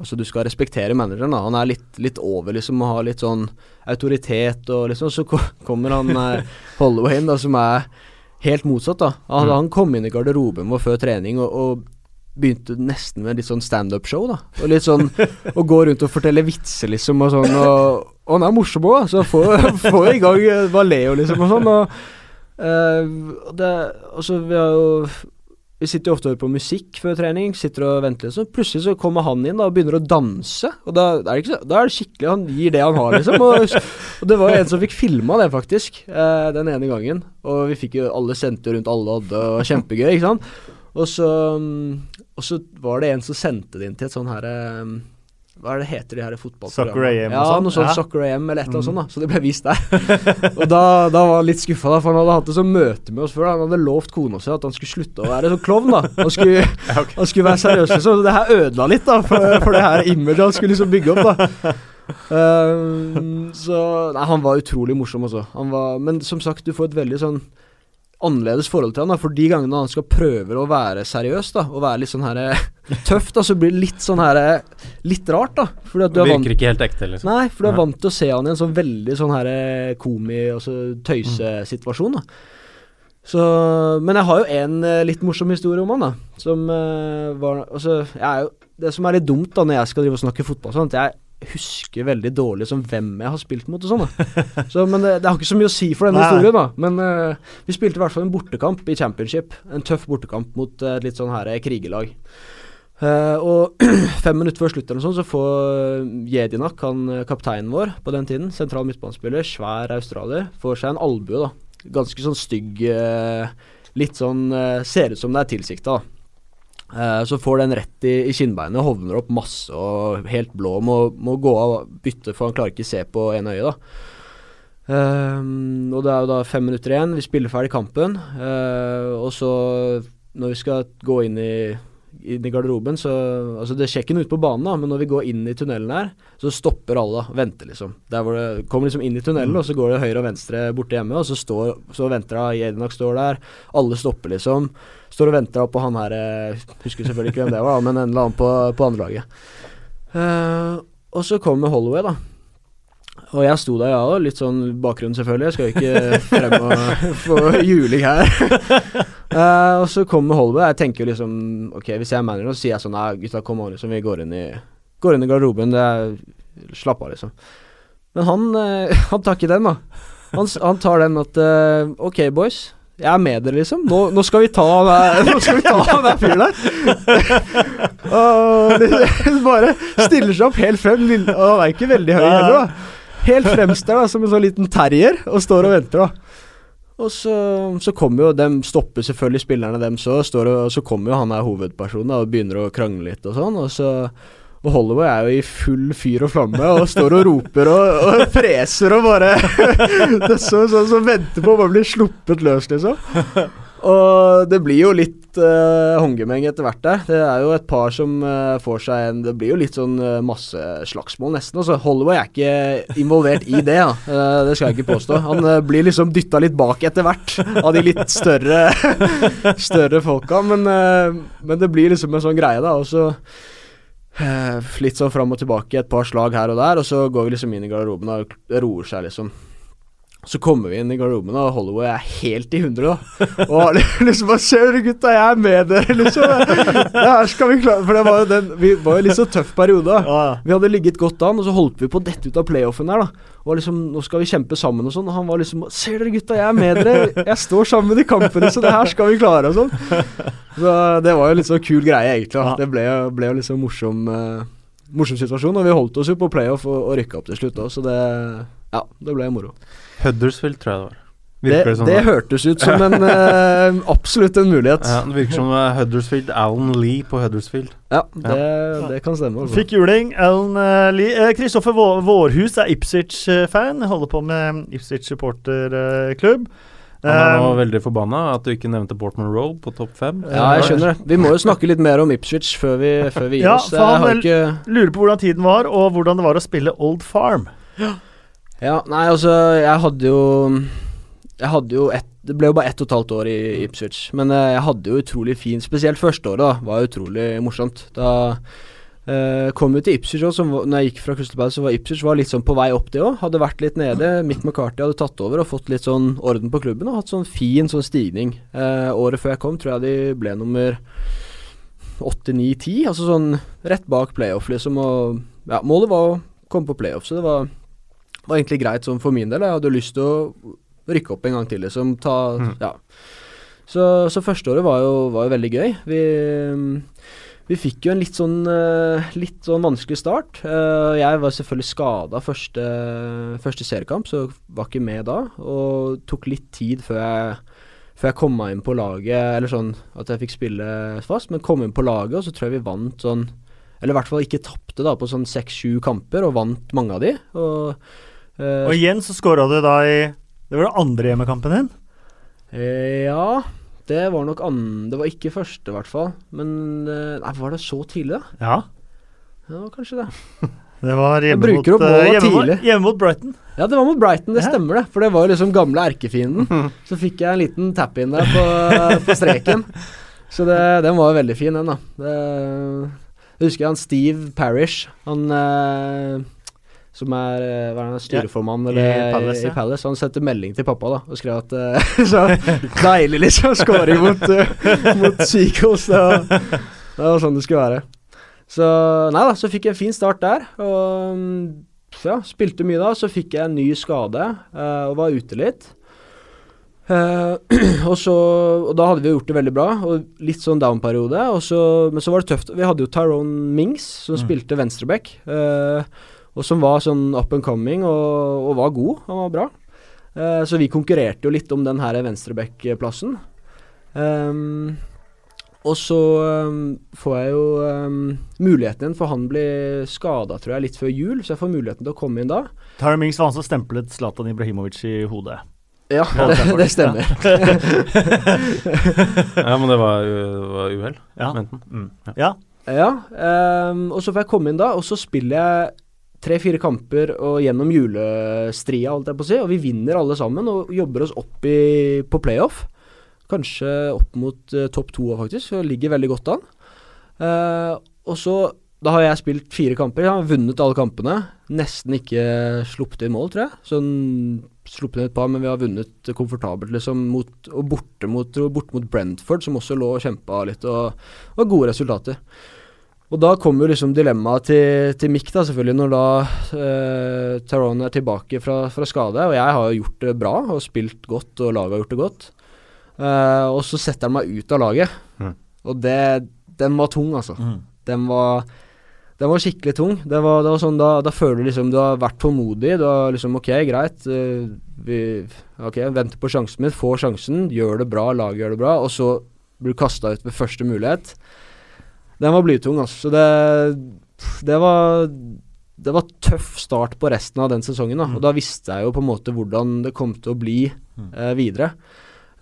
[SPEAKER 2] Altså du skal respektere manageren. da Han er litt, litt over liksom og har litt sånn autoritet og liksom. Så kommer han eh, [LAUGHS] Holloway inn da som er helt motsatt. da Han,
[SPEAKER 3] Mm.
[SPEAKER 2] han kom inn i garderoben vår før trening og, og begynte nesten med litt sånn standup-show, da. Og litt sånn [LAUGHS] Å gå rundt og fortelle vitser, liksom, og sånn. Og, og han er morsom òg, så få få i gang Valeo, og liksom, og sånn. Og, eh, det Altså, vi har jo vi sitter jo ofte og hører på musikk før trening, sitter og venter så plutselig så kommer han inn da og begynner å danse. Og da er det, så, da er det skikkelig Han gir det han har, liksom. Og, og det var en som fikk filma det, faktisk, eh, den ene gangen. Og vi fikk jo Alle sendte rundt alle hadde, og kjempegøy, ikke sant. Og så, mm, og så var det en som sendte det inn til et sånn her eh, Hva er det heter de her fotballprogrammene?
[SPEAKER 1] AM og
[SPEAKER 2] Ja,
[SPEAKER 1] sånn?
[SPEAKER 2] noe sånt
[SPEAKER 1] Ja.
[SPEAKER 2] Soccer AM eller et eller annet
[SPEAKER 1] Mm.
[SPEAKER 2] sånt. da Så det ble vist der. [LAUGHS] og da, da var han litt skuffa, for han hadde hatt et sånt møte med oss før. da. Han hadde lovt kona si at han skulle slutte å være sånn klovn. da Han skulle, [LAUGHS] han skulle være seriøs, liksom. Så det her ødela litt, da, for, for det her imaget han skulle liksom bygge opp. da [LAUGHS] Ehm, så Nei, han var utrolig morsom, altså. Han var, men som sagt, du får et veldig sånn annerledes forhold til han da For de gangene han skal prøve å være seriøs da og være litt sånn her eh, [LAUGHS] tøff, da så blir det litt sånn her eh, Litt rart, da. Fordi at du er vant
[SPEAKER 3] Virker ikke helt ekte, liksom.
[SPEAKER 2] Nei, for du er vant til å se han i en sånn veldig sånn her eh, komi- altså tøysesituasjon, da. Så Men jeg har jo en litt morsom historie om han, da. Som uh, var Altså, jeg er jo Det som er litt dumt da når jeg skal drive og snakke fotball, sånn at jeg husker veldig dårlig som hvem jeg har spilt mot og sånn. Så, men det, det har ikke så mye å si for denne
[SPEAKER 1] Nei.
[SPEAKER 2] historien, da. Men uh, vi spilte i hvert fall en bortekamp i championship. En tøff bortekamp mot et litt sånn her eh, krigerlag. Uh, og [CLEARS THROAT] fem minutter før slutt eller sånn, så får Jedinak, han kapteinen vår på den tiden, sentral midtbanespiller, svær australier, får seg en albue, da. Ganske sånn stygg uh, Litt sånn Ser ut som det er tilsikta, da. Eh, så får den rett i, i kinnbeinet, hovner opp masse og helt blå. Må, må gå av bytte, for han klarer ikke å se på ene øye, da. Um, og det er jo da fem minutter igjen. Vi spiller ferdig kampen. Uh, og så, når vi skal gå inn i, inn i garderoben, så Altså, det skjer ikke noe ute på banen, da, men når vi går inn i tunnelen her, så stopper alle og venter, liksom. Der hvor det kommer liksom inn i tunnelen, og så går det høyre og venstre borte hjemme, og så, står, så venter da Jedinak står der. Alle stopper, liksom. Står og venter på han her eh, Husker selvfølgelig ikke hvem det var, men en eller annen på, på andrelaget. Uh, og så kommer Holloway, da. Og jeg sto der, ja, òg. litt sånn bakgrunn, selvfølgelig. Jeg skal jo ikke frem og [LAUGHS] få juling her. uh, [LAUGHS] og så kommer Holloway. Jeg tenker jo liksom Ok, hvis jeg er manager, så sier jeg sånn Nei, gutta, kom an, liksom. Vi går inn i, går inn i garderoben. Det er Slapp av, liksom. Men han, uh, [LAUGHS] han tar ikke den, da. Han, han tar den at uh, Ok, boys. Jeg er med dere, liksom. Nå, nå skal vi ta Nå skal vi ta der fyren der. Og det, bare stiller seg opp helt frem. Og han er ikke veldig høy heller, da. Helt fremst der, da, som en sånn liten terrier, og står og venter, da. Og så, så kommer jo dem Stopper selvfølgelig spillerne dem så, og så kommer jo han her hovedpersonen da, og begynner å krangle litt og sånn, og så og Holloway er jo i full fyr og flamme og står og roper og, og freser og bare [LAUGHS] Det er så, sånn som venter på å bare bli sluppet løs, liksom. Og det blir jo litt uh, håndgemeng etter hvert der. Det er jo et par som uh, får seg en Det blir jo litt sånn uh, masseslagsmål, nesten. Altså, Holloway er ikke involvert i det, ja. uh, det skal jeg ikke påstå. Han blir liksom dytta litt bak etter hvert av de litt større [LAUGHS] Større folka, men, men det blir liksom en sånn greie, da. Og så litt sånn fram og tilbake, et par slag her og der, og så går vi liksom inn i garderoben, og roer seg, liksom. Så kommer vi inn i garderoben, og Holloway er helt i hundre, da. Og [LAUGHS] liksom bare Ser dere, gutta, jeg er med dere, liksom. Det her skal vi klare For det var jo den Vi var jo litt så tøff periode. da. Vi hadde ligget godt an, og så holdt vi på å dette ut av playoffen der, da. Og liksom, nå skal vi kjempe sammen og sånn. Og han var liksom Ser dere, gutta, jeg er med dere. Jeg står sammen i kampene, så det her skal vi klare, og sånn. Så det var jo litt sånn kul greie, egentlig. da. Det ble, jo- ble jo sånn morsom eh, Morsom situasjon, og vi holdt oss jo på playoff og, og rykka opp til slutt òg, så det Ja, det ble moro.
[SPEAKER 3] Huddersfield, tror jeg det var.
[SPEAKER 2] Det,
[SPEAKER 3] det, som
[SPEAKER 2] det hørtes ut som [LAUGHS] en uh, absolutt en mulighet.
[SPEAKER 3] Ja, det virker som det er Huddersfield. Alan Lee på Huddersfield.
[SPEAKER 2] Ja, det, det kan stemme. Altså.
[SPEAKER 1] Fikk juling. Alan uh, Lee. Kristoffer Vå- Vårhus er Ipswich-fan. Holder på med Ipswich supporterklubb.
[SPEAKER 3] Han er nå
[SPEAKER 1] Eh,
[SPEAKER 3] veldig forbanna at du ikke nevnte Portman Road på topp fem.
[SPEAKER 2] Ja, jeg skjønner det. Vi må jo snakke litt mer om Ipswich før vi, før vi gir
[SPEAKER 1] Ja,
[SPEAKER 2] oss.
[SPEAKER 1] for han
[SPEAKER 2] ikke
[SPEAKER 1] Lurer på hvordan tiden var, og hvordan det var å spille Old Farm.
[SPEAKER 2] Ja, nei, altså, jeg hadde jo Jeg hadde jo ett Det ble jo bare ett og et halvt år i Ipswich, men eh, jeg hadde jo utrolig fin Spesielt første året, da, var utrolig morsomt. Da Uh, kom jo til Ipswich òg, når jeg gikk fra Crystal så var Ipswich var litt sånn på vei opp, det òg. Hadde vært litt nede. Mick McCarty hadde tatt over og fått litt sånn orden på klubben og hatt sånn fin sånn stigning. Uh, året før jeg kom, tror jeg de ble nummer 8-9-10, altså sånn rett bak playoff, liksom. Og ja, målet var å komme på playoff, så det var var egentlig greit sånn for min del. Jeg hadde lyst til å rykke opp en gang til, liksom. Ta,
[SPEAKER 3] Mm.
[SPEAKER 2] ja. Så, så første året var jo, var jo veldig gøy. Vi, vi fikk jo en litt sånn, eh, litt sånn vanskelig start. Eh, jeg var selvfølgelig skada første, første seriekamp, så var ikke med da. Og tok litt tid før jeg, før jeg kom meg inn på laget, eller sånn at jeg fikk spille fast. Men kom inn på laget, og så tror jeg vi vant sånn Eller i hvert fall ikke tapte da på sånn seks-sju kamper, og vant mange av de. Og, eh,
[SPEAKER 1] Og igjen så skåra du da i Det var den andre hjemmekampen din.
[SPEAKER 2] Uh, ja, det var nok andre Det var ikke første, i hvert fall. Men eh, Nei, var det så tidlig, da?
[SPEAKER 1] Ja.
[SPEAKER 2] Ja, kanskje det. [LAUGHS]
[SPEAKER 1] Det var hjemme mot, hjemme, mot, hjemme mot Brighton.
[SPEAKER 2] Ja, det var mot Brighton, det stemmer det. For det var jo liksom gamle erkefienden. [LAUGHS] Så fikk jeg en liten tap-in der på, på streken. [LAUGHS] Så det, den var jo veldig fin, den, da. Det, jeg husker han Steve Parish, han eh, som er eh, er styreformann
[SPEAKER 1] I
[SPEAKER 2] Palace,
[SPEAKER 1] Palace,
[SPEAKER 2] i. Palace. Han sendte melding til pappa da og skrev at eh, [LAUGHS] Så deilig, liksom. Skåring mot, uh, mot Seagulls. Det det var sånn det skulle være. Så nei da, så fikk jeg en fin start der. Og Så ja, spilte mye da. Så fikk jeg en ny skade uh, og var ute litt. Uh, [CLEARS THROAT] og, så, og da hadde vi gjort det veldig bra, og litt sånn down-periode. Men så var det tøft. Vi hadde jo Tyrone Mings, som
[SPEAKER 1] Mm.
[SPEAKER 2] spilte venstreback. eh, og som var sånn up and coming og, og var god. Han var bra. Eh, så vi konkurrerte jo litt om den her venstreback-plassen. Um, og så um, får jeg jo um, muligheten igjen, for han blir skada, tror jeg, litt før jul. Så jeg får muligheten til å komme inn da.
[SPEAKER 1] Tyra Mings var han som stemplet Zlatan Ibrahimovic i hodet.
[SPEAKER 2] Ja, det,
[SPEAKER 1] det
[SPEAKER 2] stemmer. [LAUGHS]
[SPEAKER 3] Ja, men det var, var uhell.
[SPEAKER 1] Ja. Mm. ja.
[SPEAKER 2] Ja, um, og så får jeg komme inn da, og så spiller jeg tre-fire kamper og gjennom julestria, holdt jeg på å si, og vi vinner alle sammen og jobber oss opp i, på playoff. Kanskje opp mot uh, topp to, faktisk, og ligger veldig godt an. Uh, og så Da har jeg spilt fire kamper, jeg har vunnet alle kampene. Nesten ikke sluppet inn mål, tror jeg. Sånn sluppet inn et par, men vi har vunnet komfortabelt, liksom, mot, og borte mot, borte mot Brentford, som også lå og kjempa litt, og, og gode resultater. Og da kommer jo liksom dilemmaet til, til Mick, da, selvfølgelig, når da eh, Tyrone er tilbake fra, fra skade. Og jeg har jo gjort det bra og spilt godt, og laget har gjort det godt. Eh, og så setter han meg ut av laget.
[SPEAKER 3] Mm.
[SPEAKER 2] Og det, den var tung, altså.
[SPEAKER 1] Mm.
[SPEAKER 2] Den var, den var skikkelig tung. Det var, det var sånn, da, da føler du liksom du har vært tålmodig. Du har liksom Ok, greit. eh, vi, ok, venter på sjansen min, får sjansen, gjør det bra, laget gjør det bra, og så blir du kasta ut ved første mulighet. Den var blytung, altså. Så det, det var det var tøff start på resten av den sesongen. Da.
[SPEAKER 1] Mm.
[SPEAKER 2] Og da visste jeg jo på en måte hvordan det kom til å bli
[SPEAKER 1] Mm.
[SPEAKER 2] eh, videre.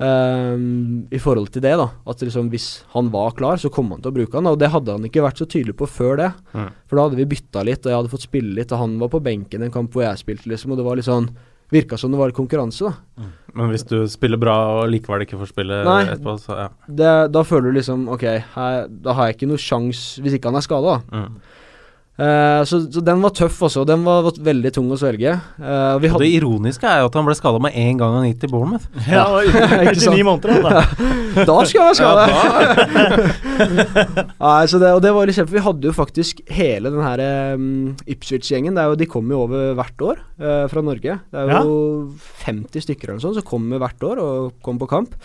[SPEAKER 2] Um, I forhold til det, da. At liksom hvis han var klar, så kom han til å bruke han. Og det hadde han ikke vært så tydelig på før det.
[SPEAKER 3] Mm.
[SPEAKER 2] For da hadde vi bytta litt, og jeg hadde fått spille litt, og han var på benken en kamp hvor jeg spilte, liksom. Og det var litt sånn Virka som det var konkurranse, da.
[SPEAKER 3] Men hvis du spiller bra og likevel ikke får spille
[SPEAKER 2] Nei.
[SPEAKER 3] etterpå, så ja.
[SPEAKER 2] Det, da føler du liksom Ok, her, da har jeg ikke noe sjans hvis ikke han er skada, da.
[SPEAKER 3] Mm.
[SPEAKER 2] Eh, så, så den var tøff også. Den var, var veldig tung å svelge.
[SPEAKER 3] Uh,
[SPEAKER 2] hadde
[SPEAKER 3] det ironiske er jo at han ble skada med en gang han gikk til Bournemouth. [LAUGHS]
[SPEAKER 1] Ja, ja [LAUGHS]
[SPEAKER 2] Ikke
[SPEAKER 1] i [LAUGHS]
[SPEAKER 2] sant?
[SPEAKER 1] måneder, da.
[SPEAKER 2] Da skal jeg være
[SPEAKER 3] Ja,
[SPEAKER 2] skada! Nei, så det, og det var litt kjempe. Vi hadde jo faktisk hele den her um, Ipswich-gjengen. De kommer jo over hvert år uh, fra Norge. Det er jo 50 stykker eller noe sånt som kommer hvert år og kommer på kamp.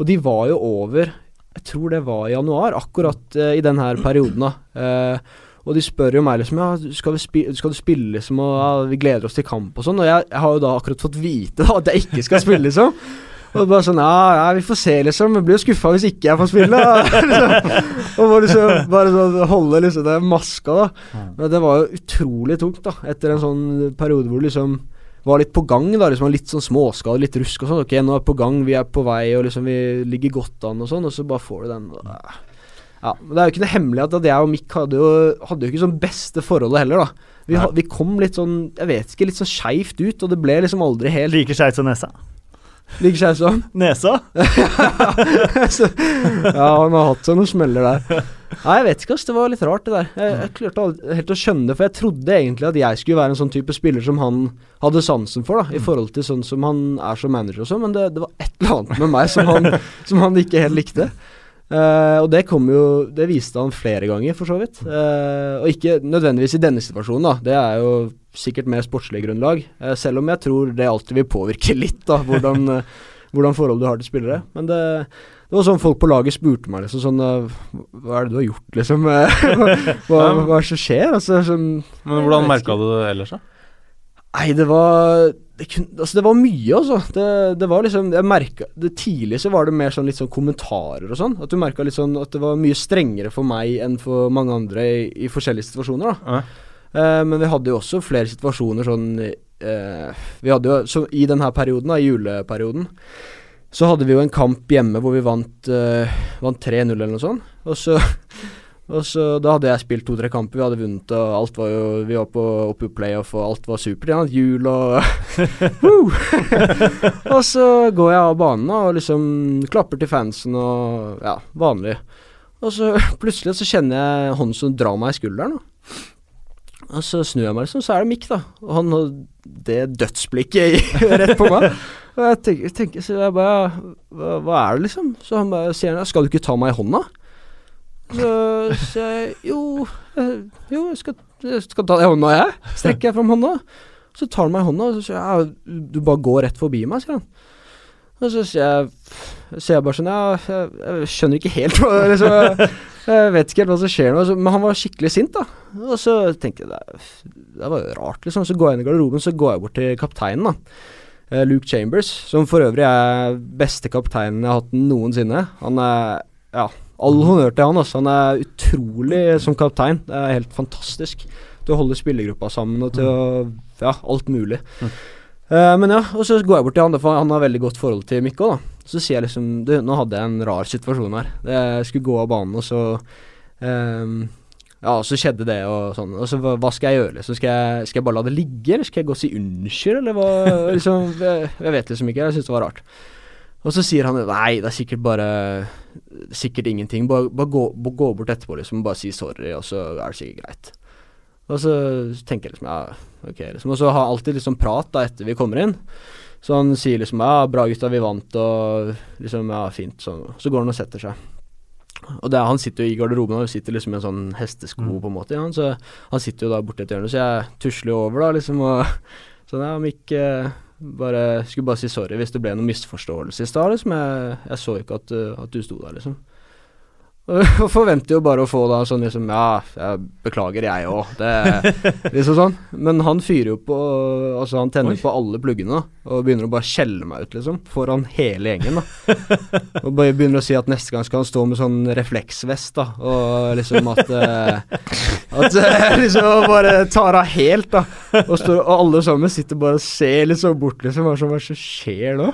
[SPEAKER 2] Og de var jo over Jeg tror det var i januar, akkurat i den her perioden. da Eh, og de spør jo meg liksom Ja, skal, skal du spille liksom Og ja, vi gleder oss til kamp og sånn. Og jeg, jeg har jo da akkurat fått vite da at jeg ikke skal spille, liksom. Og bare sånn Ja, ja vi får se, liksom. Jeg blir jo skuffa hvis ikke jeg får spille. [LAUGHS] liksom. Og bare, liksom, bare sånn holde liksom det maska, da. Men det var jo utrolig tungt, da. Etter en sånn periode hvor du liksom var litt på gang, da. Liksom litt sånn småskade, litt rusk og sånn. Ok, nå er vi på gang, vi er på vei, og liksom vi ligger godt an og sånn. Og så bare får du den. øh. Ja, men Det er jo ikke noe hemmelig at jeg og Mick hadde jo, hadde jo ikke sånn beste forholdet heller, da. Vi, ha, vi kom litt sånn, jeg vet ikke, litt sånn skeivt ut, og det ble liksom aldri helt
[SPEAKER 1] Like skeivt som nesa.
[SPEAKER 2] like skeivt som.
[SPEAKER 1] Nesa? [LAUGHS]
[SPEAKER 2] Ja, han har hatt seg noen smeller der. Nei, jeg vet ikke, ass. Det var litt rart, det der. Jeg, jeg klarte aldri helt å skjønne det, for jeg trodde egentlig at jeg skulle være en sånn type spiller som han hadde sansen for, da, i forhold til sånn som han er som manager og sånn, men det, det var et eller annet med meg som han, som han ikke helt likte. Eh, og det kom jo Det viste han flere ganger, for så vidt. Uh, og ikke nødvendigvis i denne situasjonen, da. Det er jo sikkert mer sportslig grunnlag. Uh, selv om jeg tror det alltid vil påvirke [LAUGHS] litt, da, hvordan, hvordan forhold du har til spillere. Men det, det var sånn folk på laget spurte meg liksom sånn Hva er det du har gjort, liksom? [LAUGHS] hva, hva, hva er det som skjer? Altså, sånn,
[SPEAKER 3] Men hvordan merka du det ellers, da?
[SPEAKER 2] Nei, det var det, kun, altså det var mye, altså. Det, det var liksom Jeg merka det Tidlig så var det mer sånn litt sånn kommentarer og sånn. At du merka litt sånn at det var mye strengere for meg enn for mange andre i, i forskjellige situasjoner, da.
[SPEAKER 3] Ja.
[SPEAKER 2] Uh, men vi hadde jo også flere situasjoner sånn uh, Vi hadde jo så I denne perioden, da, i juleperioden, så hadde vi jo en kamp hjemme hvor vi vant, uh, vant 3-0 eller noe sånt. Og så og så Da hadde jeg spilt to-tre kamper, vi hadde vunnet, og alt var jo Vi var på, oppe i playoff, og alt var supert. Ja, jul og [LAUGHS] [LAUGHS] Og så går jeg av banen og liksom klapper til fansen og Ja, vanlig. Og så [LAUGHS] plutselig så kjenner jeg hånden som drar meg i skulderen. Og. Og så snur jeg meg, liksom, så er det Mikk, da. Og han har det dødsblikket rett på meg. Og jeg tenker, tenker så jeg bare hva, hva er det, liksom? Så han bare sier han, skal du ikke ta meg i hånda? Så sier jeg jo, eh, jo, jeg skal, jeg skal ta deg i hånda, jeg. Strekker jeg fram hånda. Så tar han meg i hånda, og så sier jeg du bare går rett forbi meg, sier han. Og så sier jeg, sier jeg bare sånn ja, jeg, jeg skjønner ikke helt hva liksom, jeg, jeg vet ikke helt hva som skjer nå, men han var skikkelig sint, da. Og så tenker jeg det, det var jo rart, liksom. Så går jeg inn i garderoben, så går jeg bort til kapteinen, da. Eh, Luke Chambers, som for øvrig er beste kapteinen jeg har hatt noensinne. Han er ja, all honnør til han. Altså. Han er utrolig som kaptein. Det er helt fantastisk. Til å holde spillergruppa sammen og til å Ja, alt mulig. Eh, men ja, og så går jeg bort til han, for han har veldig godt forhold til Mikko, da. Så sier jeg liksom Du, nå hadde jeg en rar situasjon her. Jeg skulle gå av banen, og så um, Ja, så skjedde det og sånn. Og så hva, hva skal jeg gjøre, liksom? Skal jeg, skal jeg bare la det ligge, eller skal jeg gå og si unnskyld, eller hva [LAUGHS] Liksom Jeg, jeg vet liksom ikke. Jeg syns det var rart. Og så sier han nei, det er sikkert bare Sikkert ingenting. Bare, bare gå, bare gå bort etterpå, liksom. Bare si sorry, og så er det sikkert greit. Og så tenker jeg liksom ja, ok, liksom. Og så har alltid liksom prat da etter vi kommer inn. Så han sier liksom ja, bra gutta, vi vant, og liksom ja, fint. sånn. så går han og setter seg. Og det, er- han sitter jo i garderoben og sitter liksom i en sånn hestesko
[SPEAKER 3] Mm.
[SPEAKER 2] på en måte. Ja, han, så han sitter jo da borti et hjørne, så jeg tusler jo over da liksom og [LAUGHS] sånn ja, om eh, bare Skulle bare si sorry hvis det ble noen misforståelse i stad, liksom. Jeg, jeg så ikke at, uh, at du sto der, liksom. [LAUGHS] Og forventer jo bare å få da sånn liksom Ja, jeg beklager, jeg òg. Det liksom sånn. Men han fyrer jo på Altså, han tenner
[SPEAKER 3] Oi.
[SPEAKER 2] på alle pluggene da, og begynner å bare skjelle meg ut, liksom. Foran hele gjengen, da. Og bare begynner å si at neste gang skal han stå med sånn refleksvest, da. Og liksom at eh, At eh, liksom bare tar av helt, da. Og, står, og alle sammen sitter bare og ser liksom bort, liksom. Hva som det som skjer nå?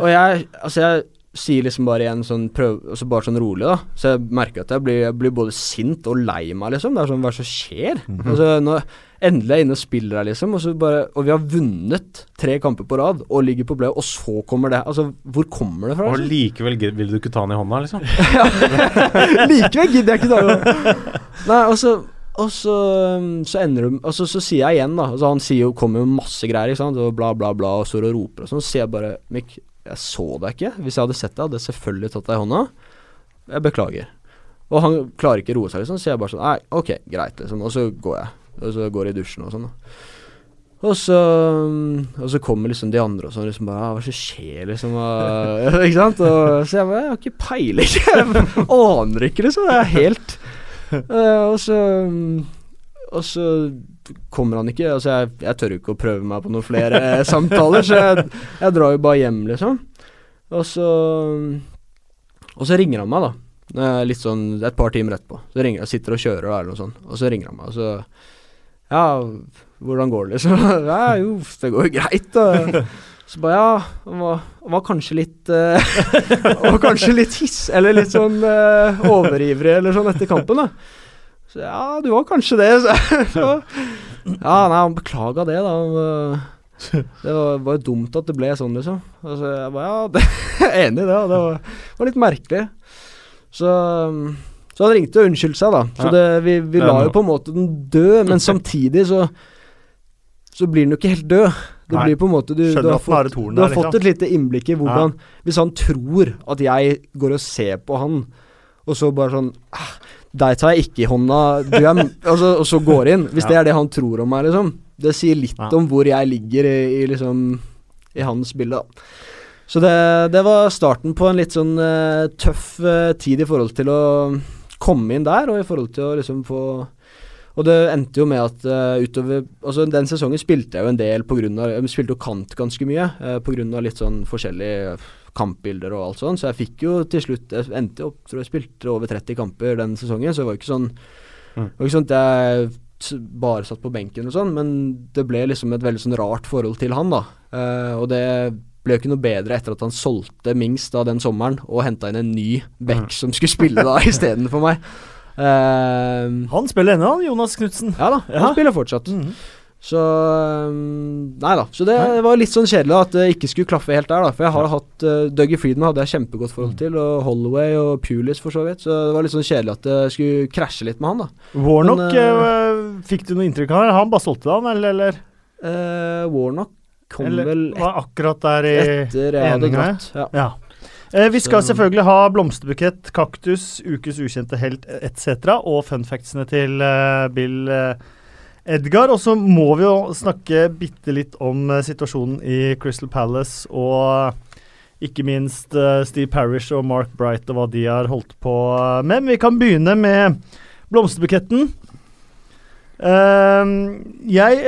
[SPEAKER 2] Og jeg Altså, jeg sier liksom bare igjen sånn prøv, altså bare sånn rolig, da. Så jeg merker at jeg blir, jeg blir både sint og lei meg, liksom. Det er sånn, hva er det som skjer? Altså, nå endelig er jeg inne og spiller her, liksom, og så bare Og vi har vunnet tre kamper på rad og ligger på play, og så kommer det Altså, hvor kommer det fra?
[SPEAKER 3] Og
[SPEAKER 2] Liksom?
[SPEAKER 3] likevel vil du ikke ta han i hånda, liksom? [LAUGHS] [LAUGHS]
[SPEAKER 2] Likevel gidder jeg ikke ta det. Nei, og så og så, um, så ender det Og så, så sier jeg igjen, da altså Han sier jo, kommer jo masse greier, ikke sant, og bla, bla, bla, og står og roper og sånn. Så sier jeg bare Mikk, jeg så deg ikke. Hvis jeg hadde sett deg, hadde jeg selvfølgelig tatt deg i hånda. Jeg beklager. Og han klarer ikke å roe seg, liksom. Så jeg bare sånn Nei, ok, greit, liksom. Og så går jeg. Og så går jeg i dusjen og sånn. Og så, um, og så kommer liksom de andre og sånn liksom bare «Ah, Hva er det som skjer, liksom? Og, [LAUGHS] ikke sant? Og så jeg bare Jeg har ikke peiling. [LAUGHS] Jeg aner ikke, liksom. Det er helt Eh, Og så um, Og så kommer han ikke. Altså, jeg, jeg tør ikke å prøve meg på noen flere [LAUGHS] samtaler, så jeg, jeg drar jo bare hjem, liksom. Og så Og så ringer han meg, da. Eh, Litt sånn et par timer etterpå. Så ringer jeg, sitter og kjører eller noe sånt, og så ringer han meg, og så Ja, hvordan går det, liksom? [LAUGHS] Ja, jo, det går jo greit, da. Så bare ja, han var, var kanskje litt [LAUGHS] uh, var kanskje litt hiss, eller litt sånn uh, overivrig eller sånn etter kampen, da. Så ja, du var kanskje det, så, Ja, nei, han beklaga det, da. Eh, Det var bare dumt at det ble sånn, liksom. Altså, jeg bare ja, det, [LAUGHS] jeg er enig i det. Det var, var litt merkelig. Så så han ringte og unnskyldte seg, da. Så det, vi, vi la jo på en måte den død, men samtidig så Så blir den jo ikke helt død. Det
[SPEAKER 1] Nei.
[SPEAKER 2] blir på en måte Du, du har, fått, du har
[SPEAKER 1] der,
[SPEAKER 2] fått
[SPEAKER 1] liksom.
[SPEAKER 2] et lite innblikk i hvordan Hvis han tror at jeg går og ser på han, og så bare sånn ah, Deg tar jeg ikke i hånda, du er altså, Og så går inn. Hvis det er det han tror om meg, liksom. Det sier litt om hvor jeg ligger i, i liksom I hans bilde, da. Så det, det var starten på en litt sånn uh, tøff uh, tid i forhold til å komme inn der, og i forhold til å liksom få Og det endte jo med at uh, utover Altså Den sesongen spilte jeg jo en del på grunn av Jeg spilte jo kant ganske mye på grunn av litt sånn forskjellige kampbilder og alt sånn, så jeg fikk jo til slutt Jeg endte opp, tror jeg spilte over 30 kamper den sesongen, så det var ikke sånn mm. Det var ikke sånn at jeg bare satt på benken og sånn, men det ble liksom et veldig sånn rart forhold til han, da. Uh, og det ble jo ikke noe bedre etter at han solgte Mings da den sommeren og henta inn en ny back mm. som skulle spille da [LAUGHS] istedenfor meg.
[SPEAKER 1] Uh, han spiller ennå, Jonas Knutsen.
[SPEAKER 2] Ja da, han ja. spiller fortsatt. Mm -hmm. Så um, Nei da. Så det nei. var litt sånn kjedelig at det ikke skulle klaffe helt der, da. For jeg har hatt uh, Dougie Friedman hadde jeg kjempegodt forhold mm. til, og Holloway og Pulis for så vidt. Så det var litt sånn kjedelig at det skulle krasje litt med han, da.
[SPEAKER 1] Warnock, Men, uh, fikk du noe inntrykk av? Han bare solgte han, eller? eller?
[SPEAKER 2] Uh, Warnock kom eller,
[SPEAKER 1] vel et, var akkurat der i
[SPEAKER 2] etter jeg hadde gått. Ja.
[SPEAKER 1] ja. Eh, vi skal selvfølgelig ha blomsterbukett, kaktus, ukes ukjente helt etc. og funfactsene til uh, Bill uh, Edgar. Og så må vi jo snakke bitte litt om uh, situasjonen i Crystal Palace og ikke minst Steve Parish og Mark Bright og hva de har holdt på med. Men vi kan begynne med blomsterbuketten. jeg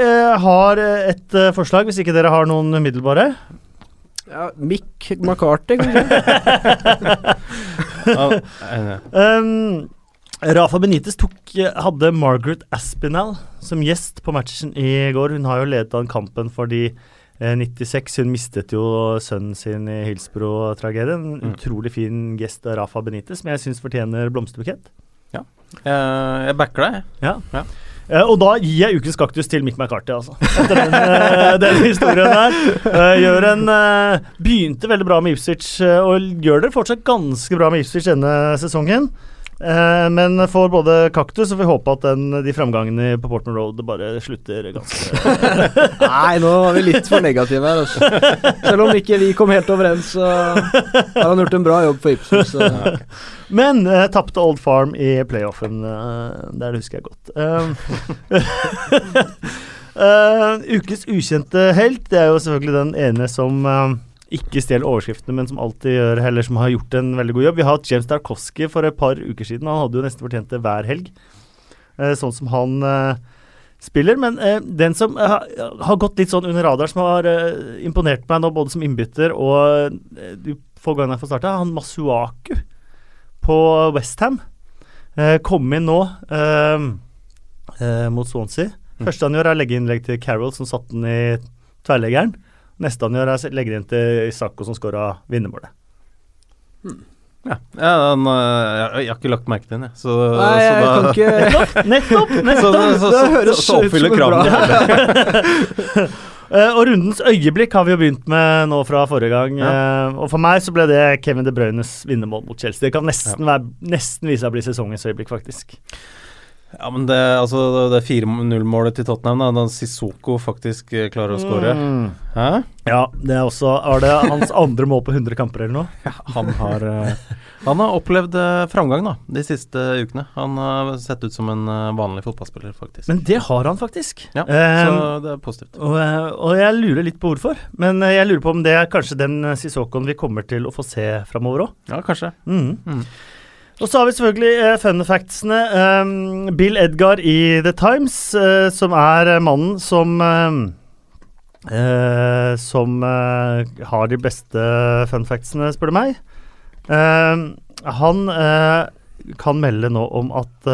[SPEAKER 1] har et forslag, hvis ikke dere har noen umiddelbare.
[SPEAKER 2] Ja, Mick McCarthy, kanskje? [LAUGHS]
[SPEAKER 1] um, Rafa Benitez tok, hadde Margaret Aspinall som gjest på matchen i går. Hun har jo ledet an kampen for de eh, 96. Hun mistet jo sønnen sin i Hillsbro-tragedien. Mm. utrolig fin gest av Rafa Benitez, som jeg syns fortjener blomsterbukett.
[SPEAKER 3] Ja, jeg, jeg backer deg.
[SPEAKER 1] Ja. ja. Uh, og da gir jeg ukens kaktus til Mick McCarthy, altså. Etter den, uh, [LAUGHS] den historien der. Gjør en Begynte veldig bra med Ipswich, og gjør det fortsatt ganske bra med Ipswich denne sesongen. Eh, men for både kaktus og vi håper at den, de framgangene på Portman Road bare slutter ganske [LAUGHS]
[SPEAKER 2] Nei, nå var vi litt for negative her. Altså. Selv om ikke vi kom helt overens, så har han gjort en bra jobb for Ipsos. [LAUGHS] Ja.
[SPEAKER 1] Men eh, tapte Old Farm i playoffen. Eh, det husker jeg godt. Uh, [LAUGHS] ukes ukjente helt, det er jo selvfølgelig den ene som uh, ikke stjel overskriftene, men som alltid gjør Eller som har gjort en veldig god jobb. Vi har hatt James Darkowski for et par uker siden. Han hadde jo nesten fortjent det hver helg, eh, sånn som han eh, spiller. Men eh, den som har gått litt sånn under radar, som har imponert meg nå, både som innbytter og de få gangene jeg får starta, han Masuaku på Westham. Eh, kom inn nå mot Swansea. Mm. Første han gjør, er å legge innlegg til Carroll, som satte den i tverrleggeren. Neste han gjør, er å legge det inn til Isako, som skåra vinnermålet.
[SPEAKER 3] Hmm. Ja, ja den, eh, jeg, jeg, har ikke lagt merke til den, jeg. Så,
[SPEAKER 2] Nei, så jeg da, kan ikke
[SPEAKER 1] Nettopp! nettopp, [LAUGHS] Så,
[SPEAKER 2] så, så, det høres
[SPEAKER 3] så, oppfyller kravene.
[SPEAKER 1] uh, [LAUGHS] og rundens øyeblikk har vi jo begynt med nå fra forrige gang. Ja. Uh, og for meg så ble det Kevin De Bruynes vinnermål mot Chelsea. Det kan nesten, ja. være, nesten vise seg å bli sesongens øyeblikk, faktisk.
[SPEAKER 3] Ja, men det, altså, det 4-0-målet til Tottenham, da, da Sissoko faktisk eh, klarer å skåre mm.
[SPEAKER 1] Ja, det er også Er det hans andre mål på 100 kamper eller noe?
[SPEAKER 3] Ja, han har uh, Han har opplevd uh, framgang da, de siste ukene. Han har sett ut som en vanlig fotballspiller, faktisk.
[SPEAKER 1] Men det har han faktisk.
[SPEAKER 3] Ja, så det er positivt.
[SPEAKER 1] Og, og, jeg lurer litt på hvorfor. Men jeg lurer på om det er kanskje den Sissokoen vi kommer til å få se framover òg.
[SPEAKER 3] Ja, kanskje.
[SPEAKER 1] Mm. Mm. Og så har vi selvfølgelig uh, fun factsene. Um, Bill Edgar i The Times, uh, som er uh, mannen som Som har de beste fun factsene, spør du meg. Ehm, han kan melde nå om at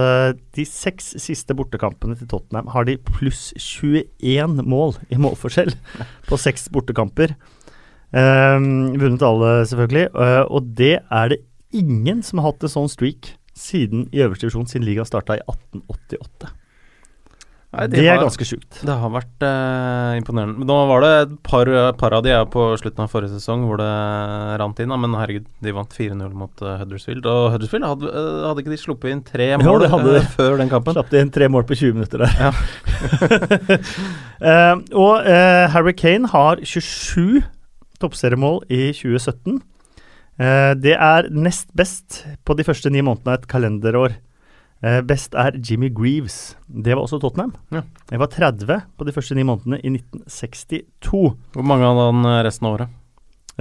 [SPEAKER 1] de seks siste bortekampene til Tottenham har de pluss 21 mål i målforskjell på seks bortekamper. Um, vunnet alle, selvfølgelig. og det er det ingen som har hatt en sånn streak siden i øverste divisjon siden ligaen starta i 1888. Nei, det, det er har, ganske sjukt.
[SPEAKER 3] Det har vært uh, imponerende. Nå var det et par, par av de er på slutten av forrige sesong hvor det rant inn, men herregud, de vant 4-0 mot uh, Huddersfield. Og Huddersfield hadde, uh, hadde, ikke de sluppet inn tre mål
[SPEAKER 1] jo, hadde,
[SPEAKER 3] før den kampen?
[SPEAKER 1] Slapp de inn tre mål på 20 minutter der. Ja. [LAUGHS] og Harry Kane har 27 toppseriemål i 2017. Uh, det er nest best på de første ni månedene av et kalenderår. Uh, best er Jimmy Greaves. Det var også Tottenham. Ja. Det var 30 på de første ni månedene i 1962.
[SPEAKER 3] Hvor mange hadde han eh, resten av året?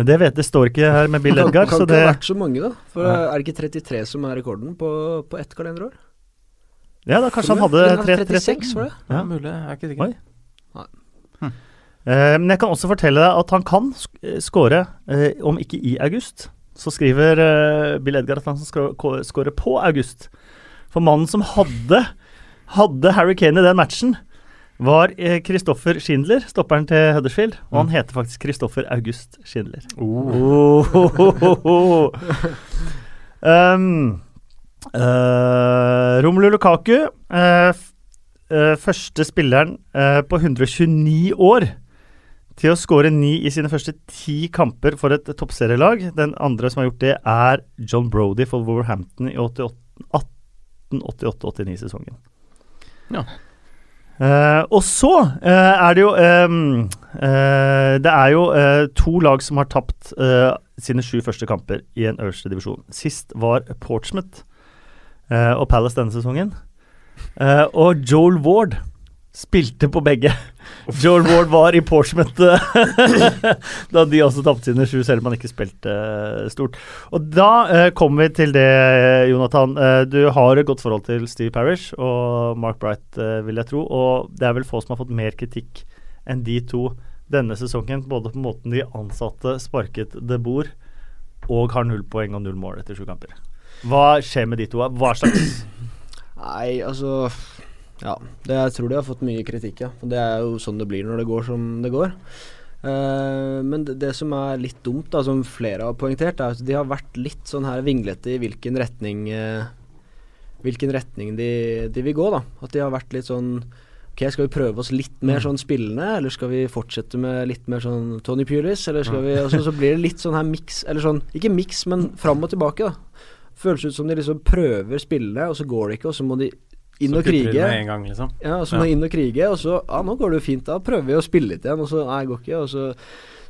[SPEAKER 1] Det vet det står ikke her med Bill [LAUGHS] Edgar.
[SPEAKER 2] kan, kan ikke det ha vært så mange, da? For ja. Er det ikke 33 som er rekorden på, på ett kalenderår?
[SPEAKER 1] Ja, da kanskje han hadde 3
[SPEAKER 2] 36, var det?
[SPEAKER 3] Ja,
[SPEAKER 1] Ja.
[SPEAKER 3] mulig. Jeg er ikke sikker.
[SPEAKER 1] Oi. Eh, men jeg kan også fortelle deg at han kan skåre, eh, score, eh, om ikke i august. Så skriver uh, Bill Edgar at han skal skåre på august. For mannen som hadde, hadde Harry Kane i den matchen, var Kristoffer Christopher Schindler, stopperen til Huddersfield. Og han heter faktisk Kristoffer August Schindler.
[SPEAKER 3] Oh. [LAUGHS]
[SPEAKER 1] Um, uh, Romelu Lukaku, uh, eh, første spilleren eh, på 129 år til å skåre ni i sine første ti kamper for et toppserielag. Den andre som har gjort det, er John Brody for Wolverhampton i 1888-89-sesongen.
[SPEAKER 3] Ja.
[SPEAKER 1] Uh, og så uh, er det jo um, uh, Det er jo to lag som har tapt sine sju første kamper i en øverste divisjon. Sist var Portsmouth og Palace denne sesongen. Og Joel Ward spilte på begge. Joel Ward var i Portsmouth eh, [LAUGHS] da de også tapte sine sju, selv om han ikke spilte eh, stort. Og da eh, kommer vi til det, Jonathan. Eh, du har et godt forhold til Steve Parish og Mark Bright, eh, vil jeg tro. Og det er vel få som har fått mer kritikk enn de to denne sesongen. Både på måten de ansatte sparket det bord, og har null poeng og null mål etter sju kamper. Hva skjer med de to? Hva slags
[SPEAKER 2] Nei, altså Ja. Det, jeg tror de har fått mye kritikk, ja. Det er jo sånn det blir når det går som det går. Uh, men det, det som er litt dumt, da, som flere har poengtert, er at de har vært litt sånn her vinglete i hvilken retning uh, Hvilken retning de, de vil gå, da. At de har vært litt sånn Ok, skal vi prøve oss litt mer sånn spillende, eller skal vi fortsette med litt mer sånn Tony Pulis, eller skal vi Og så, så blir det litt sånn her miks, eller sånn Ikke miks, men fram og tilbake, da. Føles ut som de liksom prøver spillende, og så går det ikke, og så må de inn og krige.
[SPEAKER 3] gang, liksom.
[SPEAKER 2] Ja, så må
[SPEAKER 3] Ja.
[SPEAKER 2] inn og krige, og så Ja, nå går det jo fint, da prøver vi å spille litt igjen, og så Nei, går ikke, og så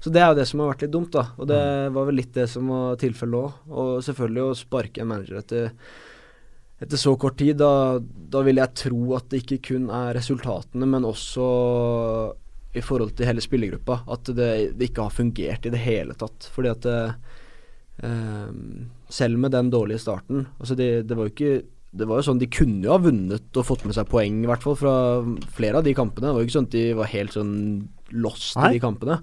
[SPEAKER 2] Så det er jo det som har vært litt dumt, da. Og det var vel litt det som var tilfellet òg. Og selvfølgelig å sparke en manager etter etter så kort tid, da, da vil jeg tro at det ikke kun er resultatene, men også i forhold til hele spillergruppa. At det, det ikke har fungert i det hele tatt. Fordi at det, eh, Selv med den dårlige starten Altså det, det var jo ikke det var jo sånn De kunne jo ha vunnet og fått med seg poeng, i hvert fall, fra flere av de kampene. Det var jo ikke sånn at de var helt sånn lost
[SPEAKER 1] Nei.
[SPEAKER 2] i de kampene.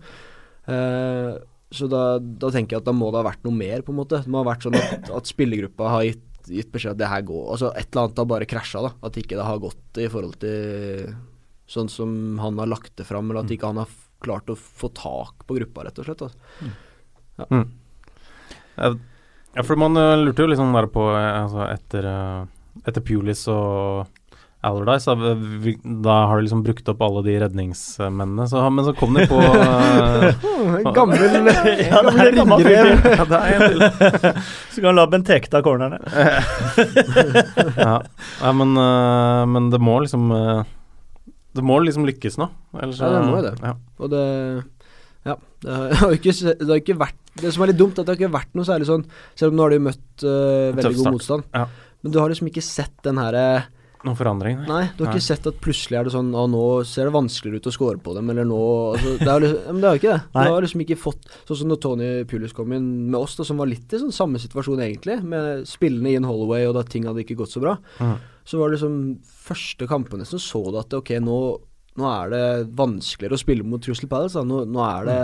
[SPEAKER 2] Uh, så da, da tenker jeg at da må det ha vært noe mer, på en måte. Det må ha vært sånn at, at spillergruppa har gitt, gitt beskjed at det her går Altså et eller annet har bare krasja, da. At ikke det har gått i forhold til sånn som han har lagt det fram, eller at ikke han har klart å få tak på gruppa, rett og slett. Altså.
[SPEAKER 3] Ja, ja, for man eh, lurte jo litt liksom der på eh, altså etter, etter Pulis og Allardyce, da, da har de liksom brukt opp alle de redningsmennene. Så, men så kom de på [LAUGHS] eh,
[SPEAKER 2] gammel [LAUGHS]
[SPEAKER 1] Ja,
[SPEAKER 2] gammel ringrev.
[SPEAKER 3] Ja. [LAUGHS]
[SPEAKER 1] Så kan la teke av cornerne.
[SPEAKER 3] Ja, ja men, eh, men det må liksom eh, Det må liksom lykkes nå. Ellers,
[SPEAKER 2] Ja, det må jo det.
[SPEAKER 3] Ja.
[SPEAKER 2] Og det Ja. Det har ikke, det har ikke vært Det som er litt dumt, er at det har ikke vært noe særlig sånn Selv om nå har de møtt uh, veldig god motstand.
[SPEAKER 3] Ja.
[SPEAKER 2] Men du har liksom ikke sett den herre
[SPEAKER 3] Noen forandring?
[SPEAKER 2] Nei, du har
[SPEAKER 3] Nei.
[SPEAKER 2] ikke sett at plutselig er det sånn Å, nå ser det vanskeligere ut å score på dem, eller nå altså, Det er liksom, men det er jo ikke det. Du har liksom ikke fått Sånn som når Tony Pulis kom inn med oss, da, som var litt i sånn samme situasjon egentlig, med spillene Ian Holloway, og da ting hadde ikke gått så bra.
[SPEAKER 3] mm.
[SPEAKER 2] Så var det liksom første kampene som så du at ok, nå, nå er det vanskeligere å spille mot Trussel Palace. Da. Nå, nå er det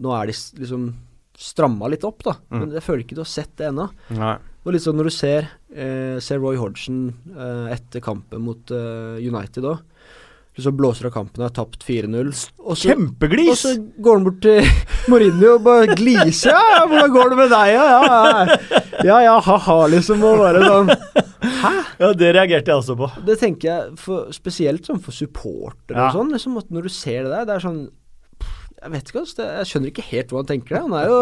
[SPEAKER 2] Nå er de liksom stramma litt opp, da.
[SPEAKER 3] Mm.
[SPEAKER 2] Men jeg føler ikke du har sett det ennå. Og litt sånn når du ser, eh, ser Roy Hodgson eh, etter kampen mot eh, United òg. Så blåser av kampen og har tapt 4-0. Kjempeglis! Og så går han bort til [LAUGHS] Mourinho og bare gliser. Ja, 'Hvordan går det med deg?' Ja, ja, ja. ja, ja ha-ha, liksom. Og bare sånn
[SPEAKER 1] Ja, det reagerte jeg også på.
[SPEAKER 2] Det tenker jeg for, spesielt sånn for supportere
[SPEAKER 1] Ja.
[SPEAKER 2] og sånn. Liksom når du ser det der, det er sånn Jeg vet ikke, altså, jeg skjønner ikke helt hva han tenker det. Han er jo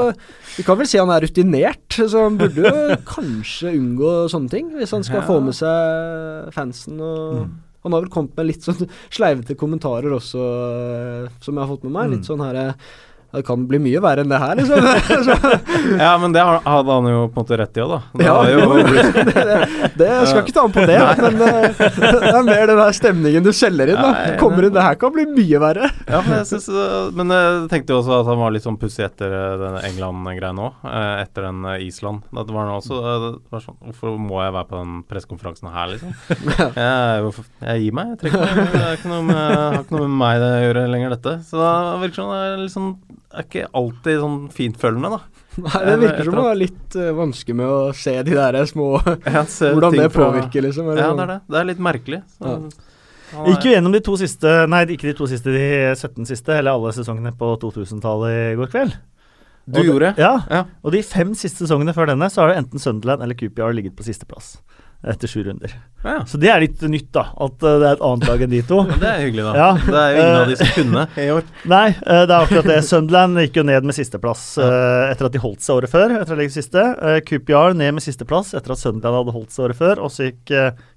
[SPEAKER 2] Vi kan vel si han er rutinert, så han burde jo [LAUGHS] kanskje unngå sånne ting. Hvis han skal
[SPEAKER 3] Ja.
[SPEAKER 2] få med seg fansen og Han har vel kommet med litt sånn sleivete kommentarer også, eh, som jeg har fått med meg. Litt sånn herre Det kan bli mye verre enn det her, liksom. [LAUGHS] [LAUGHS]
[SPEAKER 3] Ja, men det hadde han jo på en måte rett i òg, da. Det
[SPEAKER 2] ja, jo, [LAUGHS] det, det, det skal ikke ta med på det, men eh, det er mer den der stemningen du selger inn. Da
[SPEAKER 3] er
[SPEAKER 2] Kommer inn, Det her kan bli mye verre.
[SPEAKER 3] Ja, men jeg synes, øh, Men jeg tenkte jo også at han var litt sånn pussig etter den England-greia nå. Etter den Island. Det var han også det var sånn, Hvorfor må jeg være på den pressekonferansen her, liksom? Jeg, jeg gir meg. Jeg trekker meg. Det er ikke noe med, har ikke noe med meg det å gjøre lenger, dette. Så da virker det som det er litt sånn Er ikke alltid sånn fintfølende, da. [LAUGHS]
[SPEAKER 2] Nei, Det virker som du har litt uh, vanskelig med å se de der små [LAUGHS] [LAUGHS] Hvordan det påvirker, liksom. eller
[SPEAKER 3] Ja,
[SPEAKER 2] sånn.
[SPEAKER 3] det er det. Det er litt merkelig. Så,
[SPEAKER 2] Ja.
[SPEAKER 1] Gikk jo gjennom de to siste Nei, ikke de to siste, de 17 siste, eller alle sesongene på 2000-tallet i går kveld.
[SPEAKER 3] Du
[SPEAKER 1] Og det- Ja.
[SPEAKER 3] Ja.
[SPEAKER 1] Og de fem siste sesongene før denne, så har det enten Sunderland eller Coopyard ligget på sisteplass. Etter sju runder.
[SPEAKER 3] ja.
[SPEAKER 1] Så det er litt nytt, da. At eh, det er et annet lag enn de to.
[SPEAKER 3] Det er hyggelig, da. [LAUGHS]
[SPEAKER 1] Ja.
[SPEAKER 3] Det er jo ingen av de som kunne [LAUGHS] i år.
[SPEAKER 1] Nei, eh, det er akkurat det. Sunderland gikk jo ned med sisteplass eh, etter at de holdt seg året før. Etter å legge siste. Coopyard ned med sisteplass etter at Sunderland hadde holdt seg året før. Og så gikk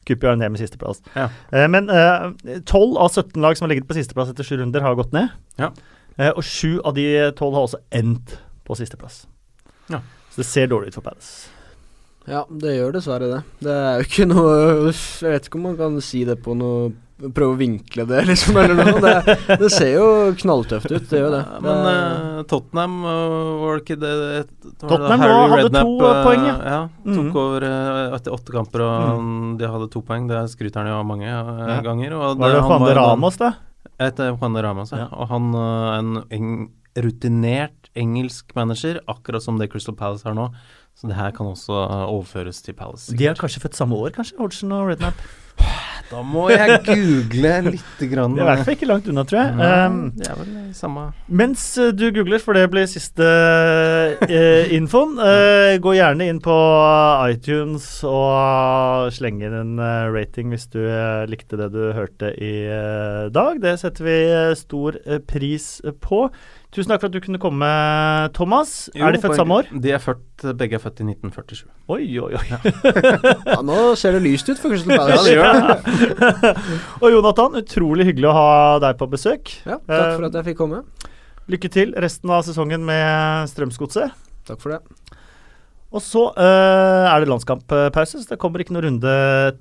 [SPEAKER 1] Coopyard ned med sisteplass.
[SPEAKER 3] Ja.
[SPEAKER 1] Men 12 av 17 lag som har ligget på sisteplass etter sju runder, har gått ned.
[SPEAKER 3] Ja.
[SPEAKER 1] Og sju av de tolv har også endt på sisteplass.
[SPEAKER 3] Ja.
[SPEAKER 1] Så det ser dårlig ut for Palace.
[SPEAKER 2] Ja, det gjør dessverre det. Det er jo ikke noe Jeg vet ikke om man kan si det på noe Prøve å vinkle det, [LAUGHS] liksom, eller noe. Det, det ser jo knalltøft ut, det gjør det.
[SPEAKER 3] Ja, Men eh, Tottenham, øh, var det ikke det det- var det
[SPEAKER 1] Tottenham
[SPEAKER 3] Harry
[SPEAKER 1] hadde
[SPEAKER 3] Redknapp,
[SPEAKER 1] to,
[SPEAKER 3] uh,
[SPEAKER 1] poeng, ja.
[SPEAKER 3] ja. Tok
[SPEAKER 1] Mhm.
[SPEAKER 3] over uh, etter åtte kamper, og de hadde to poeng. Det skryter han jo av mange
[SPEAKER 1] Ja.
[SPEAKER 3] ganger. Og
[SPEAKER 1] Var det Juan de Ramos, da?
[SPEAKER 3] Etter Juan de Ramos, ja.
[SPEAKER 1] Ja.
[SPEAKER 3] Og han en eng rutinert engelsk manager, akkurat som det Crystal Palace har nå. Så det her kan også øh, overføres til Palace.
[SPEAKER 1] De er kanskje født samme år, kanskje? Hodgson og Rednap? [SIGHS]
[SPEAKER 3] Da må jeg google litt. grann. [LAUGHS]
[SPEAKER 1] Det er i hvert fall ikke langt unna, tror jeg.
[SPEAKER 3] Nei,
[SPEAKER 1] Um,
[SPEAKER 3] samme
[SPEAKER 1] Mens eh, du googler, for det blir siste uh, [LAUGHS] infoen, uh, gå gjerne inn på iTunes og slenge inn en eh, rating hvis du eh, likte det du hørte i eh, dag. Det setter vi eh, stor eh, pris på. Tusen takk for at du kunne komme, Thomas.
[SPEAKER 3] Jo,
[SPEAKER 1] er de født samme år?
[SPEAKER 3] De er født, begge er født i 1947.
[SPEAKER 1] Oi, oi, oi. [LAUGHS]
[SPEAKER 2] ja, nå ser det lyst ut for Crystal
[SPEAKER 3] Ja, det gjør [LAUGHS]
[SPEAKER 1] og Jonathan, utrolig hyggelig å ha deg på besøk.
[SPEAKER 2] Ja, takk for at jeg fikk komme.
[SPEAKER 1] Lykke til resten av sesongen med Strømsgodset.
[SPEAKER 2] Takk for det.
[SPEAKER 1] Og så eh, er det landskamppause, så det kommer ikke noen runde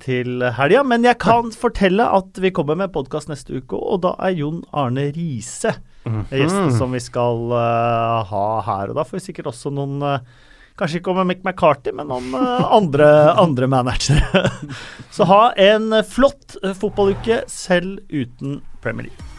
[SPEAKER 1] til helga. Men jeg kan fortelle at vi kommer med podkast neste uke, og da er Jon Arne Riise
[SPEAKER 3] Mhm.
[SPEAKER 1] gjesten som vi skal uh, ha her. Og da får vi sikkert også noen uh, Kanskje ikke om Mick McCarthy, men om uh, andre, [LAUGHS] andre managere. [LAUGHS] så ha en flott eh, fotballuke selv uten Premier League.